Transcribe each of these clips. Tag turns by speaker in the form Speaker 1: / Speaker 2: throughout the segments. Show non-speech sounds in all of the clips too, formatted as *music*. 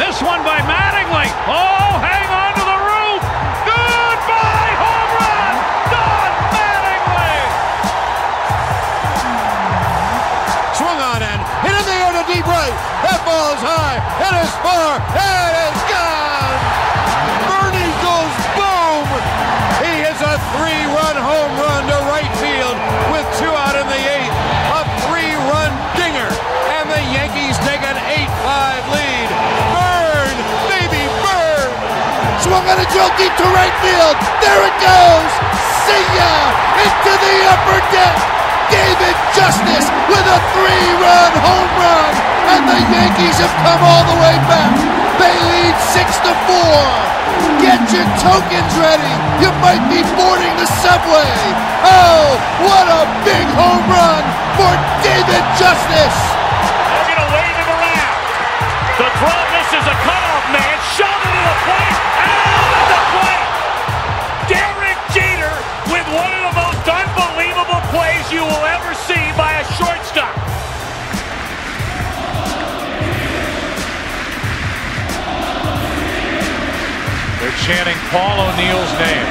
Speaker 1: This one by Mattingly. Oh, hang on to the roof. Goodbye, home run. Don Mattingly.
Speaker 2: Swung on and hit in the air to deep right. That ball is high. It is far. It is On a drill deep to right field. There it goes. See ya into the upper deck. David Justice with a three-run home run, and the Yankees have come all the way back. They lead six to four. Get your tokens ready. You might be boarding the subway. Oh, what a big home run for David Justice.
Speaker 1: They're going to wave him around. The throw misses a cutoff man. Shot into the plate. Chanting Paul O'Neill's name.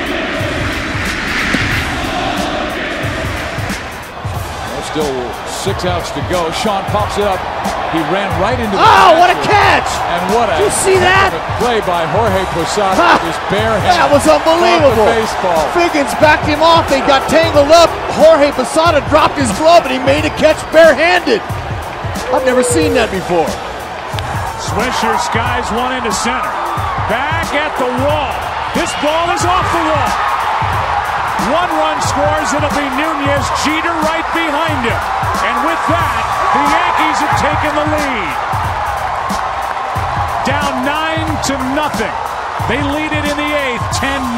Speaker 3: Still six outs to go. Sean pops it up. He ran right into the
Speaker 4: Oh, what a catch!
Speaker 3: And what a
Speaker 4: Did you see that?
Speaker 3: heck of a play by Jorge Posada
Speaker 4: Ha!
Speaker 3: with his bare hand.
Speaker 4: That was unbelievable.
Speaker 3: Baseball.
Speaker 4: Figgins backed him off. They got tangled up. Jorge Posada dropped his glove and he made a catch barehanded. I've never seen that before.
Speaker 1: Swisher skies one into center. Back at the wall. This ball is off the wall. One run scores. It'll be Nunez. Jeter right behind him. And with that, the Yankees have taken the lead. Down nine to nothing. They lead it in the eighth, 10-9.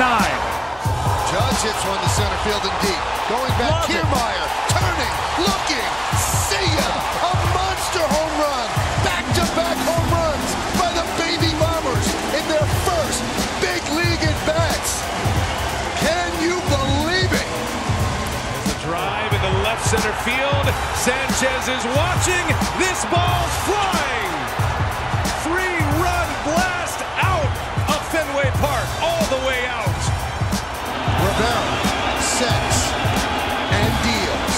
Speaker 2: Judge hits one to center field and deep. Going back,
Speaker 1: Love.
Speaker 2: Kiermaier, turning, looking, see ya! A monster home run!
Speaker 1: Center field. Sanchez is watching. This ball's flying. Three-run blast out of Fenway Park, all the way out.
Speaker 2: Rivera sets and deals.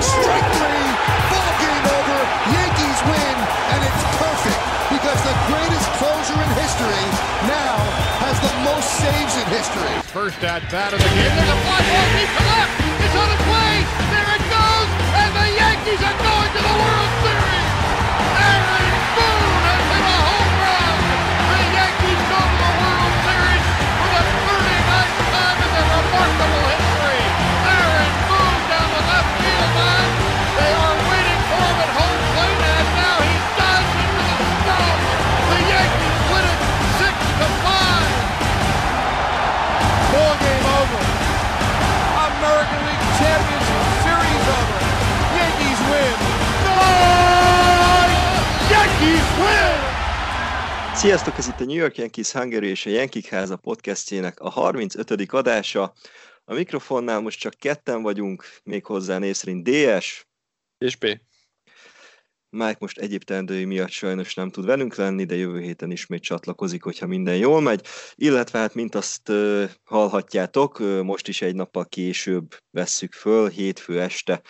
Speaker 2: Strike three, ball game over. Yankees win, and it's perfect because the greatest closer in history now has the most saves in history. First at bat of the game. There's a fly ball deep to left. It's on its way. There it goes, and the Yankees are going to the World Series. Aaron Boone has hit a home run. The Yankees go to the World Series for the 39th time in their remarkable history.
Speaker 5: Sziasztok, ez itt a New York Yankees Hungary és a Yankee Háza podcastjének a 35. adása. A mikrofonnál most csak ketten vagyunk, méghozzá név szerint DS.
Speaker 6: És B.
Speaker 5: Mike most egyéb teendői miatt sajnos nem tud velünk lenni, de jövő héten ismét csatlakozik, hogyha minden jól megy. Illetve hát, mint azt uh, hallhatjátok, uh, most is egy nappal később vesszük föl, hétfő este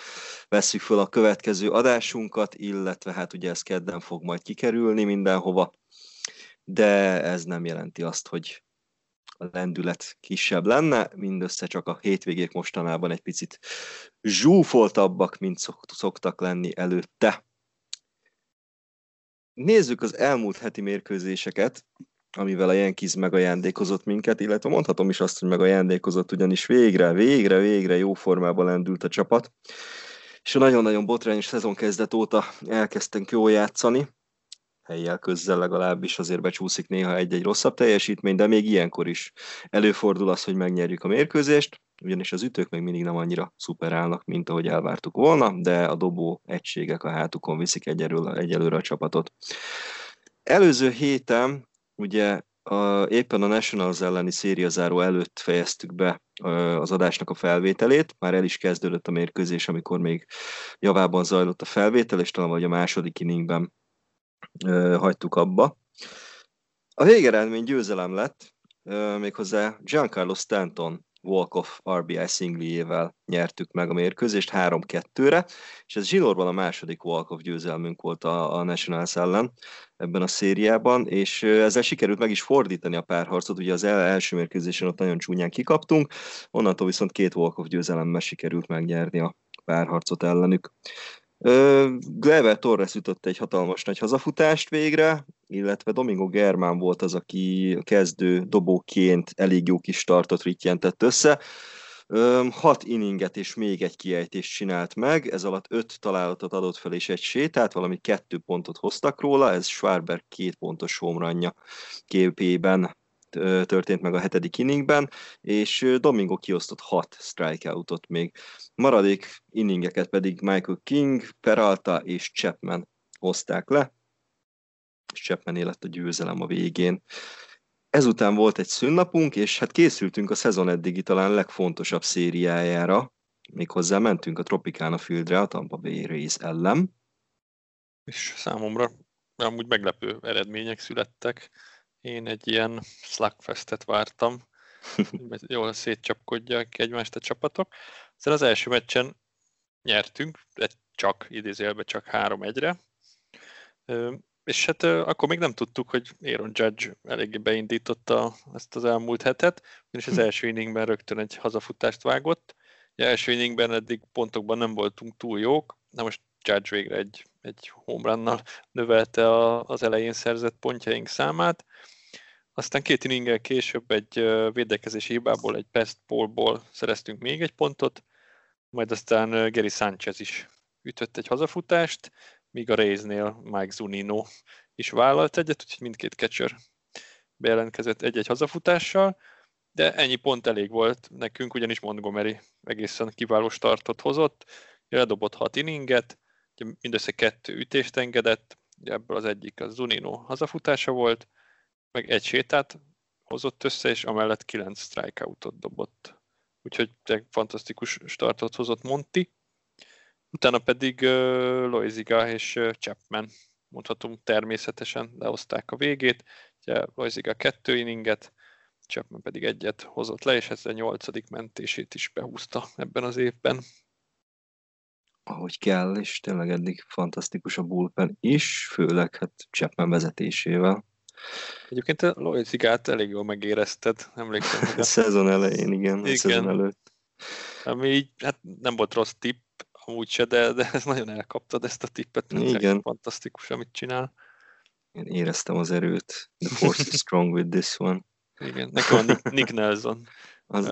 Speaker 5: vesszük föl a következő adásunkat, illetve hát ugye ez kedden fog majd kikerülni mindenhova, de ez nem jelenti azt, hogy a lendület kisebb lenne, mindössze csak a hétvégék mostanában egy picit zsúfoltabbak, mint szok- szoktak lenni előtte. Nézzük az elmúlt heti mérkőzéseket, amivel a Yankees megajándékozott minket, illetve mondhatom is azt, hogy megajándékozott, ugyanis végre, végre, végre jó formában lendült a csapat, és a nagyon-nagyon botrányos szezon kezdet óta elkezdtünk jól játszani, helyjel közzel legalábbis azért becsúszik néha egy-egy rosszabb teljesítmény, de még ilyenkor is előfordul az, hogy megnyerjük a mérkőzést, ugyanis az ütők még mindig nem annyira szuper állnak, mint ahogy elvártuk volna, de a dobó egységek a hátukon viszik egyelőre, egyelőre a csapatot. Előző héten ugye a, éppen a Nationals elleni szériazáró előtt fejeztük be az adásnak a felvételét, már el is kezdődött a mérkőzés, amikor még javában zajlott a felvétel, és talán vagy a második inningben ö, hagytuk abba. A végeredmény győzelem lett, méghozzá Giancarlo Stanton walk-off RBI szinglijével nyertük meg a mérkőzést 3-2-re, és ez zsinórban a második walk-off győzelmünk volt a, a Nationals ellen ebben a szériában, és ezzel sikerült meg is fordítani a párharcot, ugye az első mérkőzésen ott nagyon csúnyán kikaptunk, onnantól viszont két walk-off győzelemmel sikerült megnyerni a párharcot ellenük. Glever Torres ütött egy hatalmas nagy hazafutást végre, illetve Domingo Germán volt az, aki kezdő dobóként elég jó kis startot rittyentett össze. Hat inninget és még egy kiejtést csinált meg, ez alatt öt találatot adott fel és egy sétát, valami kettő pontot hoztak róla, ez Schwarber két pontos homranja képében történt meg a hetedik inningben, és Domingo kiosztott hat strikeoutot még. Maradék inningeket pedig Michael King, Peralta és Chapman hozták le, és Chapman lett a győzelem a végén. Ezután volt egy szünnapunk, és hát készültünk a szezon eddigi talán legfontosabb szériájára, méghozzá mentünk a Tropicana Fieldre a Tampa Bay Rays ellen.
Speaker 6: És számomra amúgy meglepő eredmények születtek. Én egy ilyen slugfestet vártam, jól szétcsapkodják egymást a csapatok. Aztán az első meccsen nyertünk, de csak, idézélve csak 3-1-re. És hát akkor még nem tudtuk, hogy Aaron Judge eléggé beindította ezt az elmúlt hetet, és az első inningben rögtön egy hazafutást vágott. Az első inningben eddig pontokban nem voltunk túl jók, de most Judge végre egy, egy homerunnal növelte a, az elején szerzett pontjaink számát. Aztán két inninggel később egy védekezési hibából, egy pest pólból szereztünk még egy pontot, majd aztán Gary Sanchez is ütött egy hazafutást, míg a Raysnél Mike Zunino is vállalt egyet, úgyhogy mindkét catcher bejelentkezett egy-egy hazafutással, de ennyi pont elég volt nekünk, ugyanis Montgomery egészen kiváló startot hozott, ledobott hat inninget, mindössze kettő ütést engedett, ebből az egyik a Zunino hazafutása volt, meg egy sétát hozott össze, és amellett kilenc strikeoutot dobott. Úgyhogy fantasztikus startot hozott Monti. Utána pedig uh, Loiziga és uh, Chapman mondhatunk természetesen lehozták a végét. Ugye Loiziga kettő inninget, Chapman pedig egyet hozott le, és ezzel a nyolcadik mentését is behúzta ebben az évben.
Speaker 5: Ahogy kell, és tényleg eddig fantasztikus a bullpen is, főleg hát Chapman vezetésével.
Speaker 6: Egyébként a Loic elég jól megérezted, emlékszem.
Speaker 5: Hogy *laughs* a szezon elején, igen, igen. a szezon előtt.
Speaker 6: Ami így, hát nem volt rossz tipp, amúgy se, de, de ez nagyon elkaptad ezt a tippet,
Speaker 5: igen.
Speaker 6: fantasztikus, amit csinál.
Speaker 5: Én éreztem az erőt. The force is strong with this one.
Speaker 6: Igen, nekem a Nick Nelson. Az,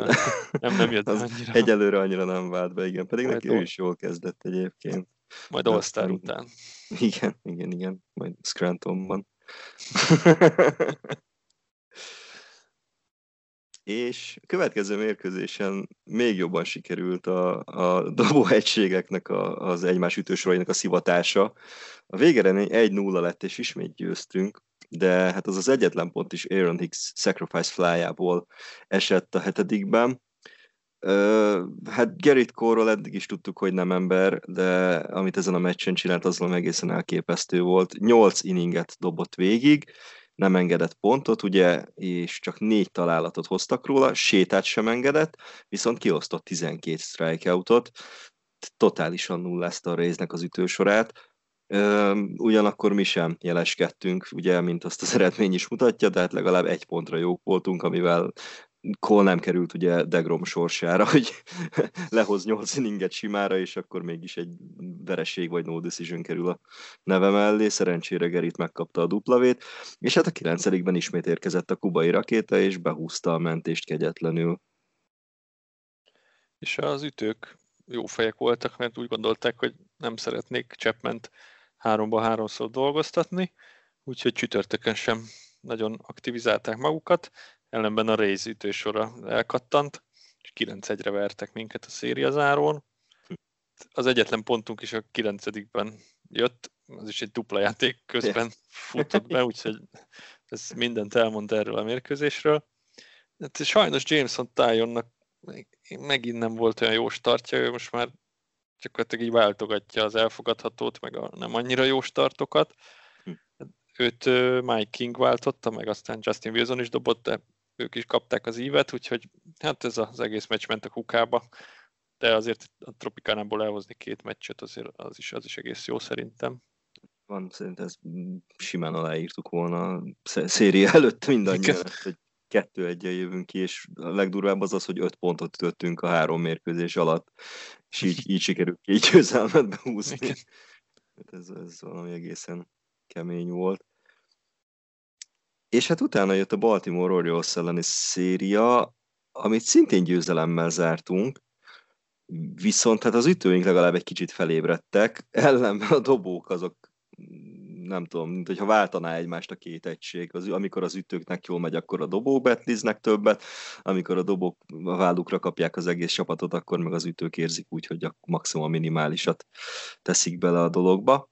Speaker 6: nem, nem jött az annyira.
Speaker 5: Egyelőre annyira nem vált be, igen. Pedig Majd neki ő is jól kezdett egyébként.
Speaker 6: Majd All-Star után.
Speaker 5: Igen, igen, igen. Majd Scrantonban. És a következő mérkőzésen még jobban sikerült a, a dobóegységeknek a, az egymás ütősorainak a szivatása. A végeredmény 1-0 lett, és ismét győztünk, de hát az az egyetlen pont is Aaron Hicks sacrifice flyából esett a hetedikben. Hát Gerrit Cole-ról eddig is tudtuk, hogy nem ember, de amit ezen a meccsen csinált, az egészen elképesztő volt. Nyolc inninget dobott végig, nem engedett pontot, ugye, és csak négy találatot hoztak róla, sétát sem engedett, viszont kiosztott 12 strikeoutot, totálisan nullázta a résznek az ütősorát, Ugyanakkor mi sem jeleskedtünk, ugye, mint azt az eredmény is mutatja, de hát legalább egy pontra jók voltunk, amivel Cole nem került ugye Degrom sorsára, *laughs* hogy lehoz 8 inninget simára, és akkor mégis egy vereség vagy no decision kerül a neve mellé. Szerencsére Gerit megkapta a duplavét, és hát a 9 ismét érkezett a kubai rakéta, és behúzta a mentést kegyetlenül.
Speaker 6: És az ütők jó fejek voltak, mert úgy gondolták, hogy nem szeretnék Chapment háromba háromszor dolgoztatni, úgyhogy csütörtökön sem nagyon aktivizálták magukat, ellenben a Rays ütősora elkattant, és 9-1-re vertek minket a szériazárón. Az egyetlen pontunk is a 9 jött, az is egy dupla játék közben *laughs* futott be, úgyhogy ez mindent elmond erről a mérkőzésről. Hát sajnos Jameson Tyonnak megint nem volt olyan jó startja, ő most már csak így váltogatja az elfogadhatót, meg a nem annyira jó startokat. Hm. őt Mike King váltotta, meg aztán Justin Wilson is dobott, de ők is kapták az ívet, úgyhogy hát ez az egész meccs ment a kukába, de azért a Tropikánából elhozni két meccset, azért az is, az is egész jó szerintem.
Speaker 5: Van, szerintem ezt simán aláírtuk volna a széria előtt mindannyian, hogy kettő egyen jövünk ki, és a legdurvább az az, hogy öt pontot ütöttünk a három mérkőzés alatt, és így, *laughs* így sikerült két győzelmet behúzni. Hát ez, ez valami egészen kemény volt. És hát utána jött a Baltimore Orioles elleni széria, amit szintén győzelemmel zártunk, viszont hát az ütőink legalább egy kicsit felébredtek, ellenben a dobók azok nem tudom, mint hogyha váltaná egymást a két egység. Az, amikor az ütőknek jól megy, akkor a dobók betliznek többet, amikor a dobók a vállukra kapják az egész csapatot, akkor meg az ütők érzik úgy, hogy a maximum minimálisat teszik bele a dologba.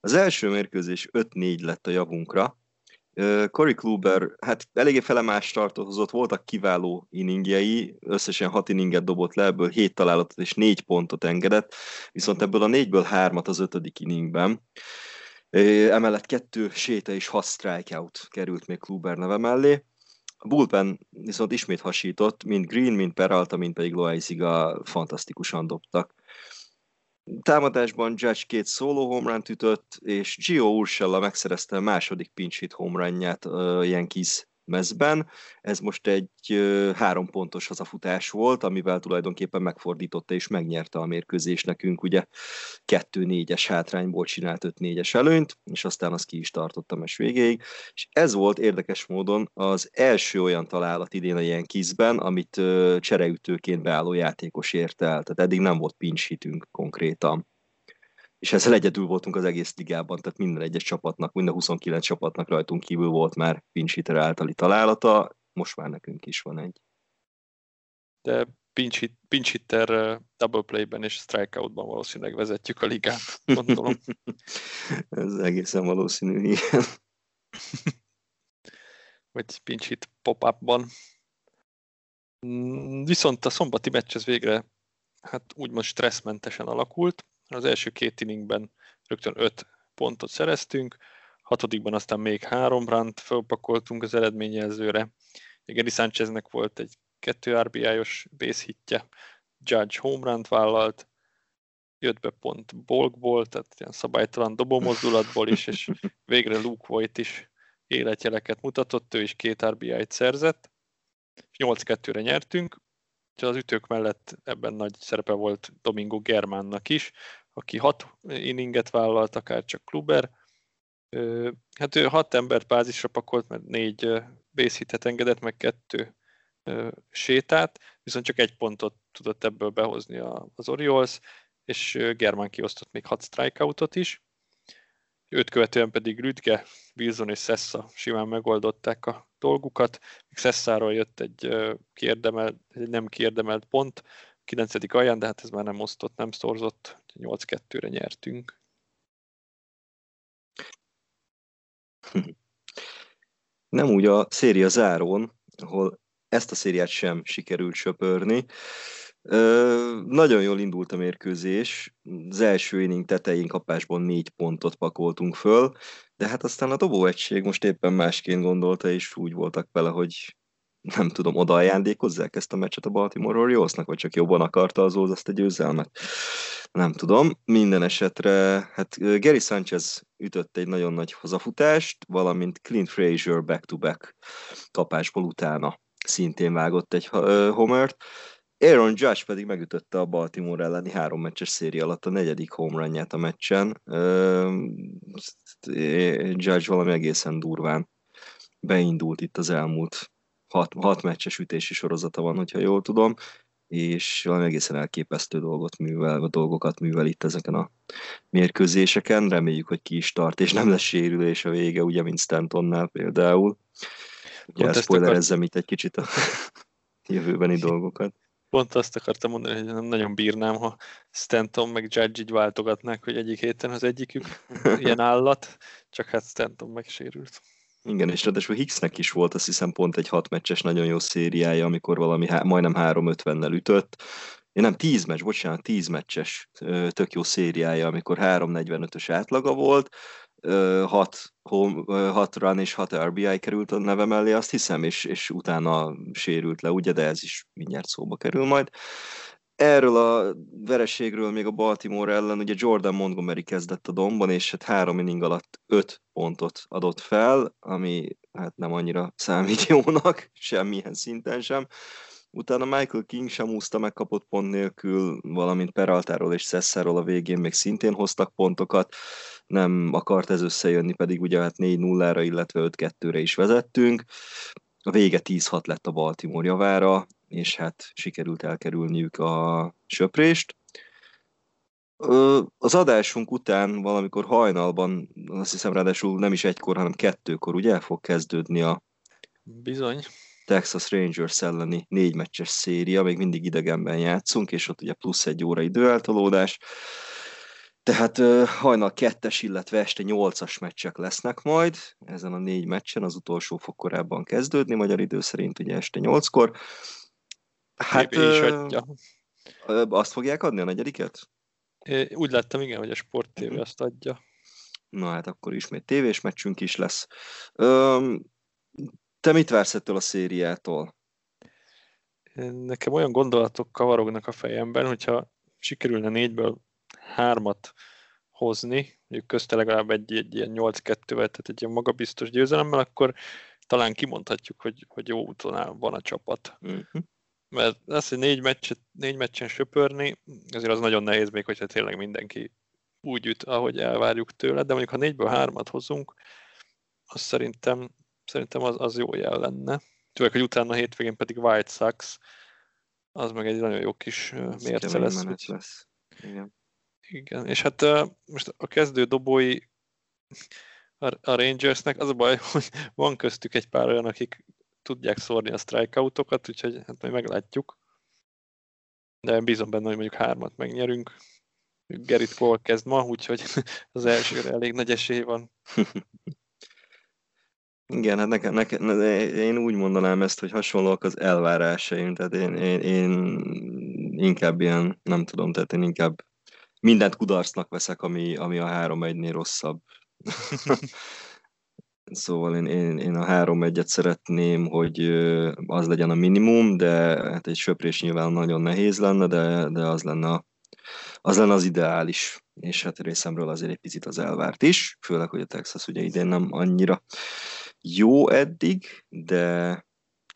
Speaker 5: Az első mérkőzés 5-4 lett a javunkra. Cory Kluber, hát eléggé felemás tartozott, voltak kiváló inningjei, összesen 6 inninget dobott le, ebből 7 találatot és 4 pontot engedett, viszont ebből a 4-ből 3-at az ötödik inningben. Emellett kettő séta és hat strikeout került még Kluber neve mellé. A bullpen viszont ismét hasított, mind Green, mind Peralta, mind pedig Loaiziga fantasztikusan dobtak. Támadásban Judge két szóló homerun ütött, és Gio Urshela megszerezte a második pinch hit homerunját a Yankees mezben. Ez most egy három pontos hazafutás volt, amivel tulajdonképpen megfordította és megnyerte a mérkőzés nekünk, ugye. Kettő négyes hátrányból csinált öt négyes előnyt, és aztán az ki is tartott a végéig, és ez volt érdekes módon az első olyan találat idén a kizben, amit csereütőként beálló játékos ért el, tehát eddig nem volt pinch hitünk konkrétan és ezzel egyedül voltunk az egész ligában, tehát minden egyes csapatnak, minden 29 csapatnak rajtunk kívül volt már pinch hitter általi találata, most már nekünk is van egy.
Speaker 6: De pinch, hit, pinch uh, double playben és strikeoutban valószínűleg vezetjük a ligát, gondolom. *laughs*
Speaker 5: Ez egészen valószínű, igen. *laughs*
Speaker 6: Vagy pinch hit pop-upban. Mm, viszont a szombati meccs ez végre hát úgymond stresszmentesen alakult. Az első két inningben rögtön öt pontot szereztünk, hatodikban aztán még három rant fölpakoltunk az eredményjelzőre. Geri Sáncheznek volt egy kettő RBI-os base hitje, Judge home run vállalt, jött be pont Bolkból, tehát ilyen szabálytalan dobómozdulatból is, és végre Luke Voigt is életjeleket mutatott, ő is két RBI-t szerzett, és 8-2-re nyertünk, az ütők mellett ebben nagy szerepe volt Domingo Germánnak is, aki hat inninget vállalt, akár csak Kluber. Hát ő hat embert bázisra pakolt, mert négy base hitet engedett, meg kettő sétát, viszont csak egy pontot tudott ebből behozni az Orioles, és Germán kiosztott még hat strikeoutot is. Őt követően pedig Rüdge, Wilson és Sessa simán megoldották a dolgukat. Még Sessáról jött egy, kiérdemelt, egy nem kiérdemelt pont, 9. alján, de hát ez már nem osztott, nem szorzott, 8-2-re nyertünk. *laughs*
Speaker 5: Nem úgy a széria zárón, ahol ezt a szériát sem sikerült söpörni. Ö, nagyon jól indult a mérkőzés, az első inning tetején kapásban négy pontot pakoltunk föl, de hát aztán a dobóegység most éppen másként gondolta, és úgy voltak vele, hogy nem tudom, oda ajándékozzák ezt a meccset a Baltimore Orioles-nak, vagy csak jobban akarta az azt a győzelmet. Nem tudom. Minden esetre, hát Gary Sanchez ütött egy nagyon nagy hazafutást, valamint Clint Frazier back-to-back kapásból utána szintén vágott egy homert. Aaron Judge pedig megütötte a Baltimore elleni három meccses széria alatt a negyedik home a meccsen. Judge valami egészen durván beindult itt az elmúlt hat, hat meccses ütési sorozata van, hogyha jól tudom, és valami egészen elképesztő dolgot művel, dolgokat művel itt ezeken a mérkőzéseken. Reméljük, hogy ki is tart, és nem lesz sérülés a vége, ugye, mint Stantonnál például. Ugye elszpoilerezzem akar... itt egy kicsit a *laughs* jövőbeni dolgokat.
Speaker 6: Pont azt akartam mondani, hogy nem nagyon bírnám, ha Stanton meg Judge így váltogatnák, hogy egyik héten az egyikük ilyen *laughs* állat, csak hát Stanton megsérült.
Speaker 5: Igen, és ráadásul Hicksnek is volt azt hiszem pont egy hat meccses nagyon jó szériája, amikor valami há- majdnem 3-50-nel ütött. Én nem, 10 meccs, bocsánat, 10 meccses tök jó szériája, amikor 3-45-ös átlaga volt, hat, home, hat run és hat RBI került a neve mellé, azt hiszem, és, és utána sérült le, ugye, de ez is mindjárt szóba kerül majd. Erről a vereségről még a Baltimore ellen, ugye Jordan Montgomery kezdett a domban, és hát három inning alatt öt pontot adott fel, ami hát nem annyira számít jónak, *laughs* semmilyen szinten sem. Utána Michael King sem úszta megkapott pont nélkül, valamint Peraltáról és Szesszáról a végén még szintén hoztak pontokat. Nem akart ez összejönni, pedig ugye hát 4-0-ra, illetve 5-2-re is vezettünk. A vége 10-6 lett a Baltimore javára, és hát sikerült elkerülniük a söprést. Az adásunk után valamikor hajnalban, azt hiszem ráadásul nem is egykor, hanem kettőkor ugye fog kezdődni a
Speaker 6: Bizony.
Speaker 5: Texas Rangers elleni négy meccses széria, még mindig idegenben játszunk, és ott ugye plusz egy óra időeltolódás. Tehát hajnal kettes, illetve este nyolcas meccsek lesznek majd ezen a négy meccsen, az utolsó fog korábban kezdődni, magyar idő szerint ugye este nyolckor.
Speaker 6: Hát, is adja.
Speaker 5: Azt fogják adni a negyediket?
Speaker 6: É, úgy láttam, igen, hogy a Sport TV
Speaker 5: Mhm.
Speaker 6: azt adja.
Speaker 5: Na hát akkor ismét tévés meccsünk is lesz. Öm, te mit vársz ettől a szériától?
Speaker 6: Nekem olyan gondolatok kavarognak a fejemben, hogyha sikerülne négyből hármat hozni, mondjuk közte legalább egy, egy ilyen 8-2-vel, tehát egy ilyen magabiztos győzelemmel, akkor talán kimondhatjuk, hogy, hogy jó úton van a csapat.
Speaker 5: Uh-huh.
Speaker 6: Mert az, hogy négy, meccset, négy meccsen söpörni, azért az nagyon nehéz még, hogyha tényleg mindenki úgy üt, ahogy elvárjuk tőle, de mondjuk ha négyből hármat hozunk, az szerintem, szerintem az, az jó jel lenne. Főleg, hogy utána a hétvégén pedig White Sox, az meg egy nagyon jó kis
Speaker 5: Ez
Speaker 6: mérce lesz. Úgy,
Speaker 5: lesz. Igen.
Speaker 6: igen, és hát most a kezdő dobói a Rangersnek az a baj, hogy van köztük egy pár olyan, akik tudják szórni a strikeoutokat, úgyhogy hát majd meglátjuk. De bízom benne, hogy mondjuk hármat megnyerünk. Gerrit Cole kezd ma, úgyhogy *laughs* az elsőre elég nagy esély van. *laughs*
Speaker 5: Igen, hát nekem, nekem, ne- én úgy mondanám ezt, hogy hasonlóak az elvárásaim, tehát én, én, én inkább ilyen, nem tudom, tehát én inkább mindent kudarcnak veszek, ami, ami a 3-1-nél rosszabb. *laughs* Szóval én, én, én a 3-1-et szeretném, hogy az legyen a minimum, de hát egy söprés nyilván nagyon nehéz lenne, de, de az lenne a, az lenne az ideális, és hát részemről azért egy picit az elvárt is, főleg, hogy a Texas ugye idén nem annyira jó eddig, de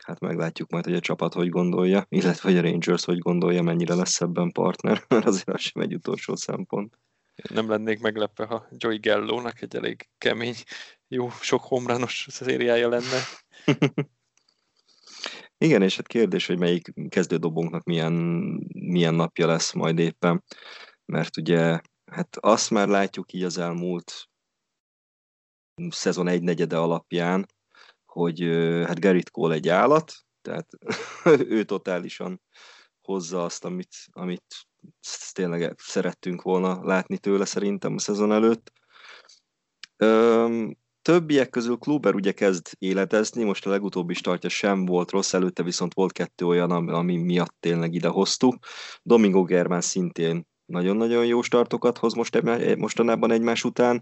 Speaker 5: hát meglátjuk majd, hogy a csapat hogy gondolja, illetve hogy a Rangers hogy gondolja, mennyire lesz ebben partner, *laughs* mert azért az sem egy utolsó szempont.
Speaker 6: Nem lennék meglepve, ha Joey Gellónak egy elég kemény, jó, sok homrános szériája lenne. *laughs*
Speaker 5: Igen, és hát kérdés, hogy melyik kezdődobónknak milyen, milyen napja lesz majd éppen, mert ugye hát azt már látjuk így az elmúlt szezon egy negyede alapján, hogy hát Gerrit Cole egy állat, tehát *laughs* ő totálisan hozza azt, amit, amit tényleg szerettünk volna látni tőle szerintem a szezon előtt. Többiek közül Kluber ugye kezd életezni, most a legutóbbi startja sem volt rossz, előtte viszont volt kettő olyan, ami, miatt tényleg ide hoztuk. Domingo Germán szintén nagyon-nagyon jó startokat hoz most mostanában egymás után.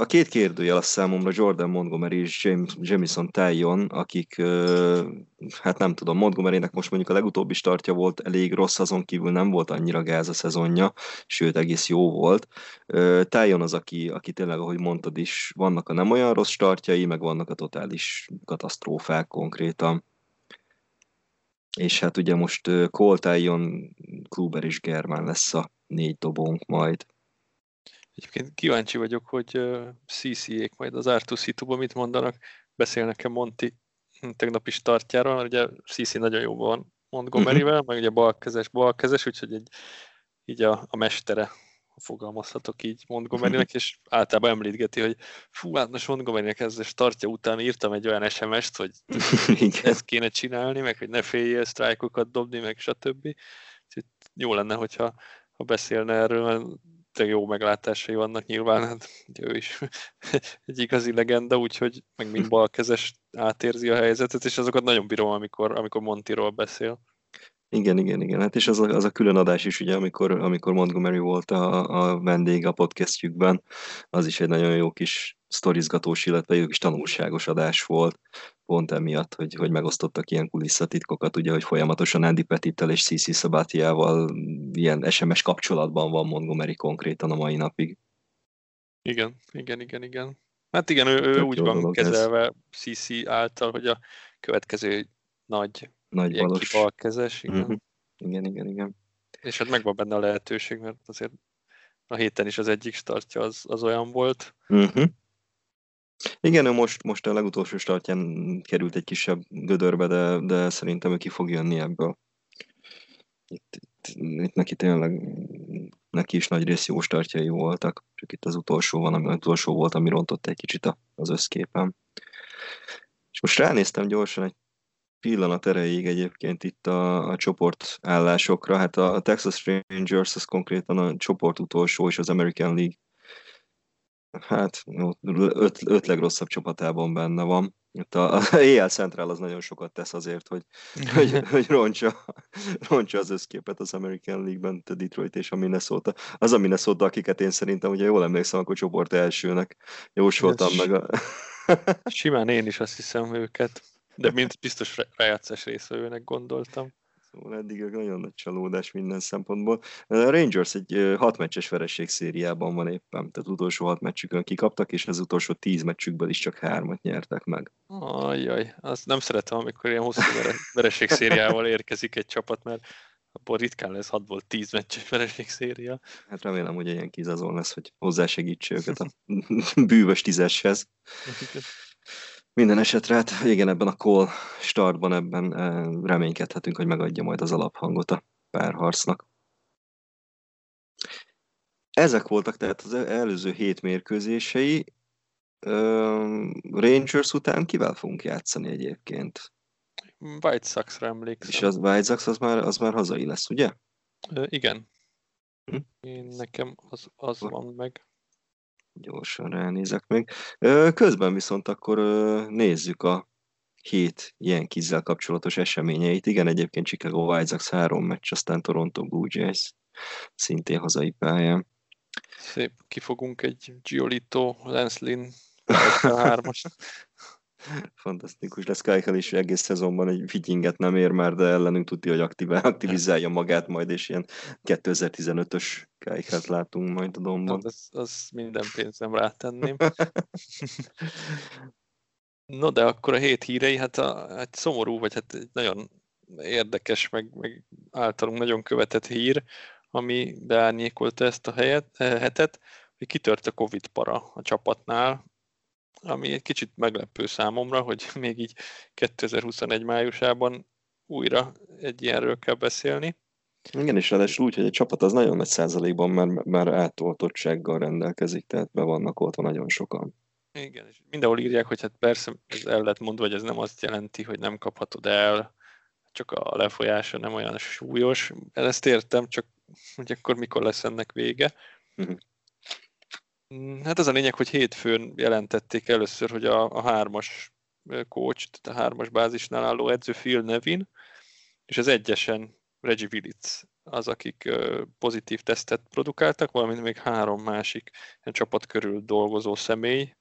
Speaker 5: A két kérdőjel az számomra Jordan Montgomery és James, Jamison Tyon, akik, hát nem tudom, Montgomerynek most mondjuk a legutóbbi startja volt elég rossz, azon kívül nem volt annyira gáz a szezonja, sőt egész jó volt. Tyon az, aki, aki tényleg, ahogy mondtad is, vannak a nem olyan rossz startjai, meg vannak a totális katasztrófák konkrétan. És hát ugye most ö, Cole, Tyon, Kluber és Germán lesz a négy dobónk majd.
Speaker 6: Egyébként kíváncsi vagyok, hogy CC-ék majd az Artus Hitu-ban mit mondanak. Beszél nekem Monti tegnapi startjáról, mert ugye CC nagyon jó van Montgomeryvel, meg ugye balkezes, balkezes, úgyhogy egy, így a, a mestere, ha fogalmazhatok így Montgomerynek, és általában említgeti, hogy fú, hát most Montgomerynek ez a startja után írtam egy olyan SMS-t, hogy *laughs* ezt kéne csinálni, meg hogy ne féljél sztrájkokat dobni, meg stb. Úgyhogy jó lenne, hogyha ha beszélne erről, tényleg jó meglátásai vannak nyilván, hát ugye ő is *laughs* egy igazi legenda, úgyhogy meg mind balkezes átérzi a helyzetet, és azokat nagyon bírom, amikor, amikor Montiról beszél.
Speaker 5: Igen, igen, igen. Hát és az a, az a külön adás is, ugye, amikor, amikor Montgomery volt a, a vendég a podcastjükben, az is egy nagyon jó kis sztorizgatós, illetve jó kis tanulságos adás volt, pont emiatt, hogy, hogy megosztottak ilyen kulisszatitkokat, ugye, hogy folyamatosan Andy Petittel és CC Sabatiával ilyen SMS kapcsolatban van Montgomery konkrétan a mai napig.
Speaker 6: Igen, igen, igen, igen. Hát igen, ő, ő úgy van kezelve ez. CC által, hogy a következő nagy,
Speaker 5: nagy
Speaker 6: balos. kibalkezes, igen. Uh-huh.
Speaker 5: Igen, igen, igen.
Speaker 6: És hát megvan benne a lehetőség, mert azért a héten is az egyik startja az, az olyan volt.
Speaker 5: Uh-huh. Igen, ő most, most a legutolsó startján került egy kisebb gödörbe, de, de szerintem ő ki fog jönni ebből. Itt, itt, itt neki tényleg neki is nagy rész jó startjai voltak, csak itt az utolsó van, ami az utolsó volt, ami rontott egy kicsit az összképen. És most ránéztem gyorsan egy pillanat erejéig egyébként itt a, a csoport állásokra. Hát a, a Texas Rangers az konkrétan a csoport utolsó, és az American League hát öt, öt legrosszabb csapatában benne van. Itt a, a EL Central az nagyon sokat tesz azért, hogy, hogy, *laughs* hogy roncsa, roncsa az összképet az American League-ben, a Detroit és a Minnesota. Az a Minnesota, akiket én szerintem, ugye jól emlékszem, akkor csoport elsőnek jósoltam meg. A...
Speaker 6: Simán én is azt hiszem őket, de *laughs* mint biztos rájátszás részvevőnek gondoltam.
Speaker 5: Szóval eddig nagyon nagy csalódás minden szempontból. A Rangers egy hat meccses vereség szériában van éppen, tehát utolsó hat meccsükön kikaptak, és az utolsó tíz meccsükből is csak hármat nyertek meg.
Speaker 6: Ajjaj, azt nem szeretem, amikor ilyen hosszú vereség szériával érkezik egy csapat, mert abból ritkán lesz 6-ból 10 meccses vereség széria.
Speaker 5: Hát remélem, hogy ilyen kizazon lesz, hogy hozzásegítse őket a *laughs* bűvös tízeshez. *laughs* Minden esetre, hát igen, ebben a call startban ebben eh, reménykedhetünk, hogy megadja majd az alaphangot a párharcnak. Ezek voltak tehát az előző hét mérkőzései. Rangers után kivel fogunk játszani egyébként?
Speaker 6: White Sox-ra emlékszem.
Speaker 5: És az White Sox az már, az már hazai lesz, ugye?
Speaker 6: Ö, igen. Hm? Én nekem az, az van meg.
Speaker 5: Gyorsan ránézek még. Közben viszont akkor nézzük a hét ilyen kizzel kapcsolatos eseményeit. Igen, egyébként Chicago White Sox három meccs, aztán Toronto Blue Jays szintén hazai pályán.
Speaker 6: Szép, kifogunk egy Giolito, Lynn, hármas. *laughs*
Speaker 5: Fantasztikus lesz. Kajkel is egész szezonban egy fittinget nem ér már, de ellenünk tudja, hogy aktivál, aktivizálja magát majd, és ilyen 2015-ös Kajkelt látunk majd a domban. Hát
Speaker 6: az, az minden pénzem rátenném. *laughs* no, de akkor a hét hírei, hát a, egy szomorú, vagy hát egy nagyon érdekes, meg, meg általunk nagyon követett hír, ami beárnyékolta ezt a helyet, eh, hetet, hogy kitört a Covid para a csapatnál, ami egy kicsit meglepő számomra, hogy *laughs* még így 2021 májusában újra egy ilyenről kell beszélni.
Speaker 5: Igen, és ráadásul úgy, hogy egy csapat az nagyon nagy százalékban már, már átoltottsággal rendelkezik, tehát be vannak ott nagyon sokan.
Speaker 6: Igen, és mindenhol írják, hogy hát persze ez el lehet mondva, hogy ez nem azt jelenti, hogy nem kaphatod el, csak a lefolyása nem olyan súlyos. Ezt értem, csak hogy akkor mikor lesz ennek vége. Uh-huh. Hát az a lényeg, hogy hétfőn jelentették először, hogy a, a hármas coach, tehát a hármas bázisnál álló edző Phil Nevin, és az egyesen Reggie Willits az, akik pozitív tesztet produkáltak, valamint még három másik csapat körül dolgozó személy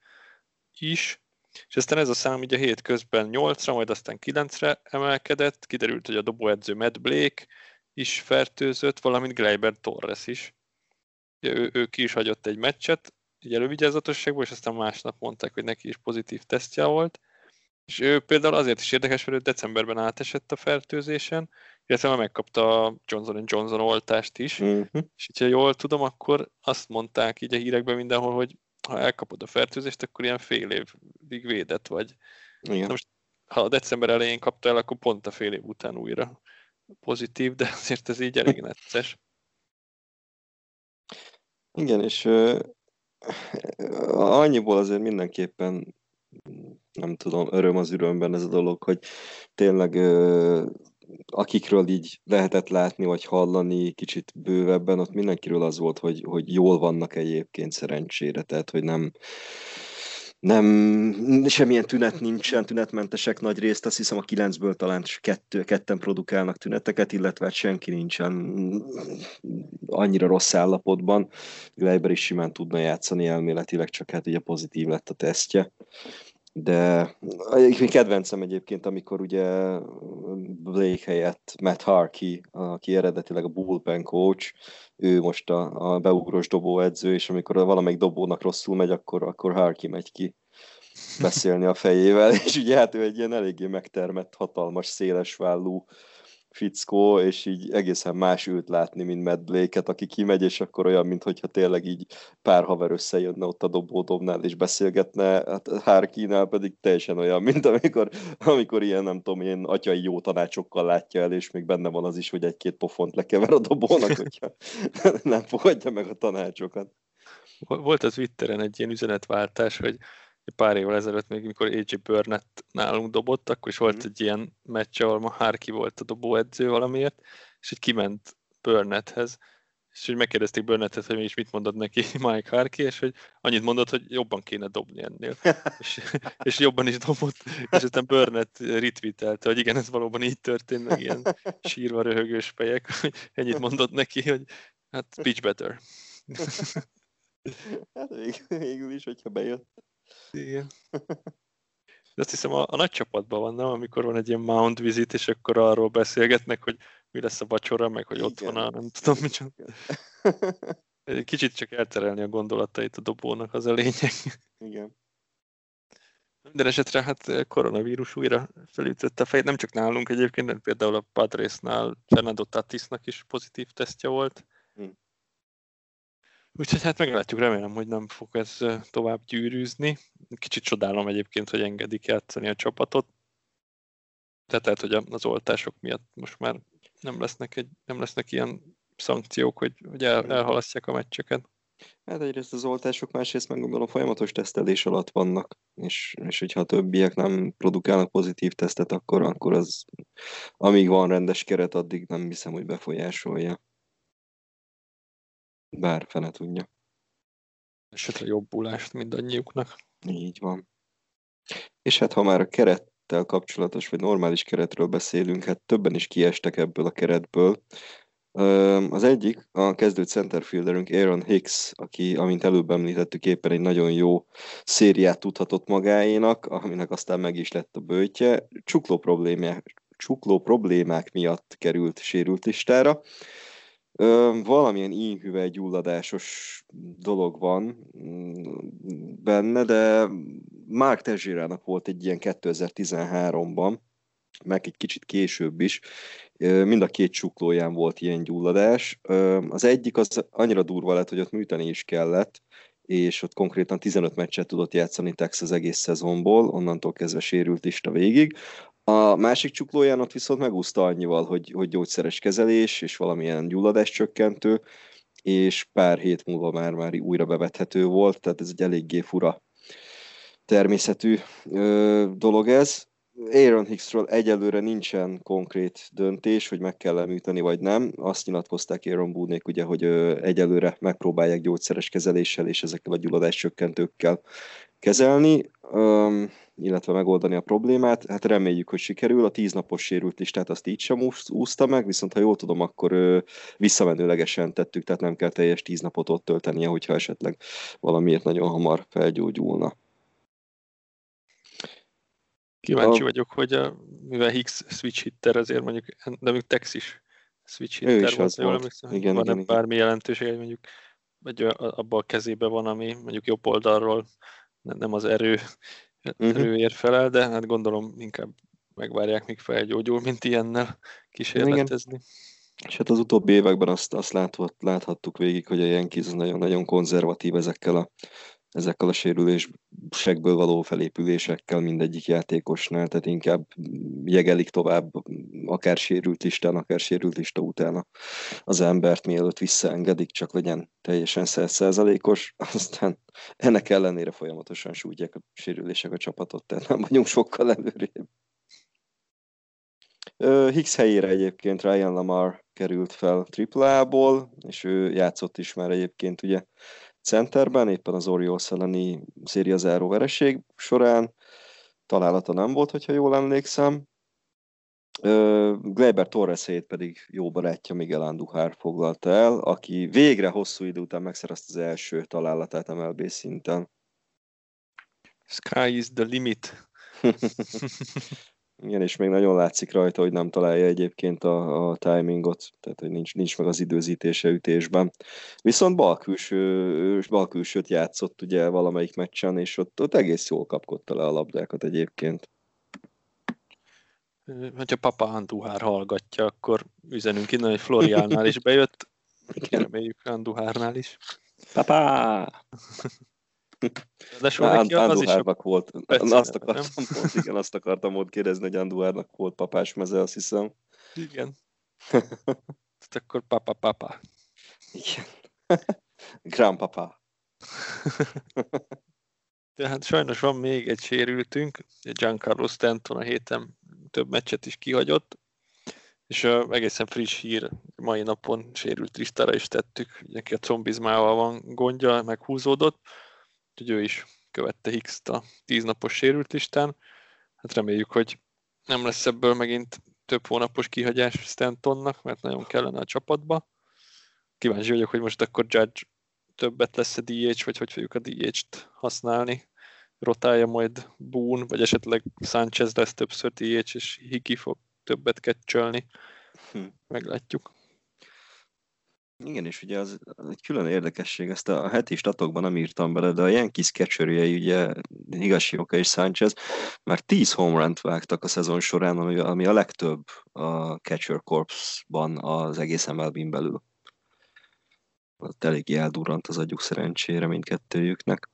Speaker 6: is. És aztán ez a szám ugye hét közben 8-ra, majd aztán 9-re emelkedett, kiderült, hogy a dobóedző Matt Blake is fertőzött, valamint Gleiber Torres is. Ő, ő ki is hagyott egy meccset, így elővigyázatosságból, és aztán másnap mondták, hogy neki is pozitív tesztje volt. És ő például azért is érdekes, mert ő decemberben átesett a fertőzésen, illetve már megkapta a Johnson Johnson oltást is, uh-huh. és ha jól tudom, akkor azt mondták így a hírekben mindenhol, hogy ha elkapod a fertőzést, akkor ilyen fél évig védett vagy. Igen. most, ha a december elején kapta el, akkor pont a fél év után újra pozitív, de azért ez így elég *laughs* necces.
Speaker 5: Igen, és annyiból azért mindenképpen nem tudom, öröm az ürömben ez a dolog, hogy tényleg akikről így lehetett látni, vagy hallani kicsit bővebben, ott mindenkiről az volt, hogy, hogy jól vannak egyébként szerencsére, tehát hogy nem, nem, semmilyen tünet nincsen, tünetmentesek nagy részt, azt hiszem a kilencből talán kettő, ketten produkálnak tüneteket, illetve hát senki nincsen annyira rossz állapotban. Gleiber is simán tudna játszani elméletileg, csak hát ugye pozitív lett a tesztje. De egyébként kedvencem egyébként, amikor ugye Blake helyett Matt Harkey, aki eredetileg a bullpen coach, ő most a, a beugrós dobóedző, és amikor valamelyik dobónak rosszul megy, akkor, akkor Harkey megy ki beszélni a fejével, *laughs* és ugye hát ő egy ilyen eléggé megtermett, hatalmas, széles vállú fickó, és így egészen más őt látni, mint Matt Blake-et, aki kimegy, és akkor olyan, mintha tényleg így pár haver összejönne ott a dobódobnál, és beszélgetne, hát Harkinál pedig teljesen olyan, *laughs* mint amikor, amikor ilyen, nem tudom, ilyen atyai jó tanácsokkal látja el, és még benne van az is, hogy egy-két pofont lekever a dobónak, hogyha *laughs* nem fogadja meg a tanácsokat.
Speaker 6: Volt az Twitteren egy ilyen üzenetváltás, hogy pár évvel ezelőtt még, mikor AJ Burnett nálunk dobott, akkor is volt mm. egy ilyen meccs, ahol ma Harki volt a dobóedző valamiért, és így kiment Burnetthez, és hogy megkérdezték Burnettet, hogy is mit mondod neki *laughs* Mike Harki, és hogy annyit mondott, hogy jobban kéne dobni ennél. *laughs* és, és jobban is dobott, és aztán Burnett retweetelte, hogy igen, ez valóban így történt, meg ilyen sírva röhögős fejek, *laughs* hogy ennyit mondott neki, hogy hát pitch better.
Speaker 5: hát végül is, hogyha bejött.
Speaker 6: Igen. De azt hiszem a, a nagy csapatban van, nem? Amikor van egy ilyen Mount visit, és akkor arról beszélgetnek, hogy mi lesz a vacsora, meg hogy Igen. ott van a nem tudom micsoda. Kicsit csak elterelni a gondolatait a dobónak, az a lényeg.
Speaker 5: Igen.
Speaker 6: Minden esetre hát koronavírus újra felütötte a fejét, nem csak nálunk egyébként, például a Padresnál Fernando Tatisnak is pozitív tesztje volt. Úgyhogy hát meglátjuk, remélem, hogy nem fog ez tovább gyűrűzni. Kicsit csodálom egyébként, hogy engedik játszani a csapatot. Tehát hogy az oltások miatt most már nem lesznek, egy, nem lesznek ilyen szankciók, hogy, hogy el, elhalasztják a meccseket.
Speaker 5: Hát egyrészt az oltások, másrészt meg gondolom folyamatos tesztelés alatt vannak, és, és hogyha a többiek nem produkálnak pozitív tesztet, akkor, akkor az, amíg van rendes keret, addig nem hiszem, hogy befolyásolja. Bár fene tudja.
Speaker 6: Esetleg jobbulást mindannyiuknak.
Speaker 5: Így van. És hát ha már a kerettel kapcsolatos, vagy normális keretről beszélünk, hát többen is kiestek ebből a keretből. Az egyik, a kezdő centerfielderünk Aaron Hicks, aki, amint előbb említettük, éppen egy nagyon jó szériát tudhatott magáénak, aminek aztán meg is lett a bőtje. Csukló problémák, csukló problémák miatt került sérült listára. Ö, valamilyen íhüvely gyulladásos dolog van mm, benne, de Mark Tezsirának volt egy ilyen 2013-ban, meg egy kicsit később is, mind a két csuklóján volt ilyen gyulladás. Az egyik az annyira durva lett, hogy ott műteni is kellett, és ott konkrétan 15 meccset tudott játszani Texas egész szezonból, onnantól kezdve sérült is a végig. A másik csuklóján ott viszont megúszta annyival, hogy, hogy gyógyszeres kezelés és valamilyen gyulladás csökkentő, és pár hét múlva már, már újra bevethető volt, tehát ez egy eléggé fura természetű ö, dolog ez. Aaron Hicksről egyelőre nincsen konkrét döntés, hogy meg kell említeni vagy nem. Azt nyilatkozták Aaron Boone-ék, ugye, hogy ö, egyelőre megpróbálják gyógyszeres kezeléssel és ezekkel a gyulladás csökkentőkkel kezelni. Ö, illetve megoldani a problémát. Hát reméljük, hogy sikerül. A tíznapos sérült listát azt így sem úszta meg, viszont ha jól tudom, akkor ő, visszamenőlegesen tettük, tehát nem kell teljes tíz napot ott töltenie, hogyha esetleg valamiért nagyon hamar felgyógyulna.
Speaker 6: Kíváncsi a... vagyok, hogy a, mivel Higgs switch hitter, azért mondjuk, de mondjuk Tex is switch hitter ő
Speaker 5: is volt, jól emlékszem,
Speaker 6: igen, van
Speaker 5: igen,
Speaker 6: bármi igen. jelentőség, hogy mondjuk abban a kezébe van, ami mondjuk jobb oldalról nem az erő uh-huh. erőért felel, de hát gondolom inkább megvárják, míg felgyógyul, mint ilyennel kísérletezni. Igen.
Speaker 5: És hát az utóbbi években azt, azt láthat, láthattuk végig, hogy a Yankees nagyon-nagyon konzervatív ezekkel a, ezekkel a sérülésekből való felépülésekkel mindegyik játékosnál, tehát inkább jegelik tovább akár sérült listán, akár sérült lista utána az embert, mielőtt visszaengedik, csak legyen teljesen százszerzalékos, aztán ennek ellenére folyamatosan sújtják a sérülések a csapatot, tehát nem vagyunk sokkal előrébb. Higgs helyére egyébként Ryan Lamar került fel AAA-ból, és ő játszott is már egyébként ugye centerben, éppen az Orioles elleni széria záró vereség során. Találata nem volt, hogyha jól emlékszem. Gleiber torres pedig jó barátja Miguel Andujar foglalta el, aki végre hosszú idő után megszerezte az első találatát MLB szinten.
Speaker 6: Sky is the limit. *laughs*
Speaker 5: Igen, és még nagyon látszik rajta, hogy nem találja egyébként a, a timingot, tehát hogy nincs, nincs meg az időzítése ütésben. Viszont balkülső, balkülsőt játszott ugye valamelyik meccsen, és ott, ott egész jól kapkodta le a labdákat egyébként.
Speaker 6: Ha Papa Anduhár hallgatja, akkor üzenünk innen, hogy Floriánál is bejött. *laughs* Igen. Reméljük Anduhárnál is.
Speaker 5: Papa! *laughs* De soha neki az is volt. Persze, azt akartam, pont, igen, azt akartam ott kérdezni, hogy Anduárnak volt papás meze, azt hiszem.
Speaker 6: Igen. *laughs* Ezt akkor papa papa.
Speaker 5: Igen. *laughs* Grandpapa. *laughs*
Speaker 6: Tehát sajnos van még egy sérültünk, Giancarlo Stanton a héten több meccset is kihagyott, és uh, egészen friss hír, mai napon sérült Tristára is tettük, neki a combizmával van gondja, meghúzódott, úgyhogy ő is követte Higgs-t a tíznapos sérült listán. Hát reméljük, hogy nem lesz ebből megint több hónapos kihagyás Stantonnak, mert nagyon kellene a csapatba. Kíváncsi vagyok, hogy most akkor Judge többet lesz a DH, vagy hogy fogjuk a DH-t használni. Rotálja majd Boone, vagy esetleg Sanchez lesz többször DH, és Hiki fog többet catchelni. Hm. Meglátjuk.
Speaker 5: Igen, és ugye az, az egy külön érdekesség, ezt a heti statokban nem írtam bele, de a Yankees catcherjei, ugye Higashioka és Sanchez már 10 home run vágtak a szezon során, ami, ami a legtöbb a catcher corpsban az egész MLB-n belül. Ott eléggé eldurrant az agyuk szerencsére mindkettőjüknek.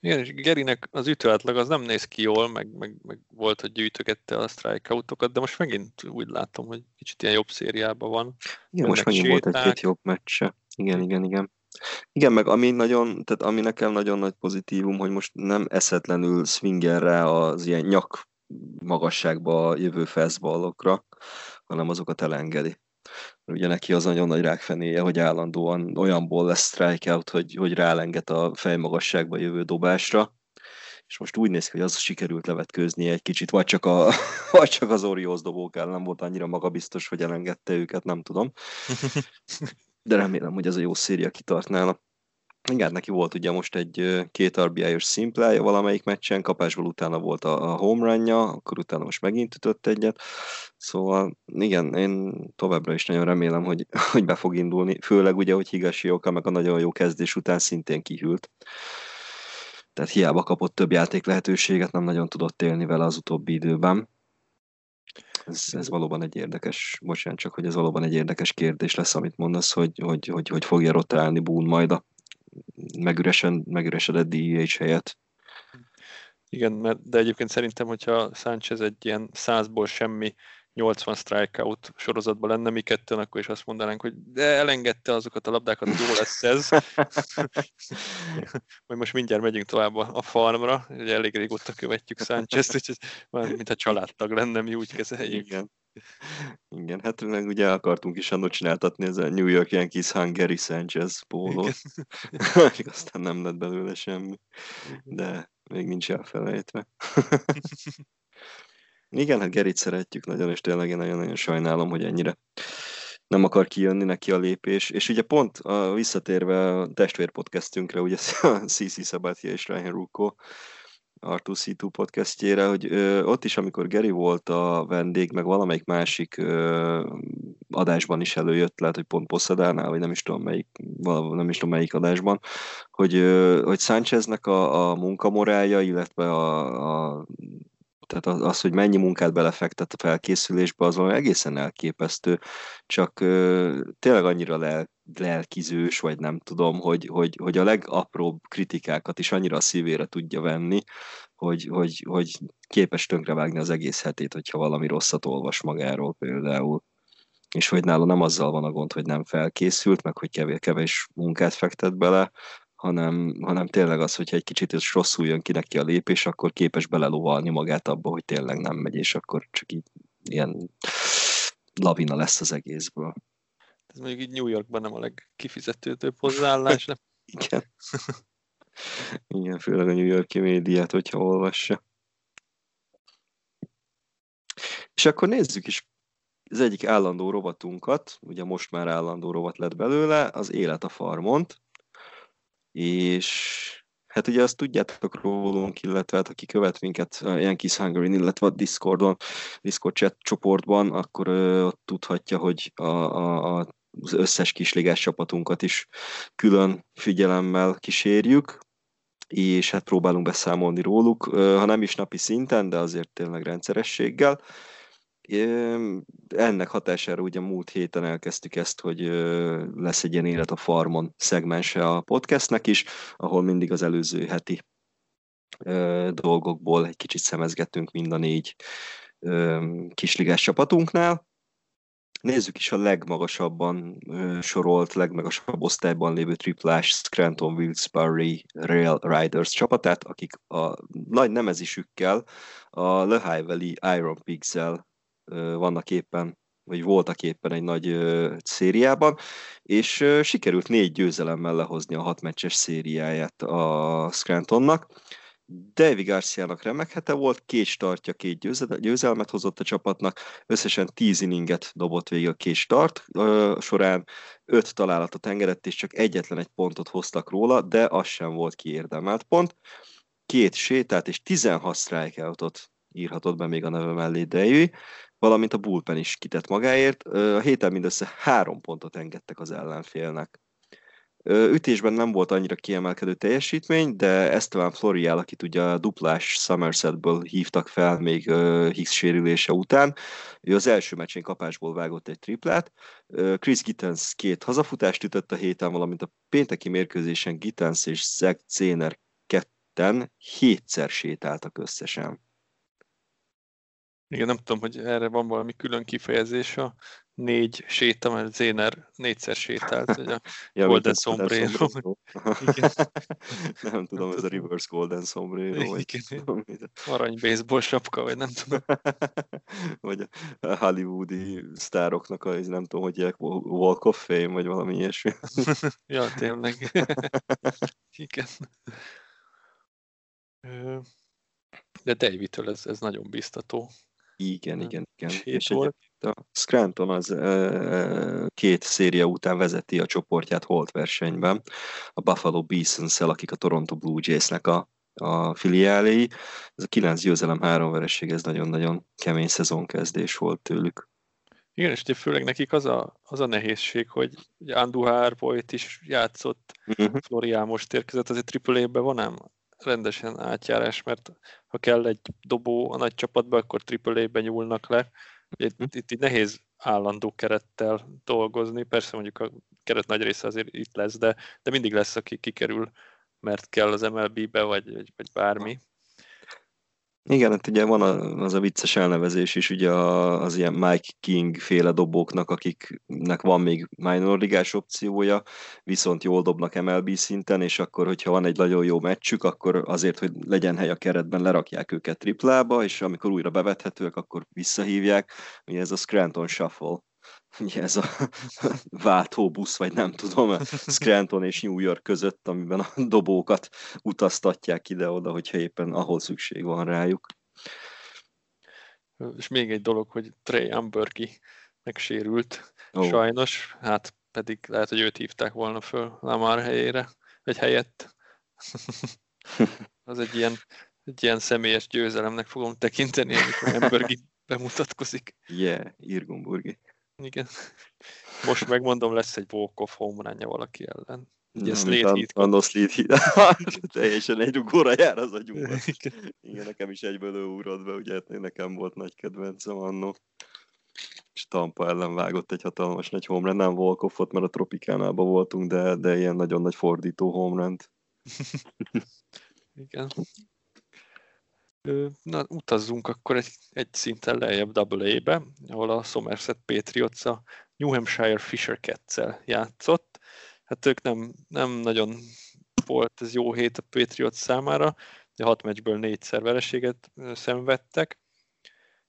Speaker 6: Igen, és Gerinek az ütőátlag az nem néz ki jól, meg, meg, meg volt, hogy gyűjtögette a strikeoutokat, de most megint úgy látom, hogy kicsit ilyen jobb szériában van.
Speaker 5: Igen, most megint séták. volt egy-két jobb meccse. Igen, igen, igen. Igen, meg ami nagyon, tehát ami nekem nagyon nagy pozitívum, hogy most nem eszetlenül swinger rá az ilyen nyak magasságba jövő fastballokra, hanem azokat elengedi ugye neki az nagyon nagy rákfenéje, hogy állandóan olyanból lesz strikeout, hogy, hogy rálenged a fejmagasságba jövő dobásra, és most úgy néz ki, hogy az sikerült levetkőzni egy kicsit, vagy csak, a, *laughs* vagy csak az Orioles dobók nem volt annyira magabiztos, hogy elengedte őket, nem tudom. *laughs* De remélem, hogy ez a jó széria kitart nála. Igen, neki volt ugye most egy két RBI-os szimplája valamelyik meccsen, kapásból utána volt a, a home runja, akkor utána most megint ütött egyet. Szóval igen, én továbbra is nagyon remélem, hogy, *laughs* hogy be fog indulni, főleg ugye, hogy Higashi Oka meg a nagyon jó kezdés után szintén kihűlt. Tehát hiába kapott több játék lehetőséget, nem nagyon tudott élni vele az utóbbi időben. Ez, ez valóban egy érdekes, bocsánat, csak hogy ez valóban egy érdekes kérdés lesz, amit mondasz, hogy, hogy, hogy, hogy fogja rotálni Boone majd a megüresen, megüresedett DH helyett.
Speaker 6: Igen, mert, de egyébként szerintem, hogyha Sánchez egy ilyen százból semmi 80 strikeout sorozatban lenne, mi kettőn, akkor is azt mondanánk, hogy de elengedte azokat a labdákat, jó lesz ez. *laughs* Majd most mindjárt megyünk tovább a farmra, ugye elég régóta követjük Sánchez-t, úgyhogy már mint a családtag lenne, mi úgy kezeljük.
Speaker 5: Igen. Igen, hát meg ugye akartunk is annól csináltatni ez a New York Yankees Hungary Sanchez pólót. *laughs* Aztán nem lett belőle semmi, de még nincs elfelejtve. *laughs* Igen, hát Gerit szeretjük nagyon, és tényleg én nagyon-nagyon sajnálom, hogy ennyire nem akar kijönni neki a lépés. És ugye pont a, visszatérve a testvérpodcastünkre, ugye a CC Sabathia és Ryan Rucco, R2C2 podcastjére, hogy ö, ott is, amikor Geri volt a vendég, meg valamelyik másik ö, adásban is előjött, lehet, hogy pont Posszadánál, vagy nem is tudom melyik, nem is tudom melyik adásban, hogy, ö, hogy Sáncheznek a, a munkamorálja, illetve a, a tehát az, hogy mennyi munkát belefektet a felkészülésbe, az valami egészen elképesztő, csak ö, tényleg annyira lel, lelkizős, vagy nem tudom, hogy, hogy, hogy a legapróbb kritikákat is annyira a szívére tudja venni, hogy, hogy, hogy képes tönkrevágni az egész hetét, hogyha valami rosszat olvas magáról például. És hogy nála nem azzal van a gond, hogy nem felkészült, meg hogy kevés, kevés munkát fektet bele, hanem, hanem tényleg az, hogyha egy kicsit is rosszul jön ki neki a lépés, akkor képes belelovalni magát abba, hogy tényleg nem megy, és akkor csak így ilyen lavina lesz az egészből.
Speaker 6: Ez mondjuk így New Yorkban nem a legkifizetőtőbb hozzáállás, nem? *laughs*
Speaker 5: Igen. *laughs* Igen, főleg a New Yorki médiát, hogyha olvassa. És akkor nézzük is az egyik állandó rovatunkat, ugye most már állandó rovat lett belőle, az Élet a Farmont, és hát ugye azt tudjátok rólunk, illetve hát aki követ minket a Yankees Hungary, illetve a Discordon, Discord chat csoportban, akkor ö, tudhatja, hogy a, a, a, az összes kisligás csapatunkat is külön figyelemmel kísérjük, és hát próbálunk beszámolni róluk, ha nem is napi szinten, de azért tényleg rendszerességgel. Ennek hatására ugye múlt héten elkezdtük ezt, hogy lesz egy ilyen élet a farmon szegmense a podcastnek is, ahol mindig az előző heti dolgokból egy kicsit szemezgetünk mind a négy kisligás csapatunknál. Nézzük is a legmagasabban sorolt, legmagasabb osztályban lévő triplás Scranton Wilkes-Barre Rail Riders csapatát, akik a nagy nemezisükkel a Lehigh Valley Iron Pigs-el vannak éppen, vagy voltak éppen egy nagy szériában, és sikerült négy győzelemmel lehozni a hat meccses szériáját a Scrantonnak. Davy Garciának remek hete volt, két startja, két győzelmet hozott a csapatnak, összesen tíz inninget dobott végig a két start során, öt találatot engedett, és csak egyetlen egy pontot hoztak róla, de az sem volt kiérdemelt pont. Két sétát és 16 strikeoutot írhatott be még a neve mellé Davy, valamint a bullpen is kitett magáért. A héten mindössze három pontot engedtek az ellenfélnek. Ütésben nem volt annyira kiemelkedő teljesítmény, de Esteban Florial, akit ugye a duplás Somersetből hívtak fel még Higgs sérülése után, ő az első meccsén kapásból vágott egy triplát. Chris Gittens két hazafutást ütött a héten, valamint a pénteki mérkőzésen Gittens és Zach Zéner ketten hétszer sétáltak összesen.
Speaker 6: Igen, nem tudom, hogy erre van valami külön kifejezés a négy séta, mert Zéner négyszer sétált, hogy a *laughs* ja, Golden Sombrero. *laughs*
Speaker 5: Igen. *laughs* nem tudom, ez a reverse Golden Sombrero. Vagy
Speaker 6: Igen. Arany baseball sapka, vagy nem tudom.
Speaker 5: vagy a hollywoodi sztároknak a, nem tudom, hogy Walk of Fame, vagy valami ilyesmi.
Speaker 6: ja, tényleg. Igen. De David-től ez, ez nagyon biztató.
Speaker 5: Igen, igen, igen. És volt. a Scranton az e, két széria után vezeti a csoportját holt versenyben, a Buffalo bisons akik a Toronto Blue Jays-nek a, a filiáléi. Ez a kilenc győzelem, három vereség, ez nagyon-nagyon kemény szezonkezdés volt tőlük.
Speaker 6: Igen, és főleg nekik az a, az a nehézség, hogy Anduhár volt is játszott, uh-huh. Florián most érkezett, azért AAA-ben van ám rendesen átjárás, mert ha kell egy dobó a nagy csapatba, akkor AAA-ben nyúlnak le. Itt, mhm. itt, itt nehéz állandó kerettel dolgozni, persze mondjuk a keret nagy része azért itt lesz, de, de mindig lesz, aki kikerül, mert kell az MLB-be, vagy, vagy, vagy bármi.
Speaker 5: Igen, hát ugye van az a vicces elnevezés is, ugye az ilyen Mike King féle dobóknak, akiknek van még minor ligás opciója, viszont jól dobnak MLB szinten, és akkor, hogyha van egy nagyon jó meccsük, akkor azért, hogy legyen hely a keretben, lerakják őket triplába, és amikor újra bevethetőek, akkor visszahívják. Ugye ez a Scranton Shuffle ugye ez a *laughs* váltóbusz, vagy nem tudom, Scranton és New York között, amiben a dobókat utaztatják ide-oda, hogyha éppen ahol szükség van rájuk.
Speaker 6: És még egy dolog, hogy Trey Ambergi megsérült, oh. sajnos, hát pedig lehet, hogy őt hívták volna föl Lamar helyére, vagy helyett. *laughs* Az egy ilyen, egy ilyen személyes győzelemnek fogom tekinteni, amikor Ambergi *laughs* bemutatkozik.
Speaker 5: Yeah, Irgumburgi.
Speaker 6: Igen. *laughs* Most megmondom, lesz egy walk-off home valaki ellen.
Speaker 5: Ugye Slade Heat. Slade Teljesen egy ugóra jár az a *laughs* gyúr. Igen. Nekem is egyből ő ugrott be, ugye nekem volt nagy kedvencem annó. És Tampa ellen vágott egy hatalmas nagy homerun, nem walk mert a Tropikánában voltunk, de, de ilyen nagyon nagy fordító homerun *laughs*
Speaker 6: Igen. Na, utazzunk akkor egy, egy szinten lejjebb AA-be, ahol a Somerset Patriots a New Hampshire Fisher cats játszott. Hát ők nem, nem nagyon volt ez jó hét a Patriots számára, de hat meccsből négyszer vereséget szenvedtek.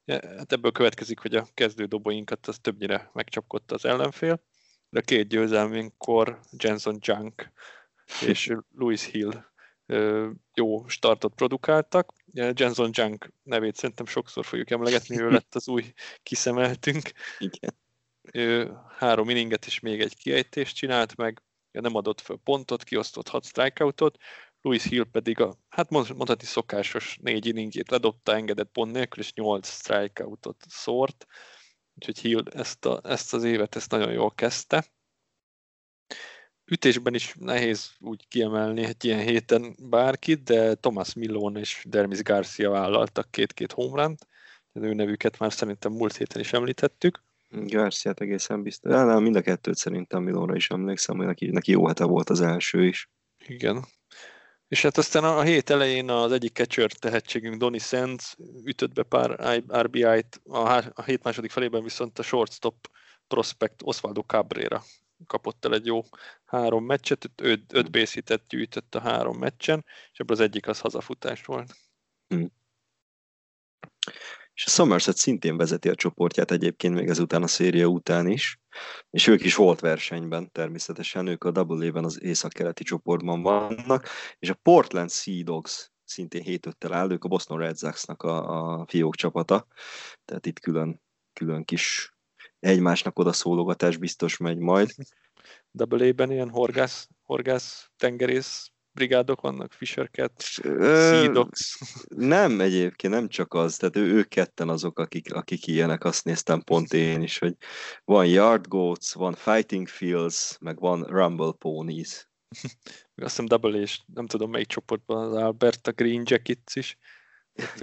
Speaker 6: Hát ebből következik, hogy a kezdő dobóinkat az többnyire megcsapkodta az ellenfél, de a két győzelmünkkor Jenson Junk *laughs* és Louis Hill jó startot produkáltak. Jenson Junk nevét szerintem sokszor fogjuk emlegetni, ő *laughs* lett az új kiszemeltünk.
Speaker 5: Igen.
Speaker 6: Ő három inninget és még egy kiejtést csinált meg, nem adott föl pontot, kiosztott hat strikeoutot, Louis Hill pedig a, hát mondhatni szokásos négy inningét ledobta, engedett pont nélkül, és nyolc strikeoutot szórt. Úgyhogy Hill ezt, a, ezt az évet ezt nagyon jól kezdte. Ütésben is nehéz úgy kiemelni egy ilyen héten bárkit, de Thomas Millon és Dermis Garcia vállaltak két-két homerunt. Az ő nevüket már szerintem múlt héten is említettük.
Speaker 5: Garciát egészen biztos. De mind a kettőt szerintem Milonra is emlékszem, hogy neki, neki jó hete volt az első is.
Speaker 6: Igen. És hát aztán a hét elején az egyik catcher tehetségünk, Donny Sands ütött be pár RBI-t, a hét második felében viszont a shortstop prospect Osvaldo Cabrera kapott el egy jó három meccset, öt, öt hitet gyűjtött a három meccsen, és ebből az egyik az hazafutás volt. Hmm.
Speaker 5: És a Somerset szintén vezeti a csoportját egyébként még ezután a széria után is, és ők is volt versenyben természetesen, ők a Double az észak-keleti csoportban vannak, és a Portland Sea Dogs szintén 7 5 áll, ők a Boston Red Sox-nak a, a fiók csapata, tehát itt külön, külön kis egymásnak oda szólogatás biztos megy majd.
Speaker 6: Double A-ben ilyen horgász, horgász tengerész brigádok vannak, Fisher Cat.
Speaker 5: Nem egyébként, nem csak az, tehát ő, ők ketten azok, akik, akik ilyenek, azt néztem pont én is, hogy van Yard Goats, van Fighting Fields, meg van Rumble Ponies.
Speaker 6: Azt hiszem Double és nem tudom melyik csoportban az Alberta Green Jackets is.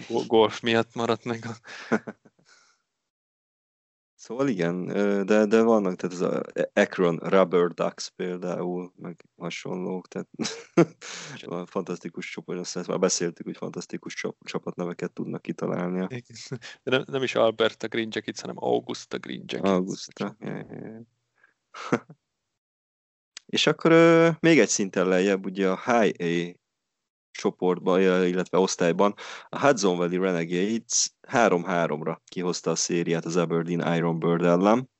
Speaker 6: A golf miatt maradt meg a *laughs*
Speaker 5: Szóval igen, de, de vannak, tehát ez a Akron Rubber Ducks például, meg hasonlók, tehát *laughs* van fantasztikus csoport, azt már beszéltük, hogy fantasztikus csapatneveket tudnak kitalálni.
Speaker 6: De nem, nem is Alberta Green Jackets, hanem Augusta Green Jackets.
Speaker 5: Augusta, yeah, *laughs* yeah. És akkor még egy szinten lejjebb, ugye a High A csoportban, illetve osztályban a Hudson Valley Renegades 3-3-ra kihozta a szériát az Aberdeen Iron Bird ellen.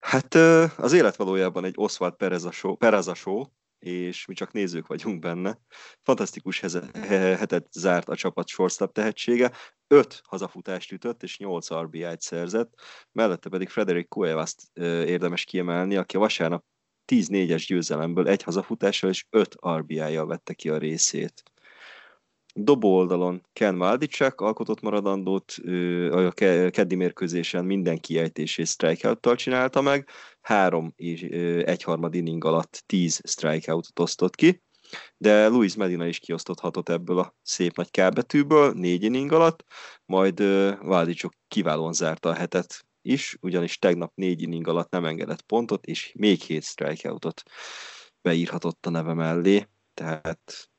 Speaker 5: Hát az élet valójában egy Oswald Perez a show, Perez a show és mi csak nézők vagyunk benne. Fantasztikus hetet zárt a csapat shortstop tehetsége, 5 hazafutást ütött, és 8 RBI-t szerzett, mellette pedig Frederick Cuevas-t érdemes kiemelni, aki a vasárnap 10-4-es győzelemből egy hazafutással és 5 RBI-jal vette ki a részét. Dobó oldalon Ken Maldicek alkotott maradandót, a keddi mérkőzésen minden kiejtését strikeout csinálta meg, három és egyharmad inning alatt 10 strikeoutot osztott ki, de Luis Medina is kioszthatott ebből a szép nagy kábetűből négy inning alatt, majd Vádicsok kiválóan zárta a hetet is, ugyanis tegnap négy inning alatt nem engedett pontot, és még hét strikeoutot beírhatott a neve mellé, tehát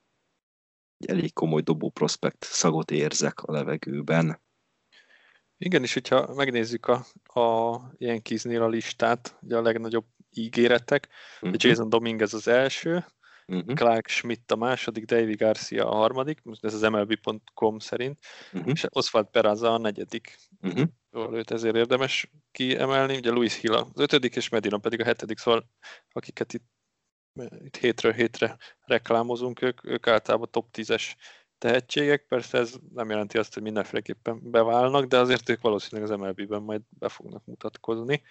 Speaker 5: egy elég komoly dobó prospekt szagot érzek a levegőben.
Speaker 6: Igen, és hogyha megnézzük a, a Yankeesnél a listát, ugye a legnagyobb ígéretek, uh-huh. Jason Dominguez az első, uh-huh. Clark Schmidt a második, David Garcia a harmadik, ez az MLB.com szerint, uh-huh. és Oswald Peraza a negyedik. Uh-huh. Szóval őt ezért érdemes kiemelni, ugye Louis Hill az ötödik, és Medina pedig a hetedik, szóval akiket itt, itt hétről hétre reklámozunk, ők, ők általában top 10-es tehetségek, persze ez nem jelenti azt, hogy mindenféleképpen beválnak, de azért ők valószínűleg az MLB-ben majd be fognak mutatkozni.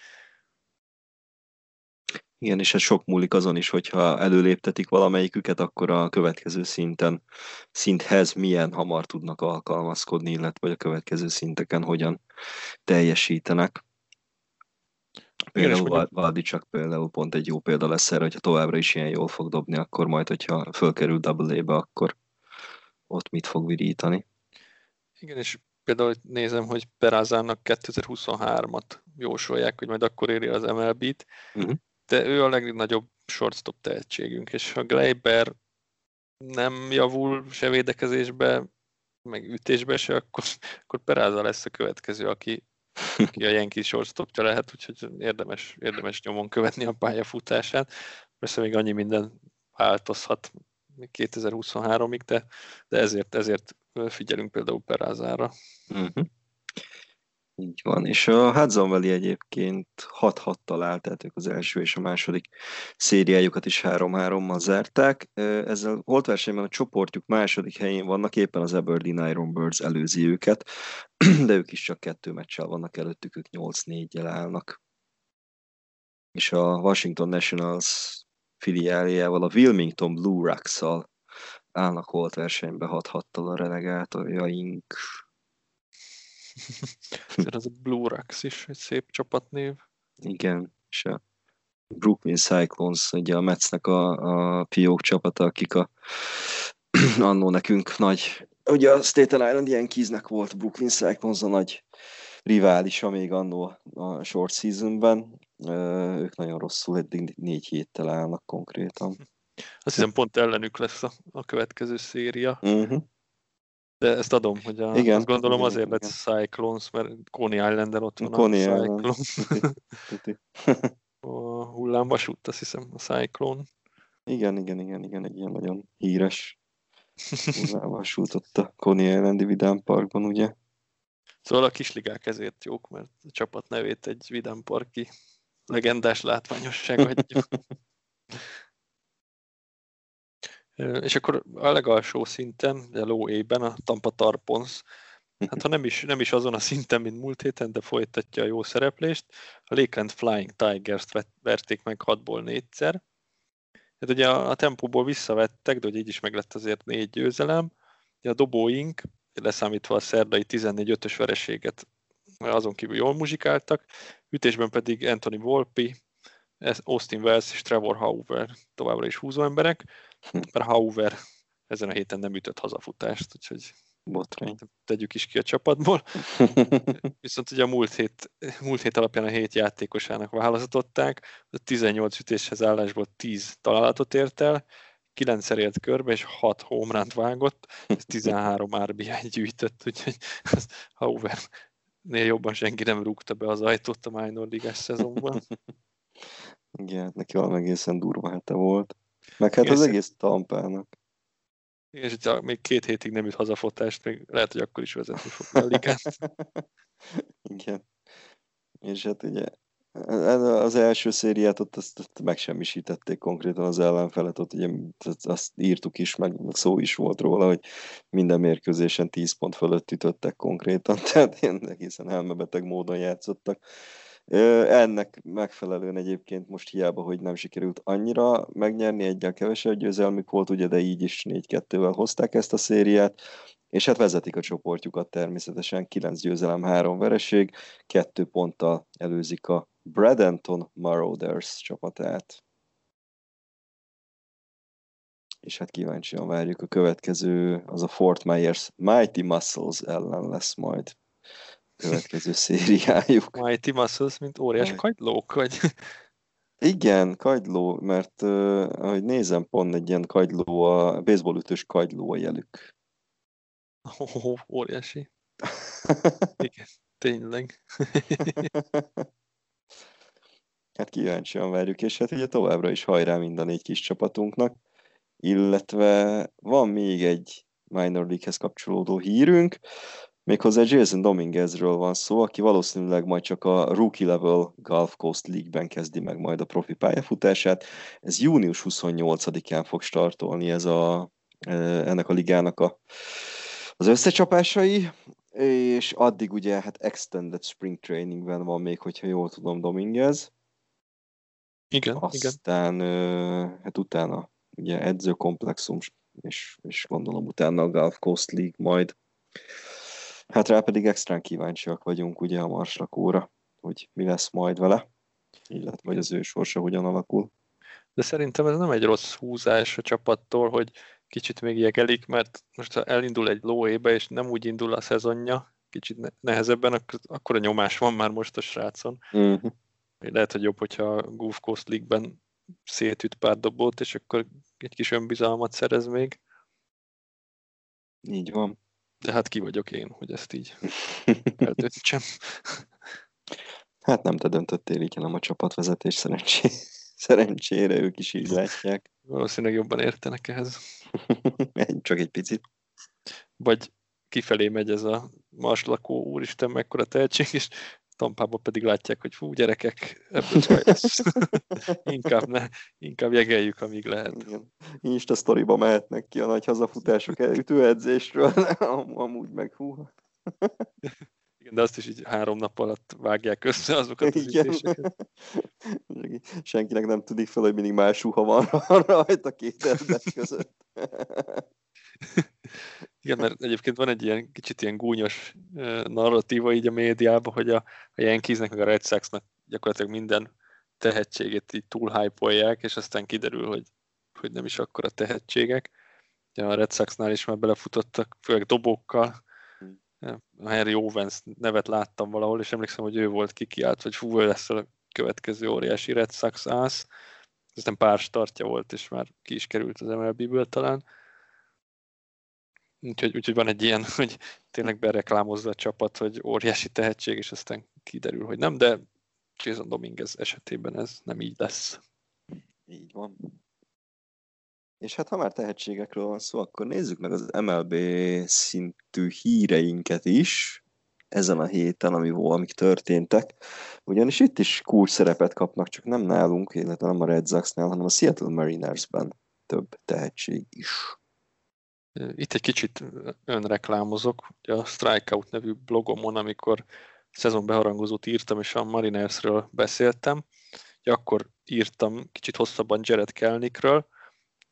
Speaker 5: Igen, és ez sok múlik azon is, hogyha előléptetik valamelyiküket, akkor a következő szinten, szinthez milyen hamar tudnak alkalmazkodni, illetve a következő szinteken hogyan teljesítenek. Például Valdi csak például pont egy jó példa lesz erre, hogyha továbbra is ilyen jól fog dobni, akkor majd, hogyha fölkerül double A-be, akkor ott mit fog virítani.
Speaker 6: Igen, és például nézem, hogy Perázának 2023-at jósolják, hogy majd akkor éri az MLB-t, uh-huh de ő a legnagyobb shortstop tehetségünk, és ha Gleiber nem javul se védekezésbe, meg ütésbe se, akkor, akkor Peráza lesz a következő, aki, aki a Yankee shortstopja lehet, úgyhogy érdemes, érdemes nyomon követni a pályafutását. Persze még annyi minden változhat 2023-ig, de, de ezért, ezért figyelünk például Perázára. Uh-huh.
Speaker 5: Így van, és a Hudson Valley egyébként 6-6 talált, tehát ők az első és a második szériájukat is 3-3-mal zárták. Ezzel holt versenyben a csoportjuk második helyén vannak, éppen az Aberdeen Iron Birds előzi őket, *clears throat* de ők is csak kettő meccsel vannak előttük, ők 8-4-jel állnak. És a Washington Nationals filiáljával, a Wilmington Blue Rocks-szal állnak holt versenybe 6-6-tal a relegátorjaink. *laughs*
Speaker 6: Ez a Blue Rocks is egy szép csapatnév.
Speaker 5: Igen, és a Brooklyn Cyclones, ugye a Metsnek a, a fiók csapata, akik a *clears throat* annó nekünk nagy, ugye a Staten Island Yankeesnek volt Brooklyn Cyclones a nagy riválisa még annó a short seasonben. Ők nagyon rosszul, eddig négy héttel állnak konkrétan.
Speaker 6: Azt hiszem pont ellenük lesz a, a következő széria.
Speaker 5: Uh-huh.
Speaker 6: De ezt adom, hogy a, igen, azt gondolom igen, azért igen. lesz Cyclones, mert Coney Islanden ott van
Speaker 5: Coney
Speaker 6: a Cyclones. *laughs* a hullámvasút, azt hiszem, a Cyclone.
Speaker 5: Igen, igen, igen, igen, egy ilyen nagyon híres *laughs* hullámvasút ott a Coney Islandi Vidám Parkban, ugye?
Speaker 6: Szóval a kisligák ezért jók, mert a csapat nevét egy Vidám Parki legendás látványosság adja. *laughs* És akkor a legalsó szinten, a low A-ben a Tampa Tarpons, hát ha nem is, nem is azon a szinten, mint múlt héten, de folytatja a jó szereplést, a Lakeland Flying Tigers-t verték meg 6-ból 4-szer. Hát ugye a, a tempóból visszavettek, de ugye így is meg lett azért négy győzelem. Ugye a dobóink, leszámítva a szerdai 14-5-ös vereséget, azon kívül jól muzsikáltak, ütésben pedig Anthony Volpi, Austin Wells és Trevor Hauver továbbra is húzó emberek *laughs* mert Hauver ezen a héten nem ütött hazafutást, úgyhogy
Speaker 5: Botrány.
Speaker 6: tegyük is ki a csapatból. *laughs* Viszont ugye a múlt hét, múlt hét alapján a hét játékosának választották, a 18 ütéshez állásból 10 találatot ért el, 9 ért körbe, és 6 homránt vágott, ez 13 RBI gyűjtött, úgyhogy Hauver nél jobban senki nem rúgta be az ajtót a minor ligás szezonban.
Speaker 5: Igen, hát neki valami egészen durva hete volt. Meg hát Igen, az egész tampának.
Speaker 6: Igen, és ha még két hétig nem jut hazafotást, még lehet, hogy akkor is vezetni fog a ligát. *laughs*
Speaker 5: Igen. És hát ugye az első szériát ott azt, azt megsemmisítették konkrétan az ellenfelet, ott ugye azt írtuk is, meg szó is volt róla, hogy minden mérkőzésen 10 pont fölött ütöttek konkrétan, *laughs* tehát ilyen egészen elmebeteg módon játszottak. Ennek megfelelően egyébként most hiába, hogy nem sikerült annyira megnyerni, egyel kevesebb győzelmük volt, ugye, de így is 4-2-vel hozták ezt a szériát, és hát vezetik a csoportjukat természetesen, 9 győzelem, 3 vereség, 2 ponttal előzik a Bradenton Marauders csapatát. És hát kíváncsian várjuk a következő, az a Fort Myers Mighty Muscles ellen lesz majd következő *laughs* szériájuk.
Speaker 6: Mighty Muscles, mint óriás kagylók, vagy? *laughs*
Speaker 5: Igen, kagyló, mert uh, ahogy nézem, pont egy ilyen kagyló, a baseballütős kagyló a jelük.
Speaker 6: Oh, óriási. *laughs* Igen, tényleg.
Speaker 5: hát kíváncsian várjuk, és hát ugye továbbra is hajrá mind a négy kis csapatunknak, illetve van még egy minor league-hez kapcsolódó hírünk, Méghozzá Jason Dominguezről van szó, aki valószínűleg majd csak a Rookie Level Gulf Coast League-ben kezdi meg majd a profi pályafutását. Ez június 28-án fog startolni ez a, e, ennek a ligának a, az összecsapásai, és addig ugye hát extended spring trainingben van még, hogyha jól tudom Dominguez.
Speaker 6: Igen,
Speaker 5: Aztán
Speaker 6: igen.
Speaker 5: hát utána ugye edzőkomplexum, és, és gondolom utána a Gulf Coast League majd. Hát rá pedig extrán kíváncsiak vagyunk ugye a marslakóra, hogy mi lesz majd vele, illetve hogy az ő sorsa hogyan alakul.
Speaker 6: De szerintem ez nem egy rossz húzás a csapattól, hogy kicsit még jegelik, mert most ha elindul egy lóébe, és nem úgy indul a szezonja, kicsit nehezebben, akkor a nyomás van már most a srácon.
Speaker 5: Uh-huh.
Speaker 6: Lehet, hogy jobb, hogyha a Goof Coast League-ben szétüt pár dobót, és akkor egy kis önbizalmat szerez még.
Speaker 5: Így van.
Speaker 6: De hát ki vagyok én, hogy ezt így *laughs* eldöntsem.
Speaker 5: Hát nem te döntöttél így, hanem a csapatvezetés szerencsé... szerencsére ők is így látják.
Speaker 6: Valószínűleg jobban értenek ehhez.
Speaker 5: Csak egy picit.
Speaker 6: Vagy kifelé megy ez a Mars lakó úristen mekkora tehetség, és Tampában pedig látják, hogy fú, gyerekek, ebből csaj lesz. *laughs* inkább, ne, inkább jegeljük, amíg lehet.
Speaker 5: Igen. Insta sztoriba mehetnek ki a nagy hazafutások ütőedzésről, *laughs* amúgy meg hú. *laughs*
Speaker 6: Igen, de azt is így három nap alatt vágják össze azokat az
Speaker 5: Igen.
Speaker 6: ütéseket.
Speaker 5: Senkinek nem tudik fel, hogy mindig más ruha van rajta két között.
Speaker 6: Igen, mert egyébként van egy ilyen kicsit ilyen gúnyos narratíva így a médiában, hogy a, a Yankeesnek meg a Red Soxnak gyakorlatilag minden tehetségét így túl hype és aztán kiderül, hogy, hogy nem is akkora tehetségek. Ugye a Red Soxnál is már belefutottak, főleg dobókkal. A Henry Owens nevet láttam valahol, és emlékszem, hogy ő volt kikiált, hogy fú, ő lesz a következő óriási Red Sox ász. Aztán pár startja volt, és már ki is került az MLB-ből talán. Úgyhogy, úgyhogy van egy ilyen, *laughs* hogy tényleg bereklámozza a csapat, hogy óriási tehetség, és aztán kiderül, hogy nem, de Jason Dominguez esetében ez nem így lesz.
Speaker 5: Így van. És hát ha már tehetségekről van szó, akkor nézzük meg az MLB szintű híreinket is ezen a héten, ami amik történtek. Ugyanis itt is kulcs szerepet kapnak, csak nem nálunk, illetve nem a Red Sox-nál, hanem a Seattle Marinersben több tehetség is.
Speaker 6: Itt egy kicsit önreklámozok, ugye a Strikeout nevű blogomon, amikor szezonbeharangozót írtam, és a Marinersről beszéltem, ugye akkor írtam kicsit hosszabban Jared Kelnickről,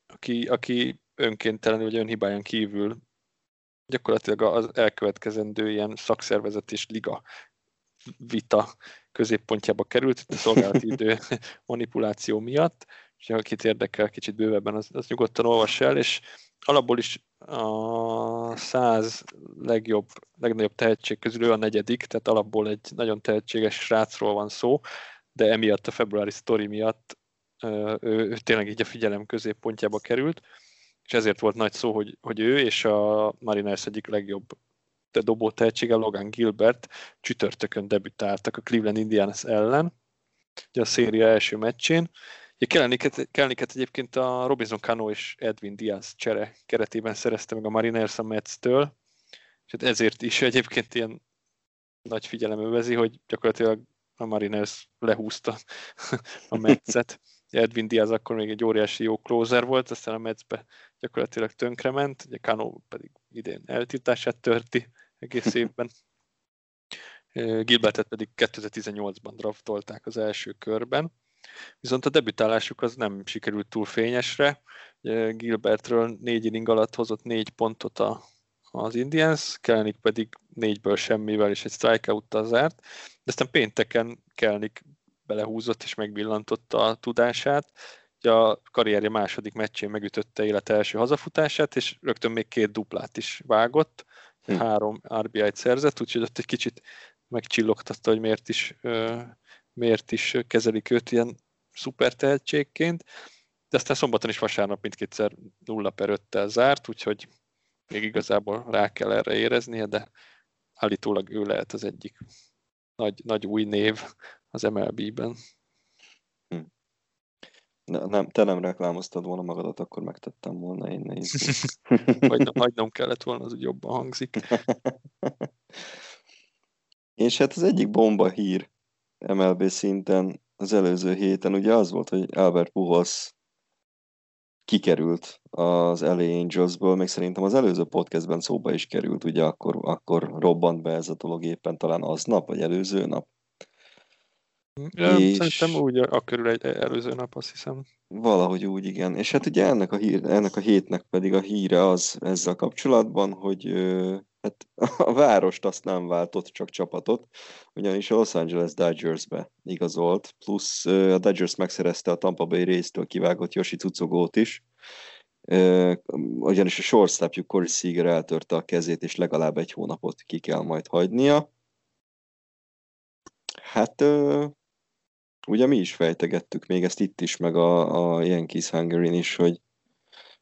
Speaker 6: aki, aki önkéntelenül, vagy önhibáján kívül gyakorlatilag az elkövetkezendő ilyen szakszervezet és liga vita középpontjába került, itt a szolgálati idő *laughs* manipuláció miatt, és akit érdekel kicsit bővebben, az, az nyugodtan olvass el, és alapból is a száz legjobb, legnagyobb tehetség közül ő a negyedik, tehát alapból egy nagyon tehetséges srácról van szó, de emiatt a februári sztori miatt ő, ő tényleg így a figyelem középpontjába került, és ezért volt nagy szó, hogy, hogy ő és a Mariners egyik legjobb dobó tehetsége, Logan Gilbert csütörtökön debütáltak a Cleveland Indians ellen, ugye a széria első meccsén. Kelniket, egyébként a Robinson Cano és Edwin Diaz csere keretében szerezte meg a Mariners a Metz-től, és hát ezért is egyébként ilyen nagy figyelem övezi, hogy gyakorlatilag a Mariners lehúzta a Metszet. Edwin Diaz akkor még egy óriási jó closer volt, aztán a Metsbe gyakorlatilag tönkrement, ugye Kano pedig idén eltiltását törti egész évben. Gilbertet pedig 2018-ban draftolták az első körben. Viszont a debütálásuk az nem sikerült túl fényesre. Gilbertről négy inning alatt hozott négy pontot a, az Indians, Kelnik pedig négyből semmivel és egy strikeout zárt. De aztán pénteken Kelnik belehúzott és megvillantotta a tudását. A karrierje második meccsén megütötte élete első hazafutását, és rögtön még két duplát is vágott, hm. három RBI-t szerzett, úgyhogy ott egy kicsit megcsillogtatta, hogy miért is, miért is kezelik őt ilyen szuper tehetségként. De aztán szombaton is vasárnap mindkétszer 0 per 5 zárt, úgyhogy még igazából rá kell erre éreznie, de állítólag ő lehet az egyik nagy, nagy új név az MLB-ben.
Speaker 5: Hm. Ne, nem, te nem reklámoztad volna magadat, akkor megtettem volna én nehéz.
Speaker 6: hagynom, hagynom kellett volna, az úgy jobban hangzik. *laughs*
Speaker 5: És hát az egyik bomba hír MLB szinten az előző héten ugye az volt, hogy Albert Pujols kikerült az LA Angelsből, még szerintem az előző podcastben szóba is került, ugye akkor, akkor robbant be ez a dolog éppen talán aznap, vagy előző nap.
Speaker 6: Ja, és... Szerintem úgy a körül egy előző nap, azt hiszem.
Speaker 5: Valahogy úgy, igen. És hát ugye ennek a, hír, ennek a hétnek pedig a híre az ezzel kapcsolatban, hogy hát a várost azt nem váltott, csak csapatot, ugyanis a Los Angeles Dodgersbe igazolt, plusz a Dodgers megszerezte a Tampa Bay résztől kivágott Yoshi Cucogót is, ugyanis a shortstopjuk Corey Seager eltörte a kezét, és legalább egy hónapot ki kell majd hagynia. Hát ugye mi is fejtegettük még ezt itt is, meg a, a Yankees Hungary is, hogy,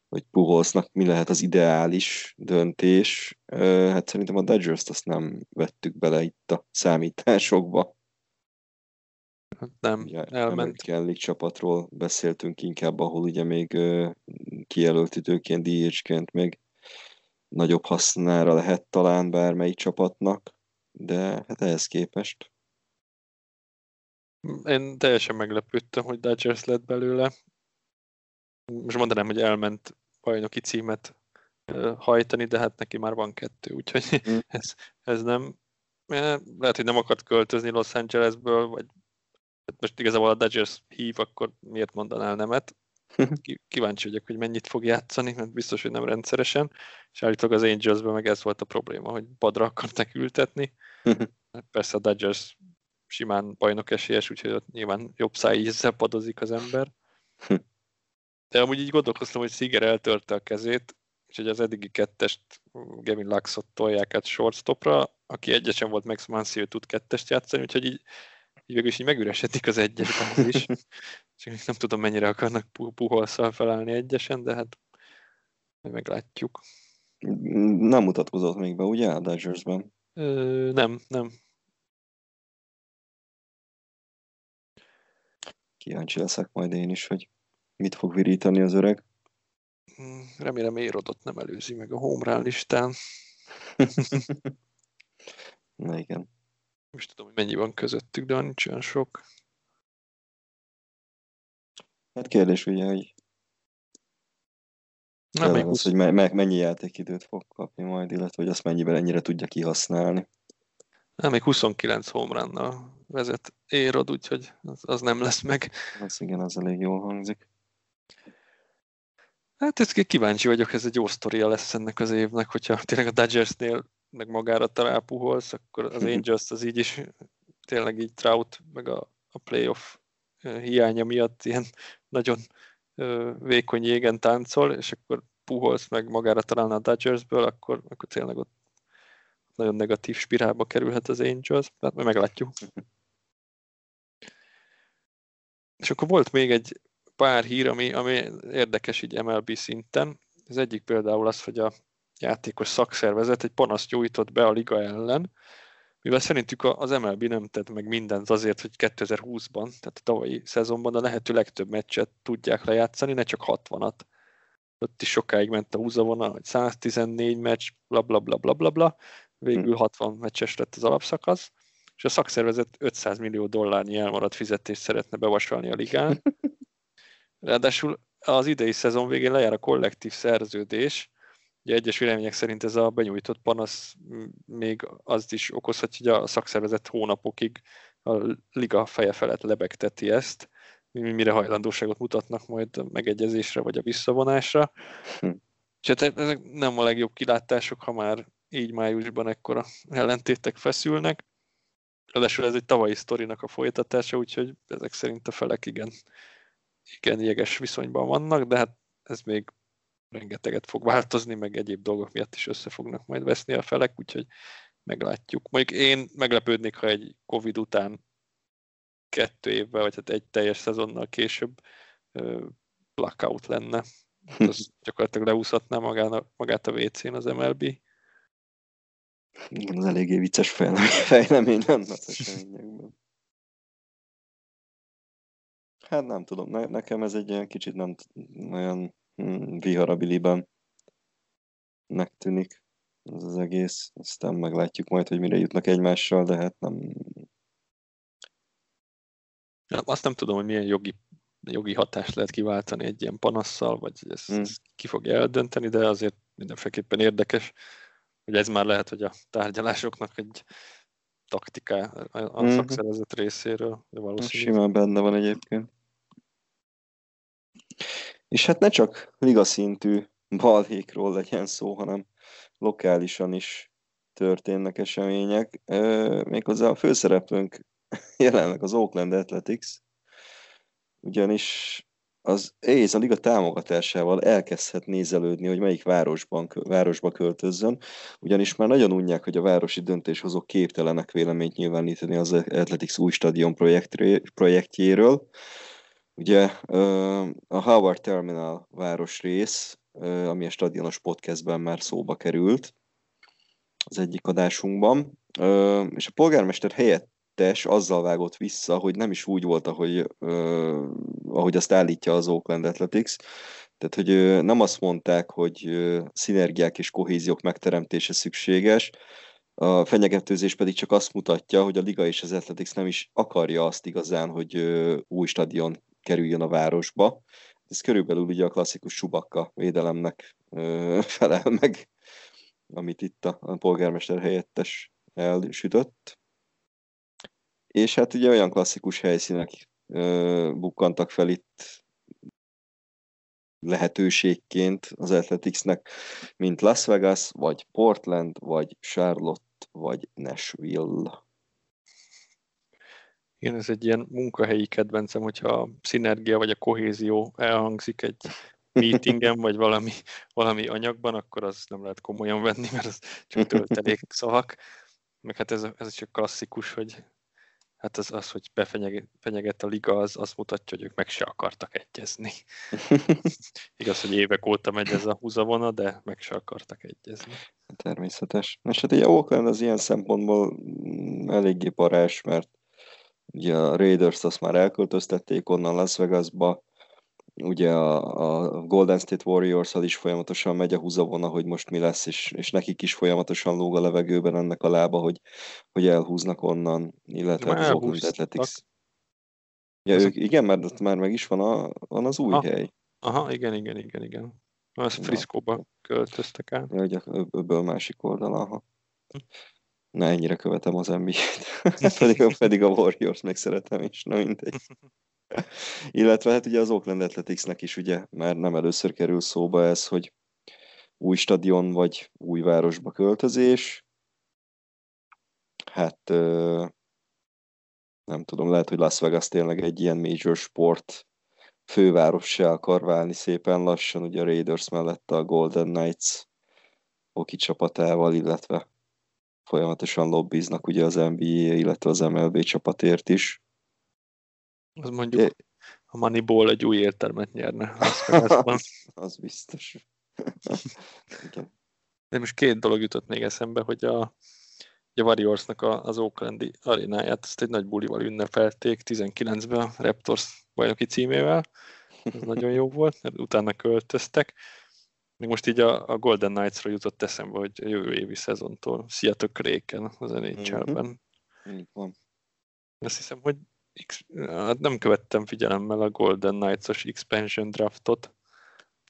Speaker 5: hogy Puholsznak mi lehet az ideális döntés. Hát szerintem a Dodgers-t azt nem vettük bele itt a számításokba.
Speaker 6: Hát nem, ugye, elment.
Speaker 5: Kellik csapatról beszéltünk inkább, ahol ugye még kijelölt időként, DH-ként még nagyobb hasznára lehet talán bármelyik csapatnak, de hát ehhez képest.
Speaker 6: Én teljesen meglepődtem, hogy Dodgers lett belőle. Most mondanám, hogy elment bajnoki címet hajtani, de hát neki már van kettő, úgyhogy mm. *laughs* ez, ez nem, lehet, hogy nem akart költözni Los Angelesből, vagy hát most igazából a Dodgers hív, akkor miért mondanál nemet? Kíváncsi vagyok, hogy mennyit fog játszani, mert biztos, hogy nem rendszeresen, és állítólag az Angelsben meg ez volt a probléma, hogy padra akartak ültetni. Hát persze a Dodgers simán bajnok esélyes, úgyhogy ott nyilván jobb szájízzel padozik az ember. De amúgy így gondolkoztam, hogy Sziger eltörte a kezét, és hogy az eddigi kettest Gavin Luxot tolják át shortstopra, aki egyesen volt Max Muncy, tud kettest játszani, úgyhogy így, így végül is így megüresedik az egyesben is. Csak nem tudom, mennyire akarnak puholszal felállni egyesen, de hát meglátjuk.
Speaker 5: Nem mutatkozott még be, ugye, a Dodgersben?
Speaker 6: Ö, nem, nem.
Speaker 5: Kíváncsi leszek majd én is, hogy mit fog virítani az öreg.
Speaker 6: Mm, remélem Érodot nem előzi meg a home listán. *laughs*
Speaker 5: Na igen.
Speaker 6: Most tudom, hogy mennyi van közöttük, de nincs olyan sok.
Speaker 5: Hát kérdés ugye, hogy
Speaker 6: Na, még
Speaker 5: az, hogy me- me- mennyi játékidőt fog kapni majd, illetve hogy azt mennyiben ennyire tudja kihasználni.
Speaker 6: Na, még 29 home vezet Érod, úgyhogy az, az nem lesz meg.
Speaker 5: Az igen, az elég jól hangzik.
Speaker 6: Hát ezt kíváncsi vagyok, ez egy jó sztoria lesz ennek az évnek, hogyha tényleg a Dodgersnél meg magára talál puholsz, akkor az *laughs* Angels az így is tényleg így Trout, meg a, a playoff hiánya miatt ilyen nagyon vékony jégen táncol, és akkor puholsz meg magára találna a Dodgersből, akkor, akkor tényleg ott nagyon negatív spirálba kerülhet az Angels, hát meglátjuk. *laughs* És akkor volt még egy pár hír, ami, ami érdekes így MLB szinten. Az egyik például az, hogy a játékos szakszervezet egy panaszt nyújtott be a liga ellen, mivel szerintük az MLB nem tett meg mindent azért, hogy 2020-ban, tehát a tavalyi szezonban a lehető legtöbb meccset tudják lejátszani, ne csak 60-at. Ott is sokáig ment a húzavona, hogy 114 meccs, bla bla bla bla bla bla, végül 60 meccses lett az alapszakasz, és a szakszervezet 500 millió dollárnyi elmaradt fizetést szeretne bevasalni a ligán. *laughs* Ráadásul az idei szezon végén lejár a kollektív szerződés, Ugye egyes vélemények szerint ez a benyújtott panasz még azt is okozhatja, hogy a szakszervezet hónapokig a liga feje felett lebegteti ezt, mire hajlandóságot mutatnak majd a megegyezésre vagy a visszavonásra. Hm. És hát ezek nem a legjobb kilátások, ha már így májusban ekkora ellentétek feszülnek. Ráadásul ez egy tavalyi sztorinak a folytatása, úgyhogy ezek szerint a felek igen, igen jeges viszonyban vannak, de hát ez még rengeteget fog változni, meg egyéb dolgok miatt is össze fognak majd veszni a felek, úgyhogy meglátjuk. Mondjuk én meglepődnék, ha egy Covid után kettő évvel, vagy hát egy teljes szezonnal később blackout lenne. Az *laughs* gyakorlatilag leúszhatná magán, magát a WC-n az MLB.
Speaker 5: Igen, az eléggé vicces fejlemény *laughs* lenne az eseményekben. Hát nem tudom, ne, nekem ez egy ilyen kicsit nem olyan Hmm, viharabiliban megtűnik ez az egész. Aztán meglátjuk majd, hogy mire jutnak egymással, de hát nem...
Speaker 6: Azt nem tudom, hogy milyen jogi, jogi hatást lehet kiváltani egy ilyen panasszal, vagy ezt, hmm. ezt ki fogja eldönteni, de azért mindenféleképpen érdekes, hogy ez már lehet, hogy a tárgyalásoknak egy taktiká a hmm. szakszervezet részéről. De
Speaker 5: valószínűleg... Simán benne van egyébként. És hát ne csak ligaszintű balhékról legyen szó, hanem lokálisan is történnek események. Méghozzá a főszereplőnk *laughs* jelenleg az Oakland Athletics, ugyanis az Ace a liga támogatásával elkezdhet nézelődni, hogy melyik városban, városba költözzön, ugyanis már nagyon unják, hogy a városi döntéshozók képtelenek véleményt nyilvánítani az Athletics új stadion projektjéről, Ugye a Howard Terminal városrész, ami a stadionos podcastben már szóba került az egyik adásunkban, és a polgármester helyettes azzal vágott vissza, hogy nem is úgy volt, ahogy, ahogy azt állítja az Oakland Athletics, Tehát, hogy nem azt mondták, hogy szinergiák és kohéziók megteremtése szükséges, a fenyegetőzés pedig csak azt mutatja, hogy a Liga és az Athletics nem is akarja azt igazán, hogy új stadion kerüljön a városba. Ez körülbelül ugye a klasszikus subakka védelemnek *laughs* felel meg, amit itt a polgármester helyettes elsütött. És hát ugye olyan klasszikus helyszínek bukkantak fel itt lehetőségként az Athleticsnek, mint Las Vegas, vagy Portland, vagy Charlotte, vagy Nashville.
Speaker 6: Igen, ez egy ilyen munkahelyi kedvencem, hogyha a szinergia vagy a kohézió elhangzik egy meetingen, vagy valami, valami anyagban, akkor az nem lehet komolyan venni, mert az csak töltelék szavak. Meg hát ez, ez csak klasszikus, hogy hát az, az hogy befenyeget a liga, az azt mutatja, hogy ők meg se akartak egyezni. *laughs* Igaz, hogy évek óta megy ez a húzavona, de meg se akartak egyezni.
Speaker 5: Természetes. És hát ugye Oakland az ilyen szempontból mm, eléggé parás, mert ugye a Raiders azt már elköltöztették onnan Las Vegasba, ugye a, a Golden State warriors is folyamatosan megy a húzavona, hogy most mi lesz, és, és nekik is folyamatosan lóg a levegőben ennek a lába, hogy, hogy elhúznak onnan, illetve az Oakland Athletics. Ja, ők, igen, mert ott már meg is van, a, van az új
Speaker 6: aha,
Speaker 5: hely.
Speaker 6: Aha, igen, igen, igen, igen. Az Friszkóba költöztek el.
Speaker 5: Ja, ugye öbből másik oldala, aha. Na, ennyire követem az NBA-t. *laughs* pedig, pedig a Warriors meg szeretem is, na mindegy. Illetve hát ugye az Oakland Athleticsnek is ugye már nem először kerül szóba ez, hogy új stadion vagy új városba költözés. Hát nem tudom, lehet, hogy Las Vegas tényleg egy ilyen major sport se akar válni szépen lassan, ugye a Raiders mellett a Golden Knights hoki csapatával, illetve folyamatosan lobbiznak ugye az NBA, illetve az MLB csapatért is.
Speaker 6: Az mondjuk é. a Moneyball egy új értelmet nyerne. *laughs*
Speaker 5: az biztos. *laughs*
Speaker 6: Igen. De most két dolog jutott még eszembe, hogy a, a Warriorsnak az Oaklandi arénáját azt egy nagy bulival ünnepelték 19-ben a Raptors bajnoki címével. Ez nagyon jó volt, mert utána költöztek. Még most így a, a Golden Knights-ról jutott eszembe, hogy a jövő évi szezontól Seattle Kraken az NHL-ben. Mm-hmm. Azt hiszem, hogy hát nem követtem figyelemmel a Golden Knights-os expansion draftot.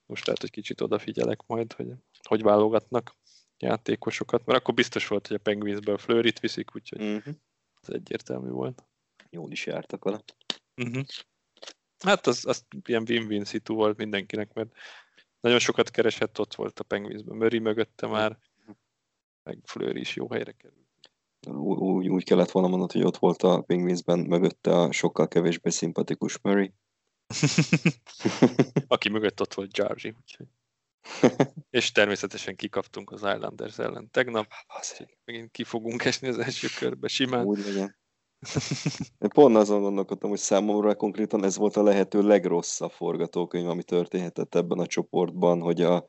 Speaker 6: Most lehet, hogy kicsit odafigyelek majd, hogy hogy válogatnak játékosokat, mert akkor biztos volt, hogy a Penguinsből Fleurit viszik, úgyhogy uh-huh. ez egyértelmű volt.
Speaker 5: Jól is jártak vele.
Speaker 6: Uh-huh. Hát az, az ilyen win-win szitu volt mindenkinek, mert nagyon sokat keresett, ott volt a Penguinsben. Möri mögötte már, meg Fleur is jó helyre került
Speaker 5: úgy, úgy kellett volna mondani, hogy ott volt a Penguinsben mögötte a sokkal kevésbé szimpatikus Murray. *laughs*
Speaker 6: Aki mögött ott volt úgyhogy. *laughs* És természetesen kikaptunk az Islanders ellen tegnap. Megint ki fogunk esni az első körbe simán.
Speaker 5: Úgy legyen. Én pont azon gondolkodtam, hogy számomra konkrétan ez volt a lehető legrosszabb forgatókönyv, ami történhetett ebben a csoportban, hogy a,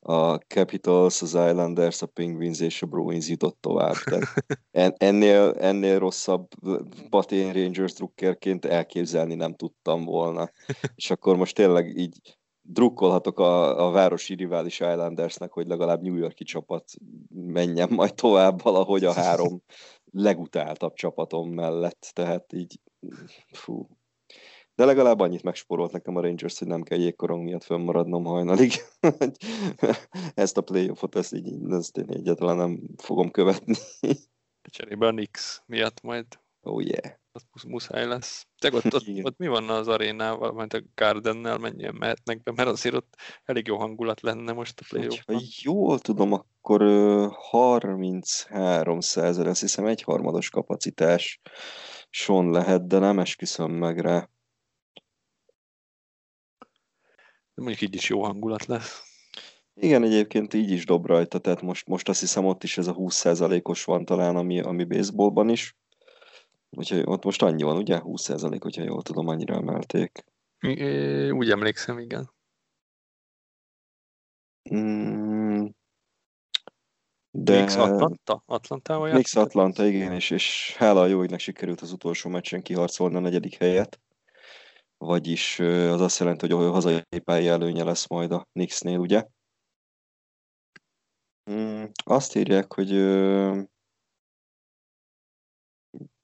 Speaker 5: a Capitals, az Islanders, a Penguins és a Bruins jutott tovább. Tehát en, ennél, ennél rosszabb Patén Rangers drukkerként elképzelni nem tudtam volna. És akkor most tényleg így drukkolhatok a, a városi rivális Islandersnek, hogy legalább New Yorki csapat menjen majd tovább valahogy a három legutáltabb csapatom mellett. Tehát így, fú, de legalább annyit megsporolt nekem a Rangers, hogy nem kell jégkorong miatt fönnmaradnom hajnalig. *laughs* ezt a playoffot, ezt így, ezt én egyáltalán nem fogom követni.
Speaker 6: Cserébe a Nix miatt majd.
Speaker 5: Oh yeah.
Speaker 6: Az muszáj lesz. Te ott, ott, ott, mi van az arénával, majd a Gardennel mennyien mehetnek be, mert azért ott elég jó hangulat lenne most a play
Speaker 5: Ha jól tudom, akkor 33 százalék, azt hiszem egy harmados kapacitás son lehet, de nem esküszöm meg rá.
Speaker 6: mondjuk így is jó hangulat lesz.
Speaker 5: Igen, egyébként így is dob rajta, tehát most, most azt hiszem ott is ez a 20%-os van talán, ami, ami baseballban is. Úgyhogy ott most annyi van, ugye? 20% hogyha jól tudom, annyira emelték.
Speaker 6: É, úgy emlékszem, igen.
Speaker 5: Mm, de...
Speaker 6: Mix Atlanta? Atlantával
Speaker 5: Mix Atlanta, igen, és, és hála a jó, hogy sikerült az utolsó meccsen kiharcolni a negyedik helyet vagyis az azt jelenti, hogy a hazai pálya előnye lesz majd a Knicksnél, ugye? Mm, azt írják, hogy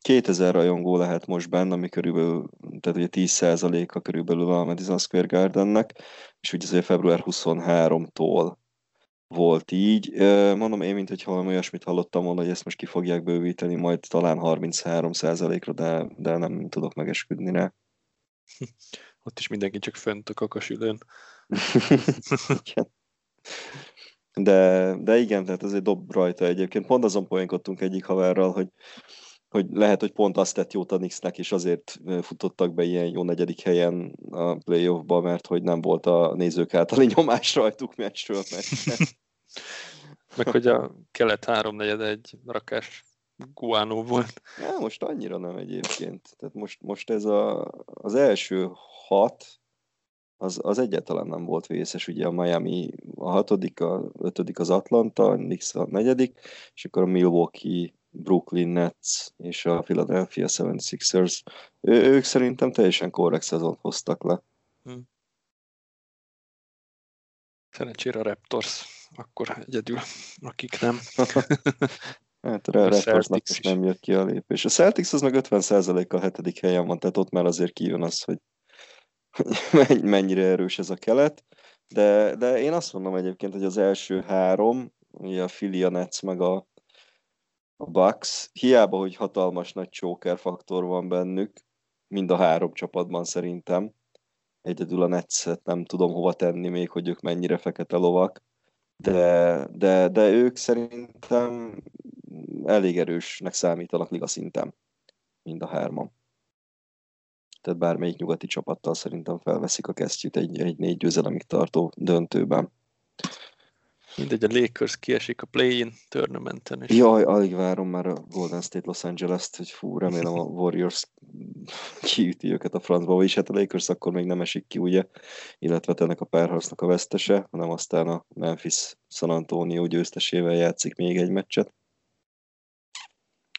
Speaker 5: 2000 rajongó lehet most benne, ami körülbelül, tehát ugye 10%-a körülbelül a Madison Square Gardennek, és ugye azért február 23-tól volt így. Mondom én, mint hogyha valami olyasmit hallottam volna, hogy ezt most ki fogják bővíteni, majd talán 33%-ra, de, de nem tudok megesküdni rá. *laughs*
Speaker 6: Ott is mindenki csak fönt a kakasülőn.
Speaker 5: De, de igen, tehát azért dob rajta egyébként. Pont azon poénkodtunk egyik haverral, hogy hogy lehet, hogy pont azt tett jót a Knicksnek, és azért futottak be ilyen jó negyedik helyen a playoffba, mert hogy nem volt a nézők általi *laughs* nyomás rajtuk meccsről meccsre. *laughs*
Speaker 6: Meg hogy a kelet háromnegyed egy rakás guánó volt.
Speaker 5: Ja, most annyira nem egyébként. Tehát most, most ez a, az első hat, az, az egyáltalán nem volt vészes. Ugye a Miami a hatodik, a ötödik az Atlanta, a Knicks a negyedik, és akkor a Milwaukee Brooklyn Nets és a Philadelphia 76ers. Ő, ők szerintem teljesen korrekt szezont hoztak le. Hmm.
Speaker 6: Szerencsére a Raptors akkor egyedül, akik nem. *laughs*
Speaker 5: hát a, a Raptorsnak is nem jött ki a lépés. A Celtics az meg 50%-kal hetedik helyen van, tehát ott már azért kijön az, hogy *laughs* mennyire erős ez a kelet. De, de én azt mondom egyébként, hogy az első három, ugye a Philly, a Nets, meg a, a Bucks, hiába, hogy hatalmas nagy choker faktor van bennük, mind a három csapatban szerintem. Egyedül a Netszet nem tudom hova tenni még, hogy ők mennyire fekete lovak, de, de, de ők szerintem elég erősnek számítanak liga szinten, mind a hárman. Tehát bármelyik nyugati csapattal szerintem felveszik a kesztyűt egy, egy négy győzelemig tartó döntőben.
Speaker 6: Mindegy, a Lakers kiesik a play-in tournamenten.
Speaker 5: És... Jaj, alig várom már a Golden State Los Angeles-t, hogy fú, remélem a *laughs* Warriors kiüti őket a francba, vagyis hát a Lakers akkor még nem esik ki, ugye, illetve ennek a párharcnak a vesztese, hanem aztán a Memphis San Antonio győztesével játszik még egy meccset.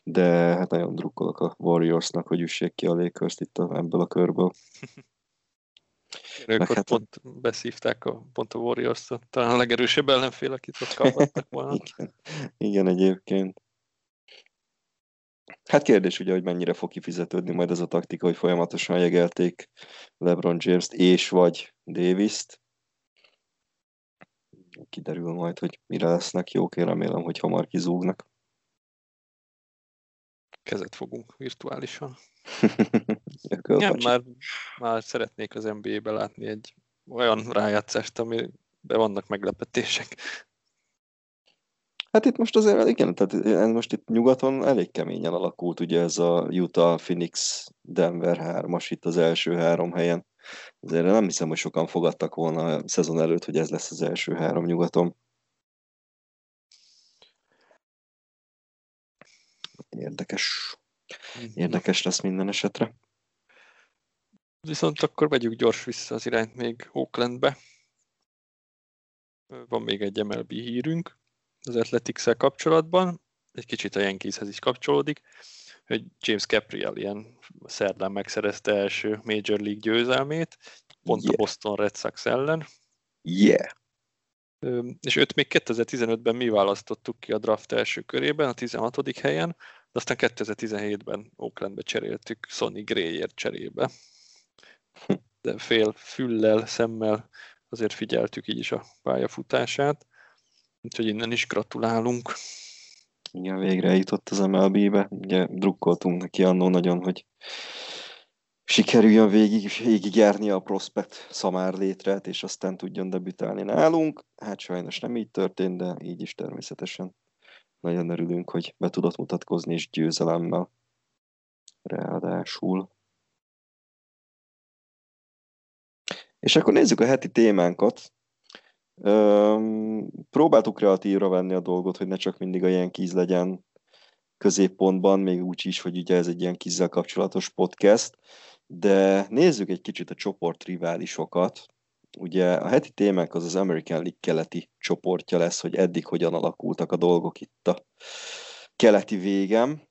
Speaker 5: De hát nagyon drukkolok a Warriorsnak, hogy üssék ki a Lakers-t itt a, ebből a körből. *laughs*
Speaker 6: Ők ott hát pont beszívták a, pont a warriors talán a legerősebb ellenfél, akit ott kaphattak volna. *laughs*
Speaker 5: Igen. Igen, egyébként. Hát kérdés ugye, hogy mennyire fog kifizetődni majd ez a taktika, hogy folyamatosan jegelték LeBron James-t és vagy Davis-t. Kiderül majd, hogy mire lesznek jók, én remélem, hogy hamar kizúgnak.
Speaker 6: Kezet fogunk virtuálisan. *laughs* Nem, már, már szeretnék az NBA-be látni egy olyan rájátszást, amiben vannak meglepetések.
Speaker 5: Hát itt most azért, igen, tehát most itt nyugaton elég keményen alakult ugye ez a Utah, Phoenix, Denver 3 itt az első három helyen. Azért nem hiszem, hogy sokan fogadtak volna a szezon előtt, hogy ez lesz az első három nyugaton. Érdekes. Érdekes lesz minden esetre.
Speaker 6: Viszont akkor vegyük gyors vissza az irányt még Oaklandbe. Van még egy MLB hírünk az athletics kapcsolatban, egy kicsit a Yankeeshez is kapcsolódik, hogy James Capriel ilyen szerdán megszerezte első Major League győzelmét, pont yeah. a Boston Red Sox ellen.
Speaker 5: Yeah.
Speaker 6: És őt még 2015-ben mi választottuk ki a draft első körében, a 16. helyen, de aztán 2017-ben Oaklandbe cseréltük Sonny Grayért cserébe. De fél füllel, szemmel azért figyeltük így is a pályafutását, úgyhogy innen is gratulálunk.
Speaker 5: Igen, végre jutott az MLB-be. Ugye drukkoltunk neki annó nagyon, hogy sikerüljön végig, végig járni a prospekt szamár létret, és aztán tudjon debütálni nálunk. Hát sajnos nem így történt, de így is természetesen nagyon örülünk, hogy be tudott mutatkozni, és győzelemmel. Ráadásul. És akkor nézzük a heti témánkat. Üm, próbáltuk kreatívra venni a dolgot, hogy ne csak mindig a ilyen kíz legyen középpontban, még úgy is, hogy ugye ez egy ilyen kízzel kapcsolatos podcast, de nézzük egy kicsit a csoport riválisokat, Ugye a heti témánk az az American League keleti csoportja lesz, hogy eddig hogyan alakultak a dolgok itt a keleti végem.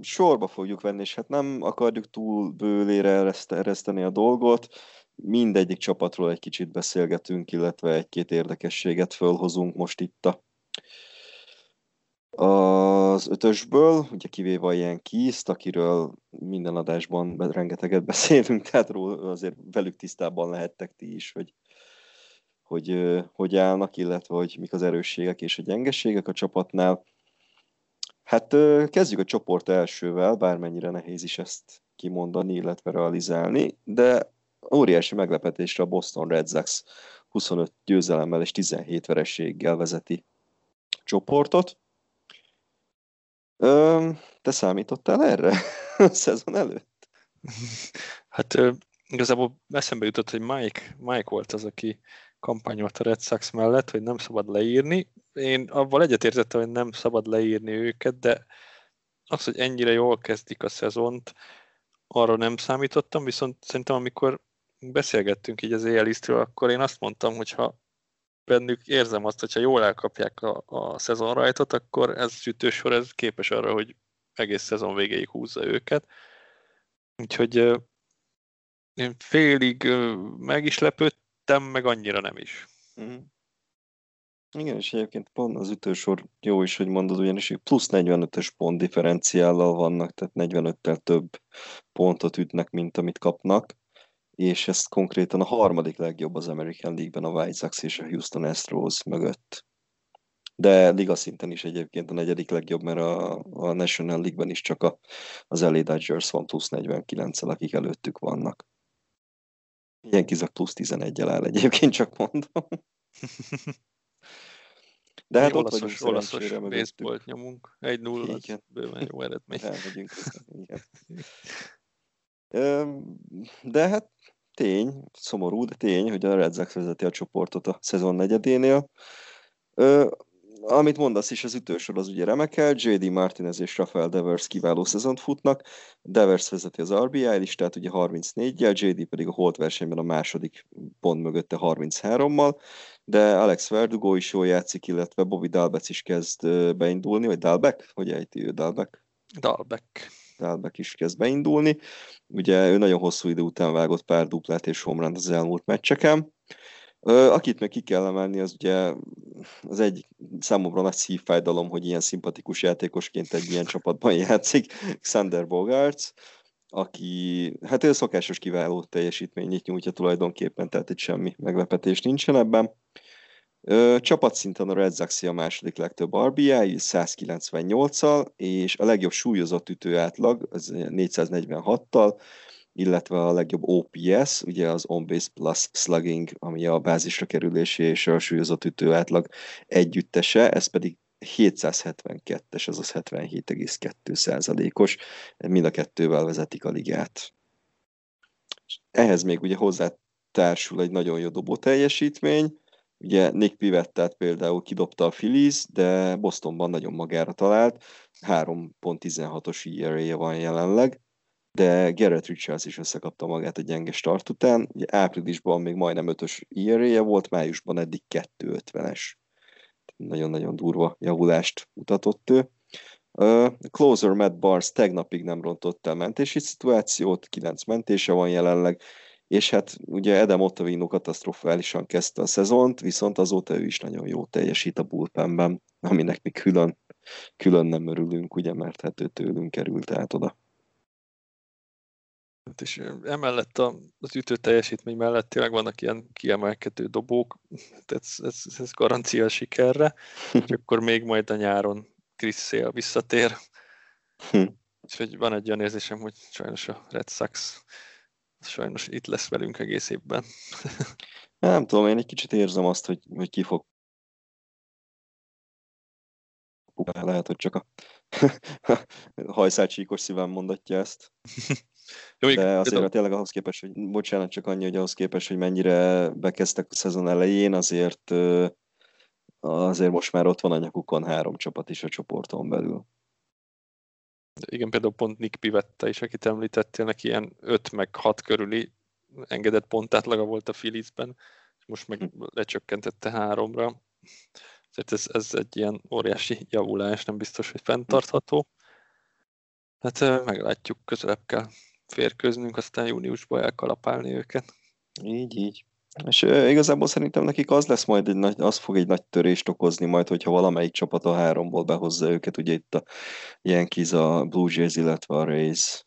Speaker 5: Sorba fogjuk venni, és hát nem akarjuk túl bőlére ereszteni a dolgot. Mindegyik csapatról egy kicsit beszélgetünk, illetve egy-két érdekességet fölhozunk most itt a az ötösből, ugye kivéve a ilyen kiszt, akiről minden adásban rengeteget beszélünk, tehát róla azért velük tisztában lehettek ti is, hogy hogy, hogy állnak, illetve hogy mik az erősségek és a gyengeségek a csapatnál. Hát kezdjük a csoport elsővel, bármennyire nehéz is ezt kimondani, illetve realizálni, de óriási meglepetésre a Boston Red Sox 25 győzelemmel és 17 vereséggel vezeti csoportot. Te számítottál erre *laughs* a szezon előtt?
Speaker 6: Hát igazából eszembe jutott, hogy Mike, Mike volt az, aki kampányolt a Red Sox mellett, hogy nem szabad leírni. Én avval egyetértettem, hogy nem szabad leírni őket, de az, hogy ennyire jól kezdik a szezont, arra nem számítottam, viszont szerintem amikor beszélgettünk így az éjjelisztről, akkor én azt mondtam, hogy ha bennük érzem azt, hogyha jól elkapják a, a szezon rajtot, akkor ez sütősor ez képes arra, hogy egész szezon végéig húzza őket. Úgyhogy én félig meg is lepődtem, meg annyira nem is. Mm.
Speaker 5: Igen, és egyébként pont az ütősor jó is, hogy mondod, ugyanis plusz 45-ös pont differenciállal vannak, tehát 45-tel több pontot ütnek, mint amit kapnak és ez konkrétan a harmadik legjobb az American League-ben a White Sox és a Houston Astros mögött. De liga szinten is egyébként a negyedik legjobb, mert a, a National League-ben is csak a, az LA Dodgers van plusz 49-el, akik előttük vannak. Ilyen kizak plusz 11-el áll egyébként, csak mondom.
Speaker 6: De hát ott vagyunk olaszos baseball nyomunk. Egy 0 az bőven jó eredmény. Elmegyünk. Igen.
Speaker 5: De hát tény, szomorú, de tény, hogy a Red Sox vezeti a csoportot a szezon negyedénél. Amit mondasz is, az ütősor az ugye remekel, J.D. Martinez és Rafael Devers kiváló szezont futnak, Devers vezeti az RBI listát, ugye 34-jel, J.D. pedig a holt versenyben a második pont mögötte 33-mal, de Alex Verdugo is jól játszik, illetve Bobby Dalbec is kezd beindulni, vagy Dalbeck? Hogy ejti ő Dalbeck?
Speaker 6: Dalbeck.
Speaker 5: Dalbeck is kezd beindulni. Ugye ő nagyon hosszú idő után vágott pár duplát és homránt az elmúlt meccseken. Akit meg ki kell emelni, az ugye az egy számomra nagy szívfájdalom, hogy ilyen szimpatikus játékosként egy ilyen csapatban *laughs* játszik, Xander Bogarts, aki, hát ő szokásos kiváló teljesítményét nyújtja tulajdonképpen, tehát itt semmi meglepetés nincsen ebben. Csapatszinten a Red Sox a második legtöbb RBI, 198-al, és a legjobb súlyozott ütő átlag, az 446-tal, illetve a legjobb OPS, ugye az On-Base Plus Slugging, ami a bázisra kerülési és a súlyozott ütő átlag együttese, ez pedig 772-es, azaz 77,2 százalékos, mind a kettővel vezetik a ligát. Ehhez még ugye hozzá társul egy nagyon jó dobó teljesítmény, Ugye Nick Pivettát például kidobta a Phillies, de Bostonban nagyon magára talált, 3.16-os ERA van jelenleg, de Garrett Richards is összekapta magát a gyenge start után. Ugye áprilisban még majdnem 5-ös ERA volt, májusban eddig 2.50-es. Nagyon-nagyon durva javulást mutatott ő. Uh, closer Matt Barnes tegnapig nem rontott el mentési szituációt, 9 mentése van jelenleg, és hát ugye Edem Ottavino katasztrofálisan kezdte a szezont, viszont azóta ő is nagyon jó teljesít a bullpenben, aminek mi külön, külön nem örülünk, ugye, mert hát ő tőlünk került át oda.
Speaker 6: Hát és emellett a, az ütő teljesítmény mellett tényleg vannak ilyen kiemelkedő dobók, *laughs* ez, ez, ez garancia a sikerre, és *laughs* akkor még majd a nyáron Chris Sale visszatér. *laughs* Úgyhogy van egy olyan érzésem, hogy sajnos a Red Sox sajnos itt lesz velünk egész évben.
Speaker 5: Nem tudom, én egy kicsit érzem azt, hogy, hogy ki fog lehet, hogy csak a hajszálcsíkos szívem mondatja ezt. Jó, De azért tudom. tényleg ahhoz képest, hogy bocsánat, csak annyi, hogy ahhoz képest, hogy mennyire bekezdtek a szezon elején, azért azért most már ott van a nyakukon három csapat is a csoporton belül.
Speaker 6: Igen, például pont Nick Pivetta is, akit említettél, neki ilyen 5 meg 6 körüli engedett pontátlaga volt a Philliesben, és most meg hm. lecsökkentette háromra. Ezért ez, ez egy ilyen óriási javulás, nem biztos, hogy fenntartható. Hát meglátjuk, közelebb kell férkőznünk, aztán júniusban elkalapálni őket.
Speaker 5: Így, így. És igazából szerintem nekik az lesz majd, egy nagy, az fog egy nagy törést okozni majd, hogyha valamelyik csapat a háromból behozza őket, ugye itt a Yankees, a Blue Jays, illetve a Rays,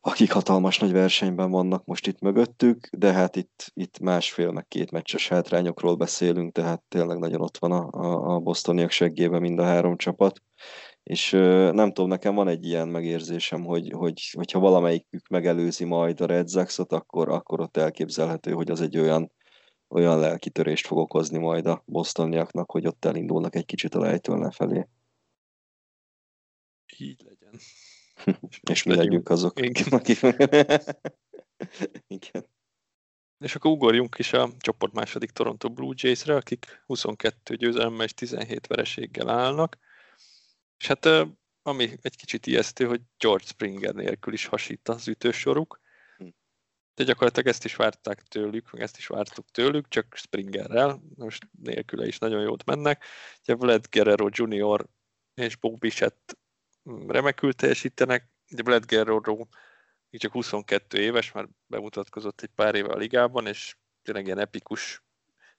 Speaker 5: akik hatalmas nagy versenyben vannak most itt mögöttük, de hát itt, itt másfél, meg két meccses hátrányokról beszélünk, tehát tényleg nagyon ott van a, a, a bostoniak seggében mind a három csapat és nem tudom, nekem van egy ilyen megérzésem, hogy, hogy hogyha valamelyikük megelőzi majd a Red Sox-ot, akkor, akkor ott elképzelhető, hogy az egy olyan, olyan lelkitörést fog okozni majd a bostoniaknak, hogy ott elindulnak egy kicsit a lejtől lefelé.
Speaker 6: Így legyen.
Speaker 5: És, *laughs* és mi legyünk azok,
Speaker 6: Igen. *laughs*
Speaker 5: akik... *laughs* Igen.
Speaker 6: És akkor ugorjunk is a csoport második Toronto Blue Jays-re, akik 22 győzelemmel és 17 vereséggel állnak. És hát ami egy kicsit ijesztő, hogy George Springer nélkül is hasít az ütősoruk.
Speaker 5: Hm.
Speaker 6: De gyakorlatilag ezt is várták tőlük, meg ezt is vártuk tőlük, csak Springerrel, most nélküle is nagyon jót mennek. Ugye Vlad Guerrero Jr. és Bob Bichett hm, remekül teljesítenek, de Vlad Guerrero még csak 22 éves, már bemutatkozott egy pár éve a ligában, és tényleg ilyen epikus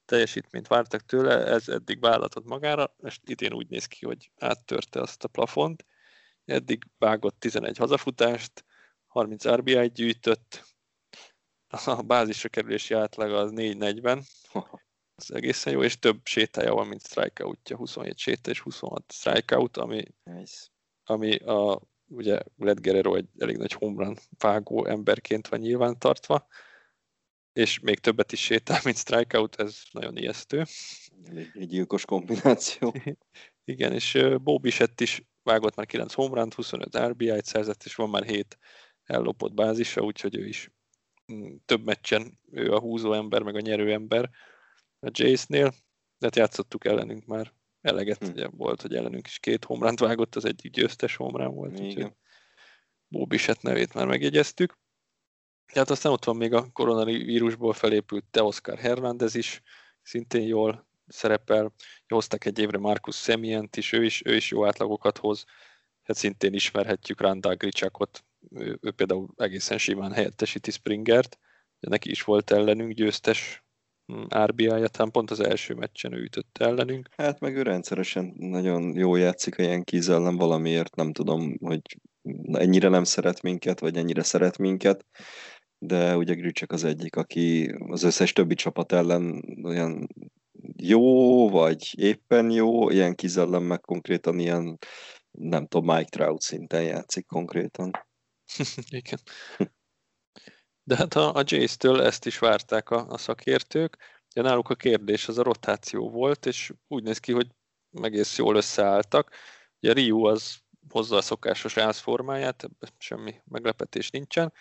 Speaker 6: teljesítményt vártak tőle, ez eddig vállalatot magára, és idén úgy néz ki, hogy áttörte azt a plafont. Eddig vágott 11 hazafutást, 30 RBI gyűjtött, a bázisra kerülési átlag az 4-40, az egészen jó, és több sétája van, mint strikeoutja, 27 séta és 26 strikeout, ami,
Speaker 5: Nice.
Speaker 6: ami a, ugye Led Guerrero egy elég nagy homrun vágó emberként van nyilván tartva, és még többet is sétál, mint strikeout, ez nagyon ijesztő.
Speaker 5: Elég egy gyilkos kombináció. *laughs*
Speaker 6: Igen, és ö, Bo Bichett is vágott már 9 homerunt, 25 RBI-t szerzett, és van már 7 ellopott bázisa, úgyhogy ő is mm, több meccsen ő a húzó ember, meg a nyerő ember a Jace-nél, de hát játszottuk ellenünk már eleget,
Speaker 5: Hm.
Speaker 6: ugye volt, hogy ellenünk is két homerunt vágott, az egyik győztes homerun volt, úgyhogy
Speaker 5: Igen.
Speaker 6: Bo Bichett nevét már megjegyeztük. Hát aztán ott van még a koronavírusból felépült Teoscar Hernández is, szintén jól szerepel. Hoztak egy évre Marcus Semient is, ő is, ő is jó átlagokat hoz. Hát szintén ismerhetjük Randall Grichakot, ő, ő például egészen simán helyettesíti Springert. Neki is volt ellenünk győztes mm, RBI-ja, talán pont az első meccsen ő ütött ellenünk.
Speaker 5: Hát meg ő rendszeresen nagyon jó játszik a Yankees ellen valamiért, nem tudom, hogy ennyire nem szeret minket, vagy ennyire szeret minket, de ugye Grücsek az egyik, aki az összes többi csapat ellen olyan jó, vagy éppen jó, ilyen ellen meg konkrétan ilyen, nem tudom, Mike Trout szinten játszik konkrétan. *laughs*
Speaker 6: Igen. De hát a, a Jace-től ezt is várták a, a szakértők. Ugye náluk a kérdés az a rotáció volt, és úgy néz ki, hogy egész jól összeálltak. Ugye Ryu az hozza a szokásos rázformáját, ebben semmi meglepetés nincsen,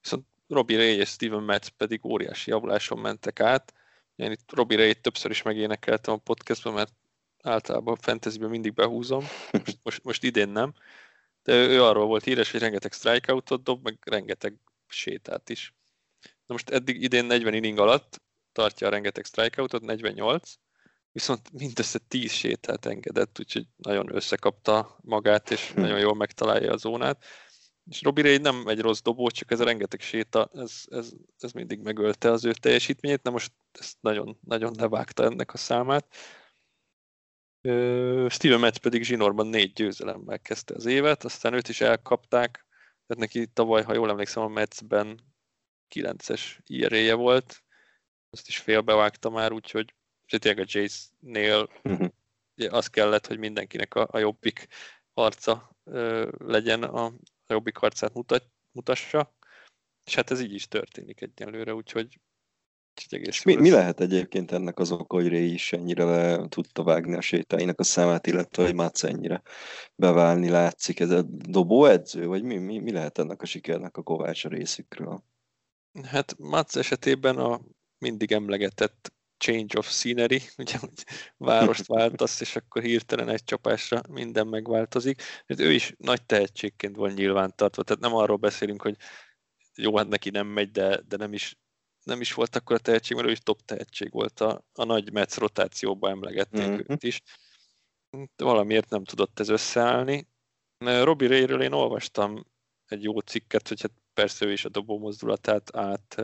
Speaker 6: viszont Robbie Ray és Steven Metz pedig óriási javuláson mentek át. Én itt Robbie Ray többször is megénekeltem a podcastban, mert általában a fantasyben mindig behúzom, most, most, most idén nem. De ő, ő arról volt híres, hogy rengeteg strikeoutot dob, meg rengeteg sétát is. Na most eddig idén 40 inning alatt tartja a rengeteg strikeoutot, 48, viszont mindössze 10 sétát engedett, úgyhogy nagyon összekapta magát, és
Speaker 5: Hm.
Speaker 6: nagyon jól megtalálja a zónát. És Robbie Ray nem egy rossz dobó, csak ez a rengeteg séta, ez, ez, ez mindig megölte az ő teljesítményét, na most ezt nagyon, nagyon levágta ennek a számát. Steven Metz pedig zsinórban négy győzelemmel kezdte az évet, aztán őt is elkapták, tehát neki tavaly, ha jól emlékszem, a Metzben 9-es IRA-je volt, azt is félbevágta már, úgyhogy tényleg a Jace-nél az kellett, hogy mindenkinek a, a jobbik harca ö, legyen, a, a jobbik harcát mutat, mutassa, és hát ez így is történik egyelőre, úgyhogy, egész
Speaker 5: mi, mi lehet egyébként ennek az oka, hogy Ray is ennyire le tudta vágni a sétáinak a számát, illetve hogy Mats ennyire beválni látszik? Ez a dobóedző, vagy mi, mi, mi lehet ennek a sikernek a kovács a részükről?
Speaker 6: Hát Mats esetében a mindig emlegetett change of scenery, *laughs* ugye, hogy várost *laughs* váltasz, és akkor hirtelen egy csapásra minden megváltozik. Hát ő is nagy tehetségként van nyilvántartva, tehát nem arról beszélünk, hogy jó, hát neki nem megy, de, de nem is nem is volt akkor a tehetség, mert ő is top tehetség volt a, a nagy Metsz rotációban emlegették
Speaker 5: Mhm.
Speaker 6: őt is. Valamiért nem tudott ez összeállni, Robi Rayről én olvastam egy jó cikket, hogy hát persze ő is a dobó mozdulatát át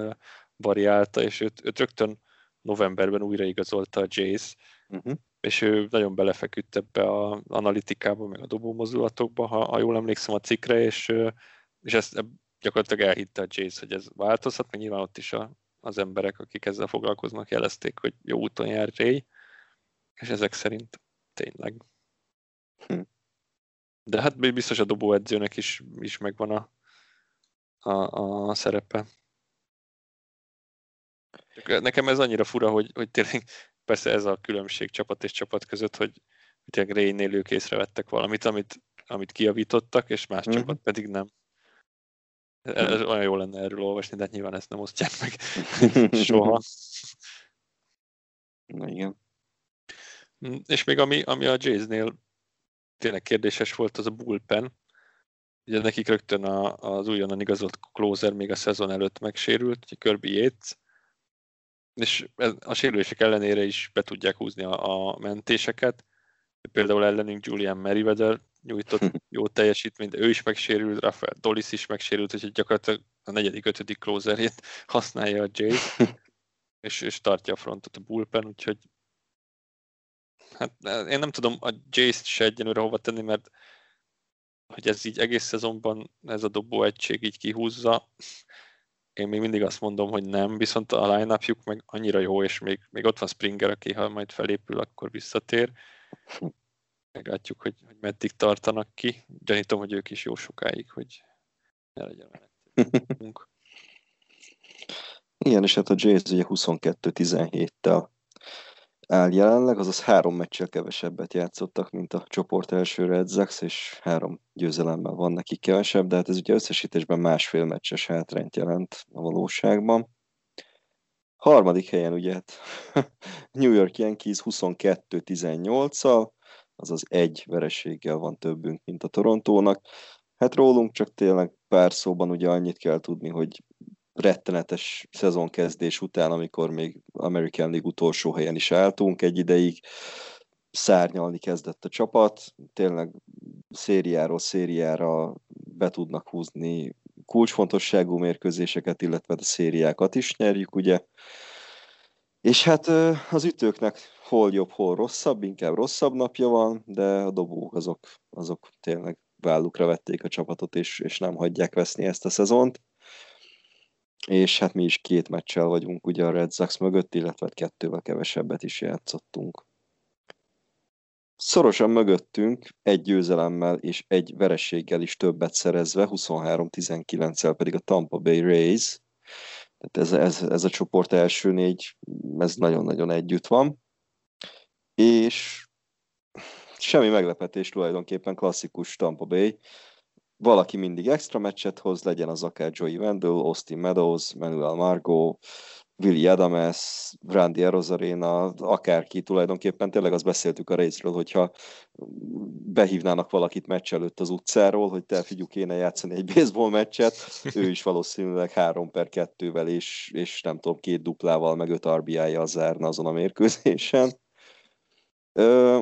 Speaker 6: variálta, és őt, őt rögtön novemberben újraigazolta a Jace, uh-huh. és ő nagyon belefeküdt ebbe a analitikába, meg a dobó mozdulatokba, ha, ha jól emlékszem a cikkre, és, és ezt gyakorlatilag elhitte a Jace, hogy ez változhat, meg nyilván ott is a, az emberek, akik ezzel foglalkoznak, jelezték, hogy jó úton jár Ray, és ezek szerint tényleg. Hm. De hát biztos a dobóedzőnek is, is megvan a, a, a szerepe. Nekem ez annyira fura, hogy, hogy tényleg persze ez a különbség csapat és csapat között, hogy tényleg Raynél ők észrevettek valamit, amit, amit kiavítottak, és más mm-hmm. csapat pedig nem. Ez olyan jó lenne erről olvasni, de hát nyilván ezt nem osztják meg *laughs* soha.
Speaker 5: Na igen.
Speaker 6: Mm, és még ami, ami a Jays-nél tényleg kérdéses volt, az a bullpen. Ugye nekik rögtön a, az újonnan igazolt closer még a szezon előtt megsérült, Kirby Yates, és a sérülések ellenére is be tudják húzni a, a mentéseket. Például ellenünk Julian Merriweather nyújtott *laughs* jó teljesítményt, de ő is megsérült, Rafael Dolis is megsérült, úgyhogy gyakorlatilag a negyedik, ötödik closerét *laughs* használja a Jay, *laughs* és, és tartja a frontot a bullpen, úgyhogy hát én nem tudom a Jace-t se egyenlőre hova tenni, mert hogy ez így egész szezonban ez a dobó egység így kihúzza, én még mindig azt mondom, hogy nem, viszont a line meg annyira jó, és még, még ott van Springer, aki ha majd felépül, akkor visszatér. Meglátjuk, hogy, hogy meddig tartanak ki. Gyanítom, hogy ők is jó sokáig, hogy ne legyen olyan
Speaker 5: Igen, és hát a Jays ugye 22-17-tel áll jelenleg, azaz három meccsel kevesebbet játszottak, mint a csoport első Red Sox, és három győzelemmel van nekik kevesebb, de hát ez ugye összesítésben másfél meccses hátrányt jelent a valóságban. Harmadik helyen ugye hát *laughs* New York Yankees 22-18-al, azaz egy vereséggel van többünk, mint a Torontónak. Hát rólunk csak tényleg pár szóban ugye annyit kell tudni, hogy rettenetes szezonkezdés után, amikor még American League utolsó helyen is álltunk egy ideig, szárnyalni kezdett a csapat, tényleg szériáról szériára be tudnak húzni kulcsfontosságú mérkőzéseket, illetve a szériákat is nyerjük, ugye. És hát az ütőknek hol jobb, hol rosszabb, inkább rosszabb napja van, de a dobók azok, azok tényleg vállukra vették a csapatot, és, és nem hagyják veszni ezt a szezont és hát mi is két meccsel vagyunk ugye a Red Sox mögött, illetve kettővel kevesebbet is játszottunk. Szorosan mögöttünk egy győzelemmel és egy verességgel is többet szerezve, 23-19-el pedig a Tampa Bay Rays. Tehát ez, ez, ez a csoport első négy, ez nagyon-nagyon együtt van. És semmi meglepetés tulajdonképpen klasszikus Tampa Bay valaki mindig extra meccset hoz, legyen az akár Joey Wendell, Austin Meadows, Manuel Margot, Willi Adames, Randy Arozarena, akárki tulajdonképpen, tényleg azt beszéltük a részről, hogyha behívnának valakit meccs előtt az utcáról, hogy te figyú kéne játszani egy baseball meccset, ő is valószínűleg 3 per 2-vel és, és nem tudom, két duplával, meg 5 RBI-jal zárna azon a mérkőzésen.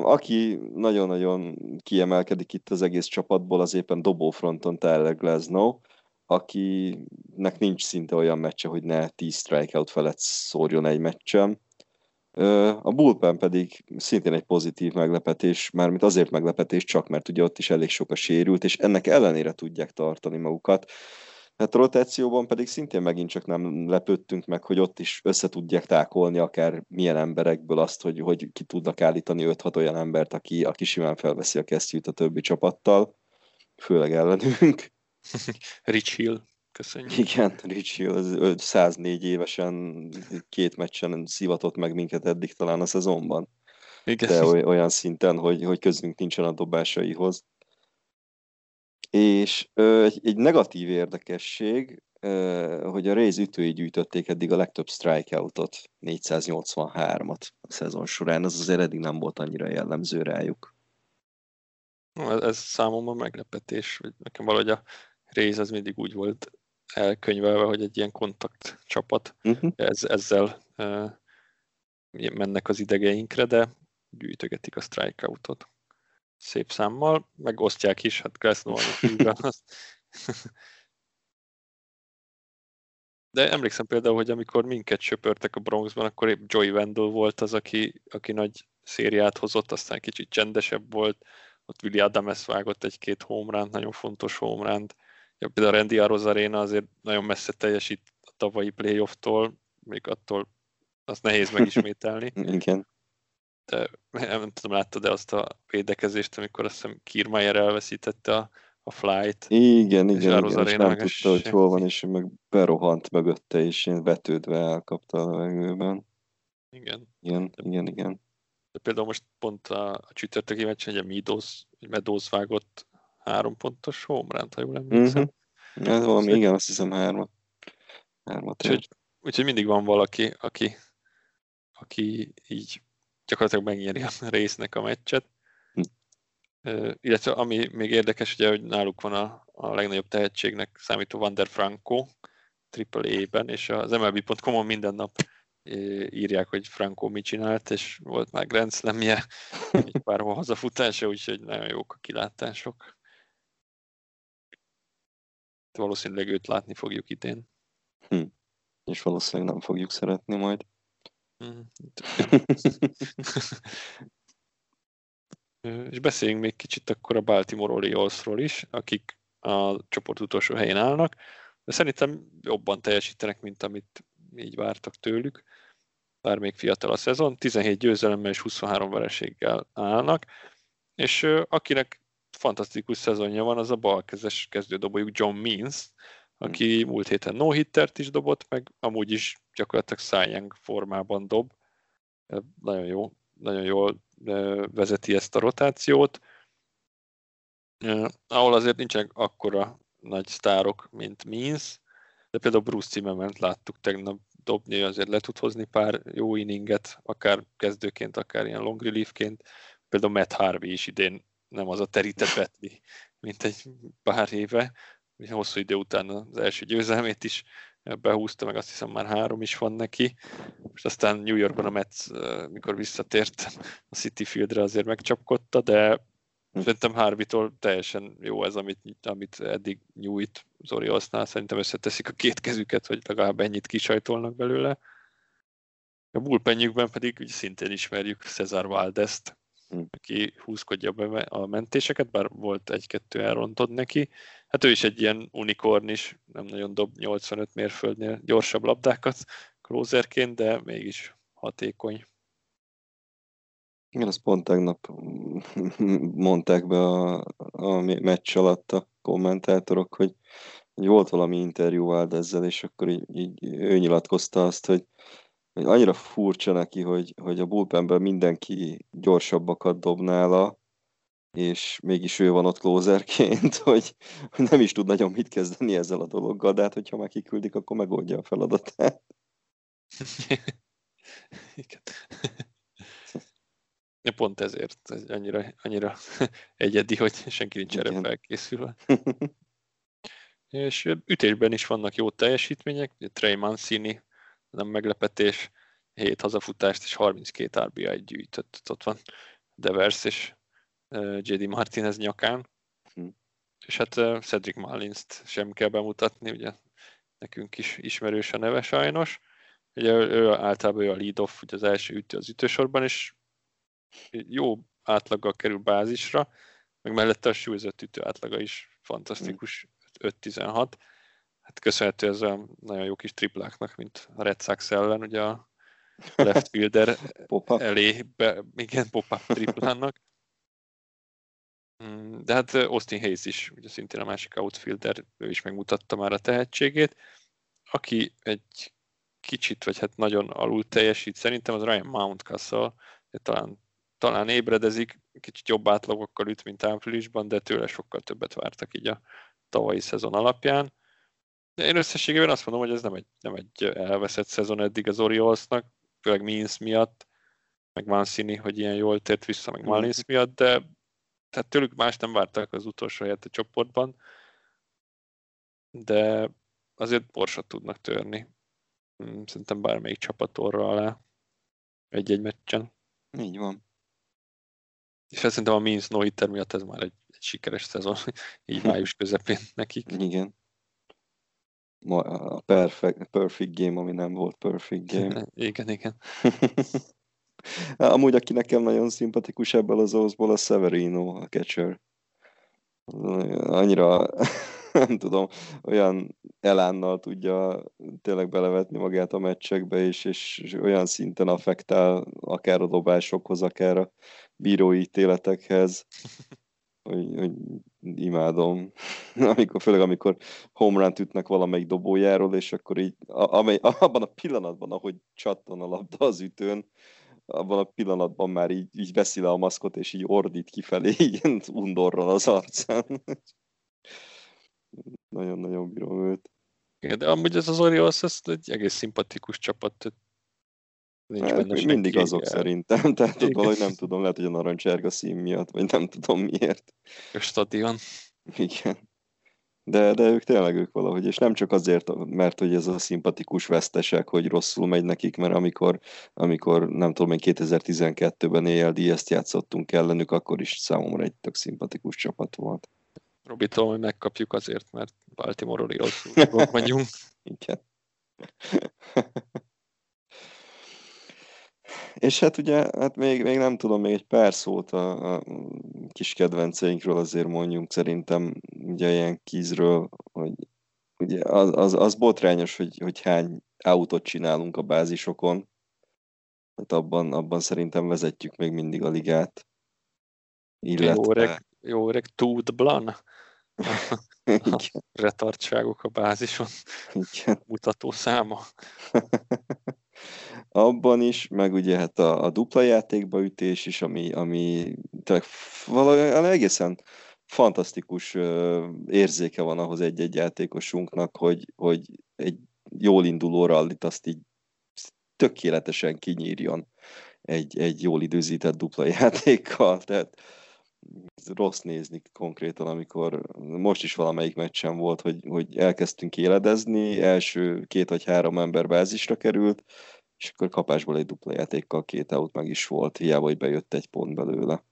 Speaker 5: Aki nagyon-nagyon kiemelkedik itt az egész csapatból, az éppen dobófronton Tyler Glasnow, akinek nincs szinte olyan meccse, hogy ne 10 strikeout felett szórjon egy meccsem. A bullpen pedig szintén egy pozitív meglepetés, mármint azért meglepetés csak, mert ugye ott is elég sok a sérült, és ennek ellenére tudják tartani magukat. Hát a rotációban pedig szintén megint csak nem lepődtünk meg, hogy ott is össze tudják tákolni akár milyen emberekből azt, hogy, hogy ki tudnak állítani 5-6 olyan embert, aki, aki simán felveszi a kesztyűt a többi csapattal, főleg ellenünk. *laughs*
Speaker 6: Rich Hill, köszönjük.
Speaker 5: Igen, Rich Hill, 104 évesen két meccsen szivatott meg minket eddig talán a szezonban. Igen. De olyan szinten, hogy, hogy közünk nincsen a dobásaihoz. És ö, egy, egy negatív érdekesség, ö, hogy a Rays ütői gyűjtötték eddig a legtöbb strikeoutot, 483-at a szezon során, az azért eddig nem volt annyira jellemző rájuk.
Speaker 6: Ez, ez számomra meglepetés, hogy nekem valahogy a Rays az mindig úgy volt elkönyvelve, hogy egy ilyen kontakt csapat, uh-huh. ez, ezzel uh, mennek az idegeinkre, de gyűjtögetik a strikeoutot. Szép számmal, meg osztják is, hát azt. De emlékszem például, hogy amikor minket söpörtek a Bronxban, akkor épp Joey Wendell volt az, aki, aki nagy szériát hozott, aztán kicsit csendesebb volt, ott Willi Adams vágott egy-két homránt, nagyon fontos homránt. Ja, például a Randy Arozarena azért nagyon messze teljesít a tavalyi playoff-tól, még attól azt nehéz megismételni.
Speaker 5: Igen.
Speaker 6: De nem tudom, láttad-e azt a védekezést, amikor azt hiszem Kiermaier elveszítette a, a flight.
Speaker 5: Igen, igen, igen, és nem tudta, hogy hol van, és meg berohant mögötte, és én betődve elkapta a levegőben.
Speaker 6: Igen.
Speaker 5: Igen, igen, igen.
Speaker 6: De például most pont a, a csütörtöki meccsen, hogy a Meadows, Meadows vágott három pontos homerun ha jól emlékszem.
Speaker 5: Mm-hmm. Ez valami, szóval, igen, azt hiszem hármat. Hármat.
Speaker 6: Úgyhogy, úgyhogy mindig van valaki, aki, aki így gyakorlatilag megnyeri a *laughs* résznek a meccset. Hm. Uh, illetve ami még érdekes, ugye, hogy náluk van a, a legnagyobb tehetségnek számító Vander Franco, AAA-ben, és az MLB.com-on minden nap írják, hogy Franco mit csinált, és volt már Grand Slam-je, *laughs* egy pár hazafutása, úgyhogy nagyon jók a kilátások. Valószínűleg őt látni fogjuk idén.
Speaker 5: Hm. És valószínűleg nem fogjuk szeretni majd.
Speaker 6: És beszéljünk még kicsit akkor a Baltimore Orioles-ról is, akik a csoport utolsó helyén állnak, de szerintem jobban teljesítenek, mint amit így vártak tőlük, bár még fiatal a szezon, 17 győzelemmel és 23 vereséggel állnak, és akinek fantasztikus szezonja van, az a balkezes kezdődobójuk John Means, aki múlt héten no hittert is dobott, meg amúgy is gyakorlatilag Cy formában dob. Nagyon jó, nagyon jól vezeti ezt a rotációt. Ahol azért nincsenek akkora nagy sztárok, mint Means, de például Bruce Zimmerment láttuk tegnap dobni, azért le tud hozni pár jó inninget, akár kezdőként, akár ilyen long reliefként. Például Matt Harvey is idén nem az a terített betli, mint egy pár éve. Hosszú idő után az első győzelmét is behúzta, meg azt hiszem már három is van neki. Most aztán New Yorkban a Mets, mikor visszatért a City Fieldre azért megcsapkodta, de Szerintem Harvitól teljesen jó ez, amit, amit eddig nyújt Zori használ. Szerintem összeteszik a két kezüket, hogy legalább ennyit kisajtolnak belőle. A bullpenjükben pedig ugye szintén ismerjük Cesar Valdezt. Aki húzkodja be a mentéseket, bár volt egy-kettő elrontod neki. Hát ő is egy ilyen unikorn is, nem nagyon dob 85 mérföldnél gyorsabb labdákat closerként, de mégis hatékony.
Speaker 5: Igen, azt pont tegnap *laughs* mondták be a, a meccs alatt a kommentátorok, hogy, hogy volt valami interjú ezzel, és akkor így, így ő nyilatkozta azt, hogy, hogy annyira furcsa neki, hogy, hogy a bullpenben mindenki gyorsabbakat dob nála, és mégis ő van ott closerként, hogy, *laughs* hogy nem is tud nagyon mit kezdeni ezzel a dologgal, de hát hogyha már kiküldik, akkor megoldja a feladatát.
Speaker 6: Igen. *laughs* Ja, pont ezért ez annyira, annyira *laughs* egyedi, hogy senki nincs erre felkészülve. És ütésben is vannak jó teljesítmények, Trey Mancini, nem meglepetés, 7 hazafutást és 32 RBI gyűjtött. Ott van Devers és JD Martinez nyakán. Hm. És hát Cedric Mullins-t sem kell bemutatni, ugye nekünk is ismerős a neve sajnos. Ugye ő általában ő a lead-off, ugye az első ütő az ütősorban, és jó átlaggal kerül bázisra, meg mellette a súlyzott ütő átlaga is fantasztikus, 5-16. Hát köszönhető ez a nagyon jó kis tripláknak, mint a Red Sox ellen, ugye a left fielder *laughs* elé, be, igen, pop-up triplának. Mm, de hát Austin Hayes is, ugye szintén a másik outfielder, ő is megmutatta már a tehetségét. Aki egy kicsit, vagy hát nagyon alul teljesít, szerintem az Ryan Mountcastle, talán talán ébredezik, kicsit jobb átlagokkal üt, mint áprilisban, de tőle sokkal többet vártak így a tavalyi szezon alapján. De én összességében azt mondom, hogy ez nem egy, nem egy elveszett szezon eddig az Oriolsnak, főleg Means miatt, meg Mancini, hogy ilyen jól tért vissza, meg Malins mm. miatt, de tehát tőlük más nem vártak az utolsó helyet a csoportban, de azért borsot tudnak törni. Hmm, szerintem bármelyik csapat orra alá egy-egy meccsen.
Speaker 5: Így van.
Speaker 6: És ezt szerintem a Means no hitter miatt ez már egy, egy sikeres szezon, *laughs* így május közepén nekik.
Speaker 5: Igen. A perfect, perfect game, ami nem volt perfect *laughs* game.
Speaker 6: igen, igen. *laughs*
Speaker 5: Amúgy, aki nekem nagyon szimpatikus ebből az oszból, a Severino, a catcher. Annyira, *laughs* nem tudom, olyan elánnal tudja tényleg belevetni magát a meccsekbe, és, és, és olyan szinten affektál akár a dobásokhoz, akár a bírói ítéletekhez, hogy, hogy imádom. *laughs* Amikor, főleg amikor home run ütnek valamelyik dobójáról, és akkor így, amely, abban a pillanatban, ahogy csattan a labda az ütőn, abban a pillanatban már így, így veszi le a maszkot, és így ordít kifelé, *laughs* ilyen undorral az arcán. *laughs* Nagyon-nagyon bírom őt.
Speaker 6: De amúgy ez az Orioles, ez egy egész szimpatikus csapat.
Speaker 5: Nincs hát, benne mindig azok el. szerintem, *laughs* tehát Igen. valahogy nem tudom, lehet, hogy a narancsárga szín miatt, vagy nem tudom miért.
Speaker 6: A stadion.
Speaker 5: Igen. De, de ők tényleg ők valahogy, és nem csak azért, mert hogy ez a szimpatikus vesztesek, hogy rosszul megy nekik, mert amikor, amikor nem tudom én 2012-ben ELDS-t játszottunk ellenük, akkor is számomra egy tök szimpatikus csapat volt.
Speaker 6: Robitól, hogy megkapjuk azért, mert Baltimore Orioles *laughs* vagyunk.
Speaker 5: Igen. *laughs* És hát ugye, hát még, még nem tudom, még egy pár szót a, a kis kedvenceinkről azért mondjunk, szerintem ugye ilyen kizről, hogy ugye az, az, az botrányos, hogy, hogy hány autót csinálunk a bázisokon, hát abban, abban szerintem vezetjük még mindig a ligát.
Speaker 6: Illetve... Jó öreg, jó öreg Tud Blan. *laughs* a retartságok a bázison. Igen. Mutató száma. *laughs*
Speaker 5: abban is, meg ugye hát a, a dupla játékba ütés is, ami, ami valami egészen fantasztikus érzéke van ahhoz egy-egy játékosunknak, hogy, hogy egy jól induló rallit azt így tökéletesen kinyírjon egy, egy jól időzített dupla játékkal, tehát rossz nézni konkrétan, amikor most is valamelyik meccsen volt, hogy, hogy elkezdtünk éledezni, első két vagy három ember bázisra került, és akkor kapásból egy dupla játékkal két out meg is volt, hiába, hogy bejött egy pont belőle.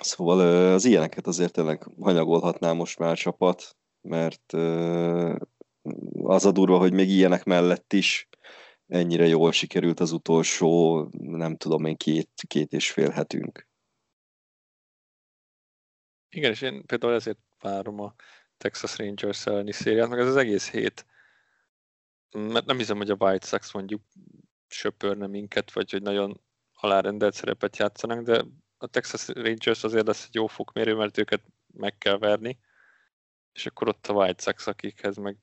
Speaker 5: Szóval az ilyeneket azért tényleg hanyagolhatná most már a csapat, mert az a durva, hogy még ilyenek mellett is ennyire jól sikerült az utolsó, nem tudom én, két, két és fél hetünk.
Speaker 6: Igen, és én például ezért várom a Texas Rangers elleni szériát, meg ez az egész hét mert nem hiszem, hogy a White Sox mondjuk söpörne minket, vagy hogy nagyon alárendelt szerepet játszanak, de a Texas Rangers azért lesz egy jó fokmérő, mert őket meg kell verni, és akkor ott a White Sox, akikhez meg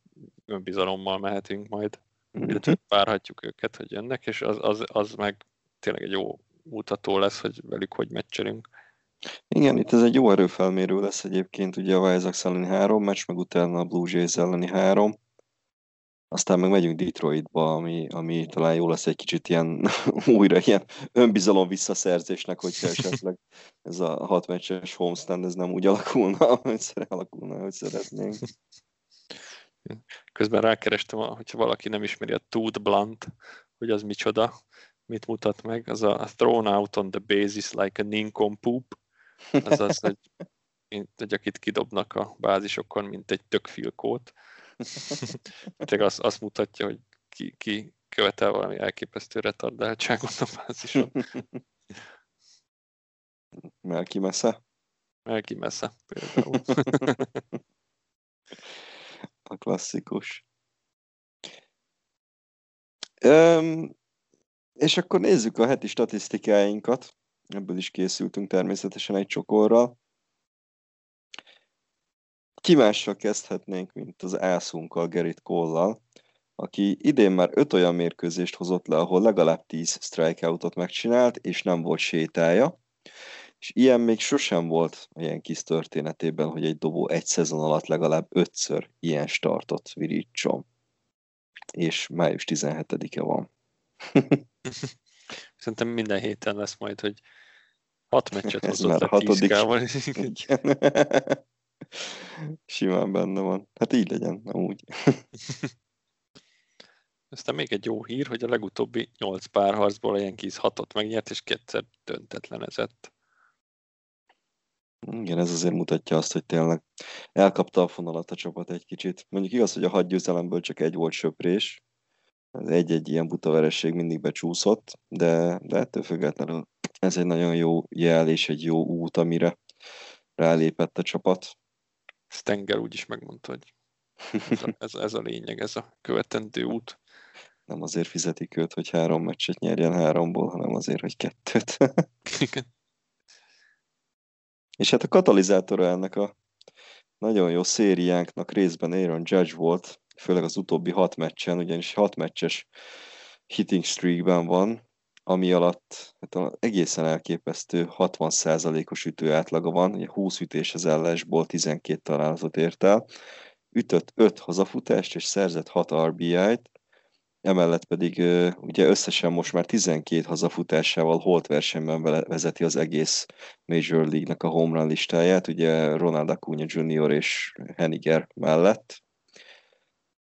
Speaker 6: önbizalommal mehetünk majd, mm-hmm. illetve várhatjuk őket, hogy jönnek, és az, az, az meg tényleg egy jó mutató lesz, hogy velük hogy meccselünk.
Speaker 5: Igen, itt ez egy jó erőfelmérő lesz egyébként, ugye a White Sox elleni három meccs, meg utána a Blue Jays elleni három aztán meg megyünk Detroitba, ami, ami talán jó lesz egy kicsit ilyen *laughs* újra ilyen önbizalom visszaszerzésnek, hogyha esetleg ez a hat meccses homestand ez nem úgy alakulna, *laughs* hogy alakulna, hogy szeretnénk.
Speaker 6: Közben rákerestem, hogyha valaki nem ismeri a Toot Blunt, hogy az micsoda, mit mutat meg, az a thrown out on the basis like a nincompoop, azaz, hogy, *laughs* hogy akit kidobnak a bázisokon, mint egy tökfilkót Tényleg azt, azt mutatja, hogy ki, ki követel valami elképesztő retardáltságot a fázison.
Speaker 5: Melki messze?
Speaker 6: Melki messze, például. *laughs*
Speaker 5: a klasszikus. Öm, és akkor nézzük a heti statisztikáinkat. Ebből is készültünk természetesen egy csokorral. Ki mással kezdhetnénk, mint az ászunkkal, Gerrit Kollal, aki idén már öt olyan mérkőzést hozott le, ahol legalább 10 strikeoutot megcsinált, és nem volt sétája. És ilyen még sosem volt ilyen kis történetében, hogy egy dobó egy szezon alatt legalább ötször ilyen startot virítson. És május 17-e van. *laughs*
Speaker 6: Szerintem minden héten lesz majd, hogy hat meccset hozott Ez már hatodik. *laughs*
Speaker 5: Simán benne van. Hát így legyen, amúgy. *laughs*
Speaker 6: Aztán még egy jó hír, hogy a legutóbbi 8 párharcból a Yankees 6-ot megnyert, és kétszer döntetlenezett.
Speaker 5: Igen, ez azért mutatja azt, hogy tényleg elkapta a fonalat a csapat egy kicsit. Mondjuk igaz, hogy a hat győzelemből csak egy volt söprés, az egy-egy ilyen buta vereség mindig becsúszott, de, de ettől függetlenül ez egy nagyon jó jel és egy jó út, amire rálépett a csapat.
Speaker 6: Stenger úgy is megmondta, hogy ez a, ez, ez a lényeg, ez a követendő út.
Speaker 5: Nem azért fizetik őt, hogy három meccset nyerjen háromból, hanem azért, hogy kettőt.
Speaker 6: Igen.
Speaker 5: És hát a katalizátora ennek a nagyon jó szériánknak részben Aaron Judge volt, főleg az utóbbi hat meccsen, ugyanis hat meccses hitting streakben van, ami alatt hát egészen elképesztő 60%-os ütő átlaga van, ugye 20 ütés az ellensból 12 találatot ért el, ütött 5 hazafutást és szerzett 6 RBI-t, emellett pedig ugye összesen most már 12 hazafutásával holt versenyben vezeti az egész Major League-nek a home run listáját, ugye Ronald Acuna Jr. és Henniger mellett.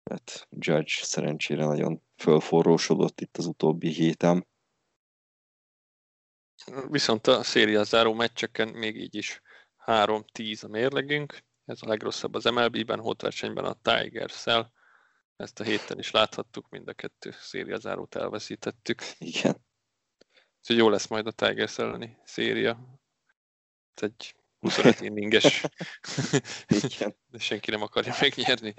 Speaker 5: Tehát Judge szerencsére nagyon fölforrósodott itt az utóbbi héten.
Speaker 6: Viszont a széria záró meccseken még így is 3-10 a mérlegünk. Ez a legrosszabb az MLB-ben, holt versenyben a Tigers-szel ezt a héten is láthattuk, mind a kettő szériazárót elveszítettük.
Speaker 5: Igen.
Speaker 6: Úgyhogy jó lesz majd a Tigers elleni széria. Ez egy 25 inninges. *laughs*
Speaker 5: Igen.
Speaker 6: De senki nem akarja megnyerni.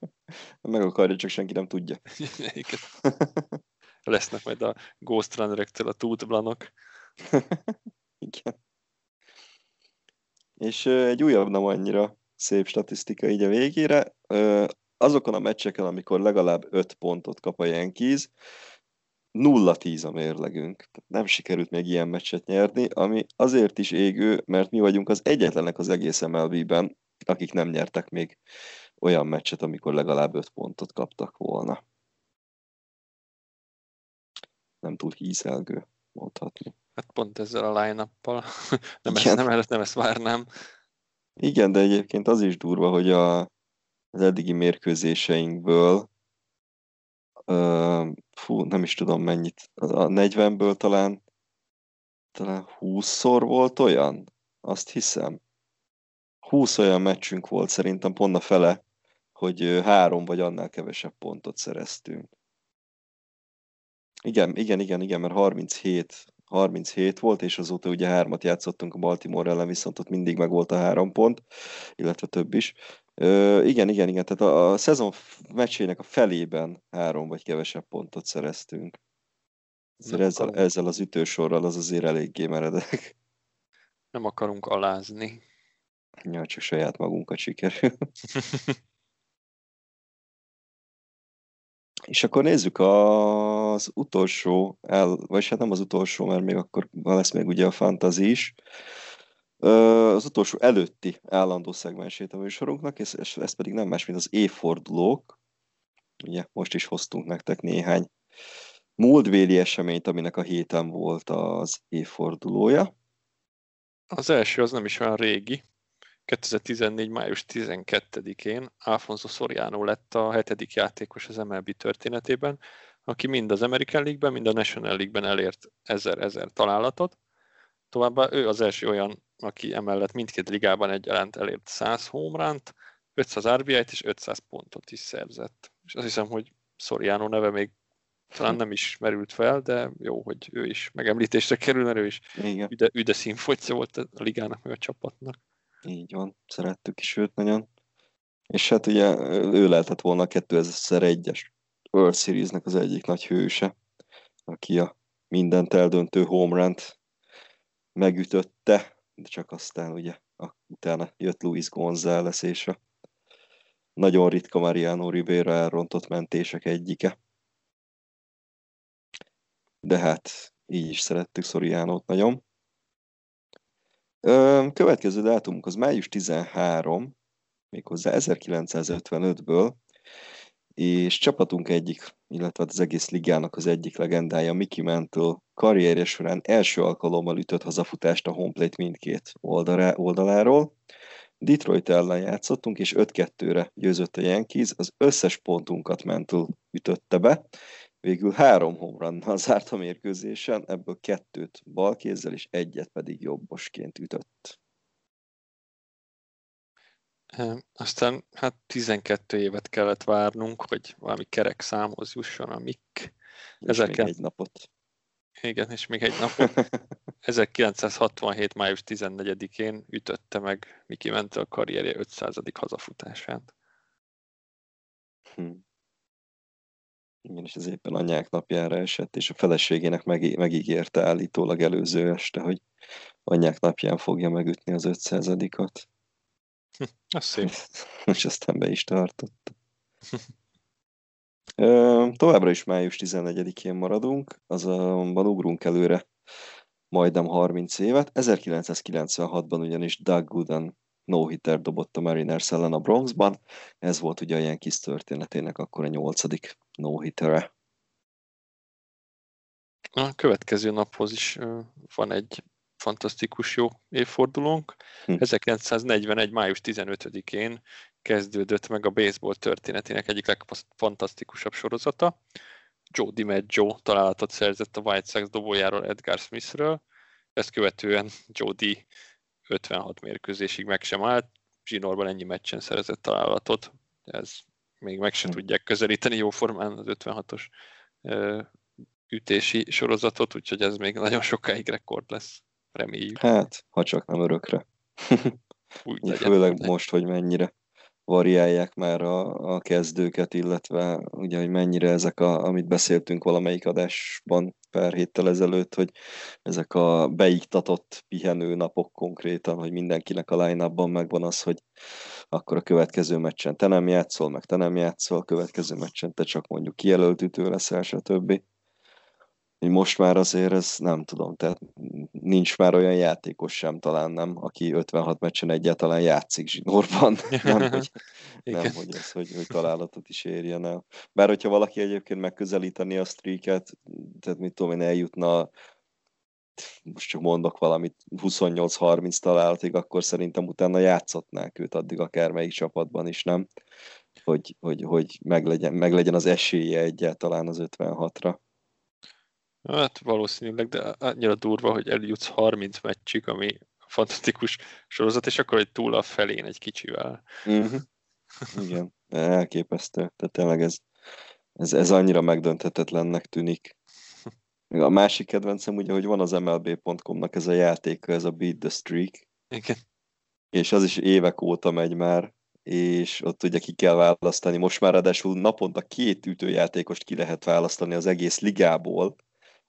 Speaker 6: *laughs*
Speaker 5: Meg akarja, csak senki nem tudja.
Speaker 6: Igen. Lesznek majd a Ghost Runner-ektől a tútblanok. *laughs*
Speaker 5: Igen. És egy újabb, nem annyira szép statisztika így a végére azokon a meccseken, amikor legalább 5 pontot kap a Yankees, 0-10 a mérlegünk. Nem sikerült még ilyen meccset nyerni, ami azért is égő, mert mi vagyunk az egyetlenek az egész MLB-ben, akik nem nyertek még olyan meccset, amikor legalább 5 pontot kaptak volna. Nem túl hízelgő, mondhatni.
Speaker 6: Hát pont ezzel a line-uppal. *laughs* Nem, ezt, nem, nem ezt várnám.
Speaker 5: Igen, de egyébként az is durva, hogy a, az eddigi mérkőzéseinkből, uh, fú, nem is tudom mennyit, a 40-ből talán, talán 20-szor volt olyan, azt hiszem. 20 olyan meccsünk volt szerintem pont a fele, hogy három vagy annál kevesebb pontot szereztünk. Igen, igen, igen, igen, mert 37, 37 volt, és azóta ugye hármat játszottunk a Baltimore ellen, viszont ott mindig meg volt a három pont, illetve több is. Ö, igen, igen, igen, tehát a, a szezon meccsének a felében három vagy kevesebb pontot szereztünk. Ezzel, ezzel, ezzel az ütősorral az azért eléggé meredek.
Speaker 6: Nem akarunk alázni.
Speaker 5: Ja, csak saját magunkat sikerül. *laughs* És akkor nézzük az utolsó, el, vagy hát nem az utolsó, mert még akkor lesz még ugye a fantazi is az utolsó előtti állandó szegmensét a műsorunknak, és ez pedig nem más, mint az évfordulók. Ugye most is hoztunk nektek néhány múltvéli eseményt, aminek a héten volt az évfordulója.
Speaker 6: Az első az nem is olyan régi. 2014. május 12-én Alfonso Soriano lett a hetedik játékos az MLB történetében, aki mind az American League-ben, mind a National League-ben elért ezer-ezer találatot. Továbbá ő az első olyan aki emellett mindkét ligában egyaránt elért 100 homeránt, 500 RBI-t és 500 pontot is szerzett. És azt hiszem, hogy Soriano neve még talán nem is merült fel, de jó, hogy ő is megemlítésre kerül, mert ő is Igen. üde, üde színfotja volt a ligának, meg a csapatnak.
Speaker 5: Így van, szerettük is őt nagyon. És hát ugye ő lehetett volna a 2001-es World Series-nek az egyik nagy hőse, aki a mindent eldöntő home megütötte, de csak aztán ugye utána jött Luis González és a nagyon ritka Mariano Rivera elrontott mentések egyike. De hát így is szerettük Szoriánót nagyon. Következő dátumunk az május 13, méghozzá 1955-ből, és csapatunk egyik, illetve az egész ligának az egyik legendája, Mickey Mantle karrierje során első alkalommal ütött hazafutást a homeplate mindkét oldalá, oldaláról. Detroit ellen játszottunk, és 5-2-re győzött a Yankees, az összes pontunkat mentul ütötte be, végül három homrannal zárt a mérkőzésen, ebből kettőt balkézzel és egyet pedig jobbosként ütött.
Speaker 6: Aztán hát 12 évet kellett várnunk, hogy valami kerek számhoz jusson a.
Speaker 5: És még egy napot.
Speaker 6: Igen, és még egy napot. *laughs* 1967. május 14-én ütötte meg Miki Mente a karrierje 500. hazafutását.
Speaker 5: Hm. Igen, és ez éppen anyák napjára esett, és a feleségének meg, megígérte állítólag előző este, hogy anyák napján fogja megütni az 500-at.
Speaker 6: Az szép. *laughs*
Speaker 5: És aztán be is tartotta. Továbbra is május 14-én maradunk, azonban ugrunk előre majdnem 30 évet. 1996-ban ugyanis Doug Gooden no-hitter dobott a Mariners ellen a Bronxban. Ez volt ugye ilyen kis történetének akkor a nyolcadik no-hittere.
Speaker 6: A következő naphoz is van egy fantasztikus jó évfordulónk. Hm. 1941. május 15-én kezdődött meg a baseball történetének egyik legfantasztikusabb sorozata. Joe DiMaggio találatot szerzett a White Sox dobójáról Edgar Smithről, ezt követően Joe D 56 mérkőzésig meg sem állt, zsinórban ennyi meccsen szerezett találatot, ez még meg sem hm. tudják közelíteni jóformán az 56-os ütési sorozatot, úgyhogy ez még nagyon sokáig rekord lesz, reméljük.
Speaker 5: Hát, ha csak nem örökre. Úgy *laughs* legyen, Főleg most, hogy mennyire variálják már a, a kezdőket, illetve ugye, hogy mennyire ezek, a, amit beszéltünk valamelyik adásban pár héttel ezelőtt, hogy ezek a beiktatott pihenő napok konkrétan, hogy mindenkinek a line megvan az, hogy akkor a következő meccsen te nem játszol, meg te nem játszol, a következő meccsen te csak mondjuk kijelölt ütő leszel, stb most már azért ez nem tudom, tehát nincs már olyan játékos sem talán nem, aki 56 meccsen egyáltalán játszik zsinórban. *laughs* nem, hogy, nem, hogy ez, hogy, hogy találatot is érjen el. Bár hogyha valaki egyébként megközelíteni a streaket, tehát mit tudom én, eljutna most csak mondok valamit, 28-30 találatig, akkor szerintem utána játszhatnák őt addig akármelyik csapatban is, nem? Hogy, hogy, hogy meglegyen, meglegyen az esélye egyáltalán az 56-ra.
Speaker 6: Hát valószínűleg, de annyira durva, hogy eljutsz 30 meccsig, ami fantasztikus sorozat, és akkor egy túl a felén egy kicsivel.
Speaker 5: Mm-hmm. Igen, elképesztő. Tehát tényleg ez, ez, ez annyira megdönthetetlennek tűnik. A másik kedvencem ugye, hogy van az MLB.com-nak ez a játéka, ez a Beat the Streak.
Speaker 6: Igen.
Speaker 5: És az is évek óta megy már, és ott ugye ki kell választani. Most már ráadásul naponta két ütőjátékost ki lehet választani az egész ligából,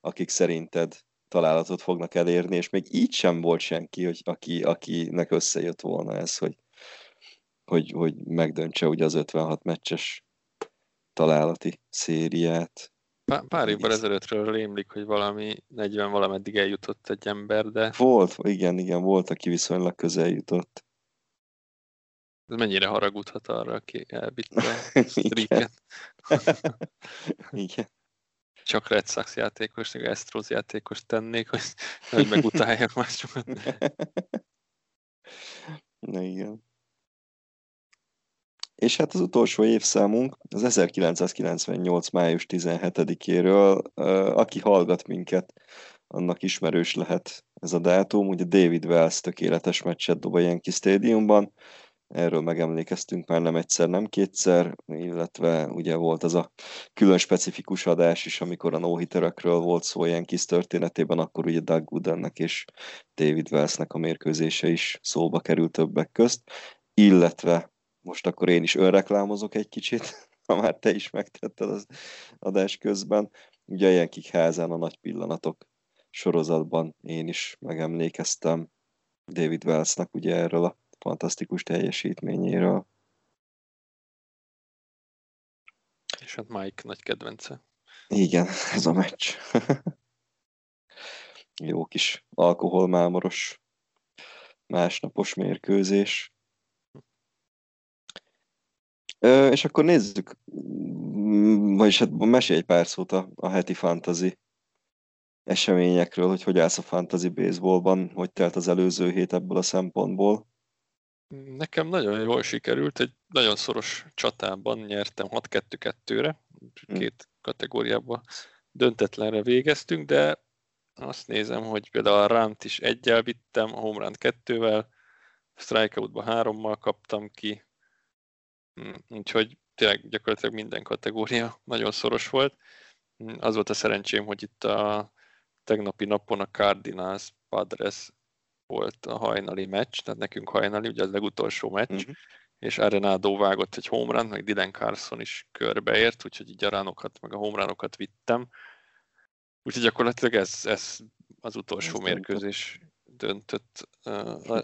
Speaker 5: akik szerinted találatot fognak elérni, és még így sem volt senki, hogy aki, akinek összejött volna ez, hogy, hogy, hogy megdöntse ugye az 56 meccses találati szériát.
Speaker 6: Pár, pár évvel ezelőttről rémlik, hogy valami 40 valameddig eljutott egy ember, de...
Speaker 5: Volt, igen, igen, volt, aki viszonylag közel jutott.
Speaker 6: Ez mennyire haragudhat arra, aki elvitte a *laughs* streaket? *laughs*
Speaker 5: igen
Speaker 6: csak Red Sox játékos, meg Astros játékos tennék, hogy, hogy megutáljak másokat.
Speaker 5: Na igen. És hát az utolsó évszámunk az 1998. május 17-éről, aki hallgat minket, annak ismerős lehet ez a dátum. Ugye David Wells tökéletes meccset dob a Yankee Stadiumban, erről megemlékeztünk már nem egyszer, nem kétszer, illetve ugye volt az a külön specifikus adás is, amikor a no volt szó ilyen kis történetében, akkor ugye Doug Goodennek és David Wellsnek a mérkőzése is szóba került többek közt, illetve most akkor én is önreklámozok egy kicsit, *laughs* ha már te is megtetted az adás közben. Ugye ilyen kik házán a nagy pillanatok sorozatban én is megemlékeztem David Wellsnek ugye erről a fantasztikus teljesítményéről.
Speaker 6: És hát Mike nagy kedvence.
Speaker 5: Igen, *laughs* ez a meccs. *laughs* Jó kis alkoholmámoros másnapos mérkőzés. Ö, és akkor nézzük, vagyis hát mesélj egy pár szót a, a heti fantasy eseményekről, hogy hogy állsz a fantasy baseballban, hogy telt az előző hét ebből a szempontból.
Speaker 6: Nekem nagyon jól sikerült, egy nagyon szoros csatában nyertem 6-2-2-re, két kategóriában döntetlenre végeztünk, de azt nézem, hogy például a Ránt is egyel vittem, a Home Run kettővel, Strikeoutba hárommal kaptam ki, hm, úgyhogy tényleg gyakorlatilag minden kategória nagyon szoros volt. Hm, az volt a szerencsém, hogy itt a tegnapi napon a Cardinals Padres volt a hajnali meccs, tehát nekünk hajnali, ugye az legutolsó meccs, uh-huh. és Arenado vágott egy homerun, meg Dylan Carson is körbeért, úgyhogy így a ránokat, meg a homerunokat vittem. Úgyhogy gyakorlatilag ez, ez az utolsó ez mérkőzés döntött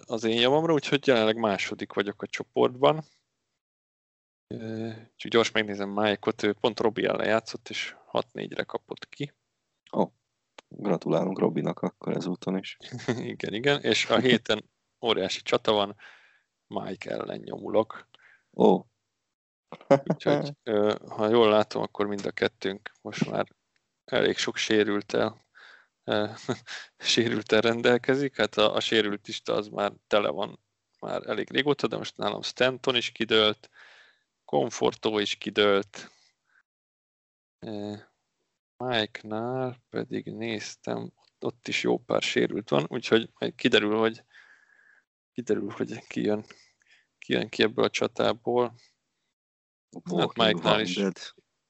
Speaker 6: az én javamra, úgyhogy jelenleg második vagyok a csoportban. Úgyhogy gyors megnézem Mike-ot, ő pont Robi ellen játszott, és 6-4-re kapott ki.
Speaker 5: Ó, oh, gratulálunk Robinak akkor ezúton is. *laughs*
Speaker 6: igen, igen, és a héten óriási csata van, Mike ellen nyomulok.
Speaker 5: Ó. Oh.
Speaker 6: Úgyhogy, ha jól látom, akkor mind a kettőnk most már elég sok sérültel, *laughs* sérültel rendelkezik. Hát a, a sérült lista az már tele van már elég régóta, de most nálam Stanton is kidőlt, Confortó is kidőlt, Mike-nál pedig néztem, ott is jó pár sérült van, úgyhogy kiderül, hogy kiderül, hogy ki jön, ki jön ki ebből a csatából. Hát Mike-nál is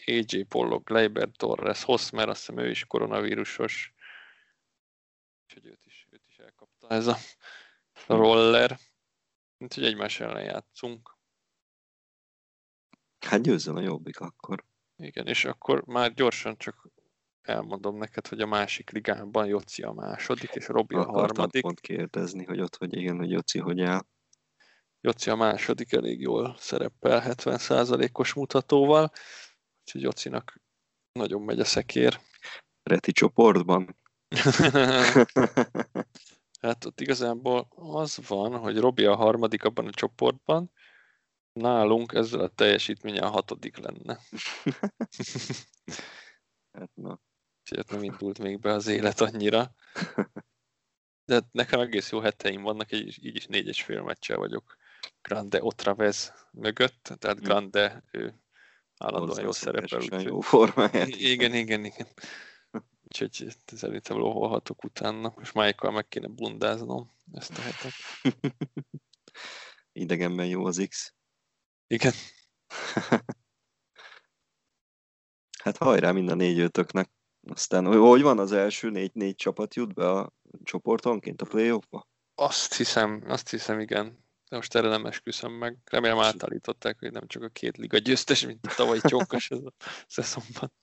Speaker 6: AJ Pollock, Leiber Torres, Hosmer, azt hiszem ő is koronavírusos. Úgyhogy őt is, őt is elkapta ez a roller. Úgyhogy egymás ellen játszunk.
Speaker 5: Hát győzzen a jobbik akkor.
Speaker 6: Igen, és akkor már gyorsan csak elmondom neked, hogy a másik ligában Joci a második, és Robi a harmadik.
Speaker 5: pont kérdezni, hogy ott hogy igen, hogy Joci hogy áll.
Speaker 6: Joci a második elég jól szerepel 70%-os mutatóval, úgyhogy Jocinak nagyon megy a szekér.
Speaker 5: Reti csoportban? *laughs* *laughs*
Speaker 6: hát ott igazából az van, hogy Robi a harmadik abban a csoportban, nálunk ezzel a teljesítménye a hatodik lenne. *laughs*
Speaker 5: hát na.
Speaker 6: Úgyhogy nem indult még be az élet annyira. De nekem egész jó heteim vannak, így, így is négyes fél meccsel vagyok Grande Otravez mögött, tehát hm. Grande ő állandóan jó szerepel.
Speaker 5: Úgyhogy... Jó formáját.
Speaker 6: Igen, igen, igen. Úgyhogy szerintem lóholhatok utána. Most Michael meg kéne bundáznom ezt a hetet. *laughs*
Speaker 5: Idegenben jó az X.
Speaker 6: Igen. *laughs*
Speaker 5: hát hajrá mind a négy ötöknek. Aztán hogy van az első négy-négy csapat jut be a csoportonként a playoffba?
Speaker 6: Azt hiszem, azt hiszem, igen. De most erre nem esküszöm meg. Remélem átállították, hogy nem csak a két liga győztes, mint a tavalyi csókos ez a *laughs* szezonban.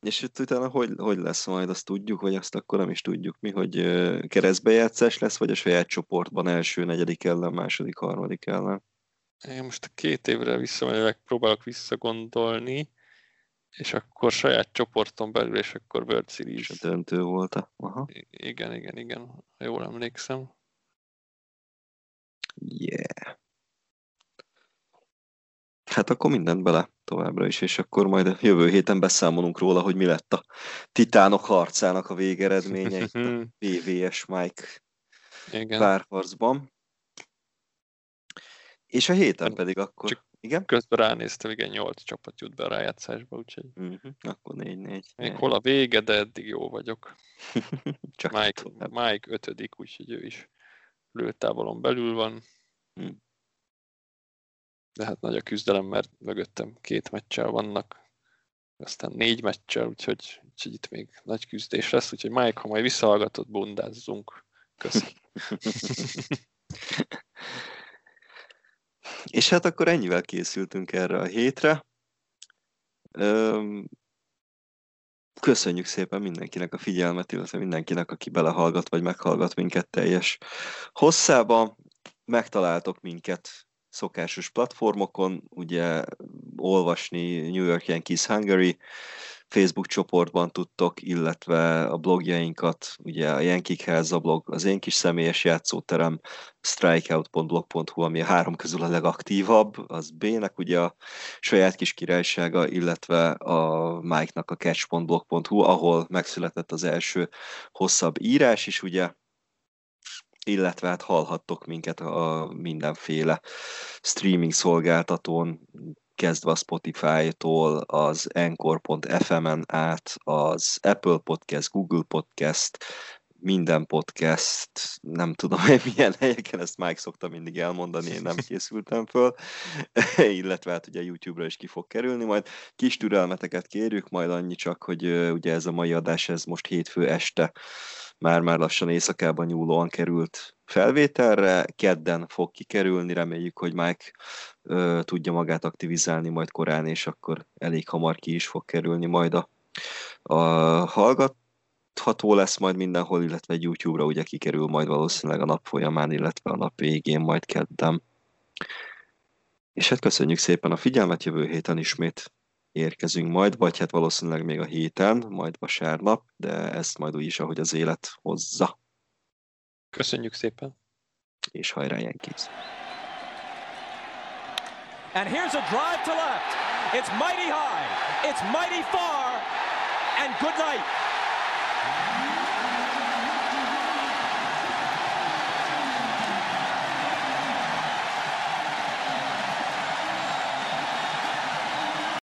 Speaker 5: És itt utána hogy, hogy lesz majd, azt tudjuk, vagy azt akkor nem is tudjuk mi, hogy keresztbejátszás lesz, vagy a saját csoportban első, negyedik ellen, második, harmadik ellen?
Speaker 6: Én most a két évre visszamegyek, próbálok visszagondolni, és akkor saját csoporton belül, és akkor World Series.
Speaker 5: Döntő volt. Aha.
Speaker 6: Igen, igen, igen, ha jól emlékszem.
Speaker 5: Yeah. Hát akkor mindent bele továbbra is, és akkor majd a jövő héten beszámolunk róla, hogy mi lett a titánok harcának a végeredménye itt a *laughs* PVS Mike Igen. párharcban. És a héten pedig akkor... Csak igen?
Speaker 6: Közben ránéztem, igen, 8 csapat jut be a rájátszásba, úgyhogy...
Speaker 5: Uh-huh. Akkor 4-4.
Speaker 6: Még hol a vége, de eddig jó vagyok. *laughs* Csak Mike, Mike ötödik, úgyhogy ő is lőtávolon belül van. Hmm. De hát nagy a küzdelem, mert mögöttem két meccsel vannak, aztán négy meccsel, úgyhogy, úgyhogy itt még nagy küzdés lesz, úgyhogy Mike, ha majd visszahallgatod, bundázzunk. Köszönöm. *laughs*
Speaker 5: És hát akkor ennyivel készültünk erre a hétre. Köszönjük szépen mindenkinek a figyelmet, illetve mindenkinek, aki belehallgat vagy meghallgat minket teljes hosszában. Megtaláltok minket szokásos platformokon, ugye olvasni New York Yankees Hungary, Facebook csoportban tudtok, illetve a blogjainkat, ugye a Jenkikhez a blog, az én kis személyes játszóterem, strikeout.blog.hu, ami a három közül a legaktívabb, az B-nek ugye a saját kis királysága, illetve a Mike-nak a catch.blog.hu, ahol megszületett az első hosszabb írás is, ugye illetve hát hallhattok minket a mindenféle streaming szolgáltatón, kezdve a Spotify-tól, az Anchor.fm-en át, az Apple Podcast, Google Podcast, minden podcast, nem tudom, hogy milyen helyeken, ezt Mike szokta mindig elmondani, én nem készültem föl, *laughs* illetve hát ugye YouTube-ra is ki fog kerülni, majd kis türelmeteket kérjük, majd annyi csak, hogy ugye ez a mai adás, ez most hétfő este már-már lassan éjszakában nyúlóan került felvételre, kedden fog kikerülni, reméljük, hogy Mike ö, tudja magát aktivizálni majd korán, és akkor elég hamar ki is fog kerülni majd a, a hallgatható lesz majd mindenhol, illetve YouTube-ra ugye kikerül majd valószínűleg a nap folyamán, illetve a nap végén majd kedden. És hát köszönjük szépen a figyelmet, jövő héten ismét érkezünk majd, vagy hát valószínűleg még a héten, majd vasárnap, de ezt majd úgy is, ahogy az élet hozza.
Speaker 6: Köszönjük szépen.
Speaker 5: És hajrá Yankees!
Speaker 7: And here's a drive to left. It's mighty high. It's mighty far. And good night.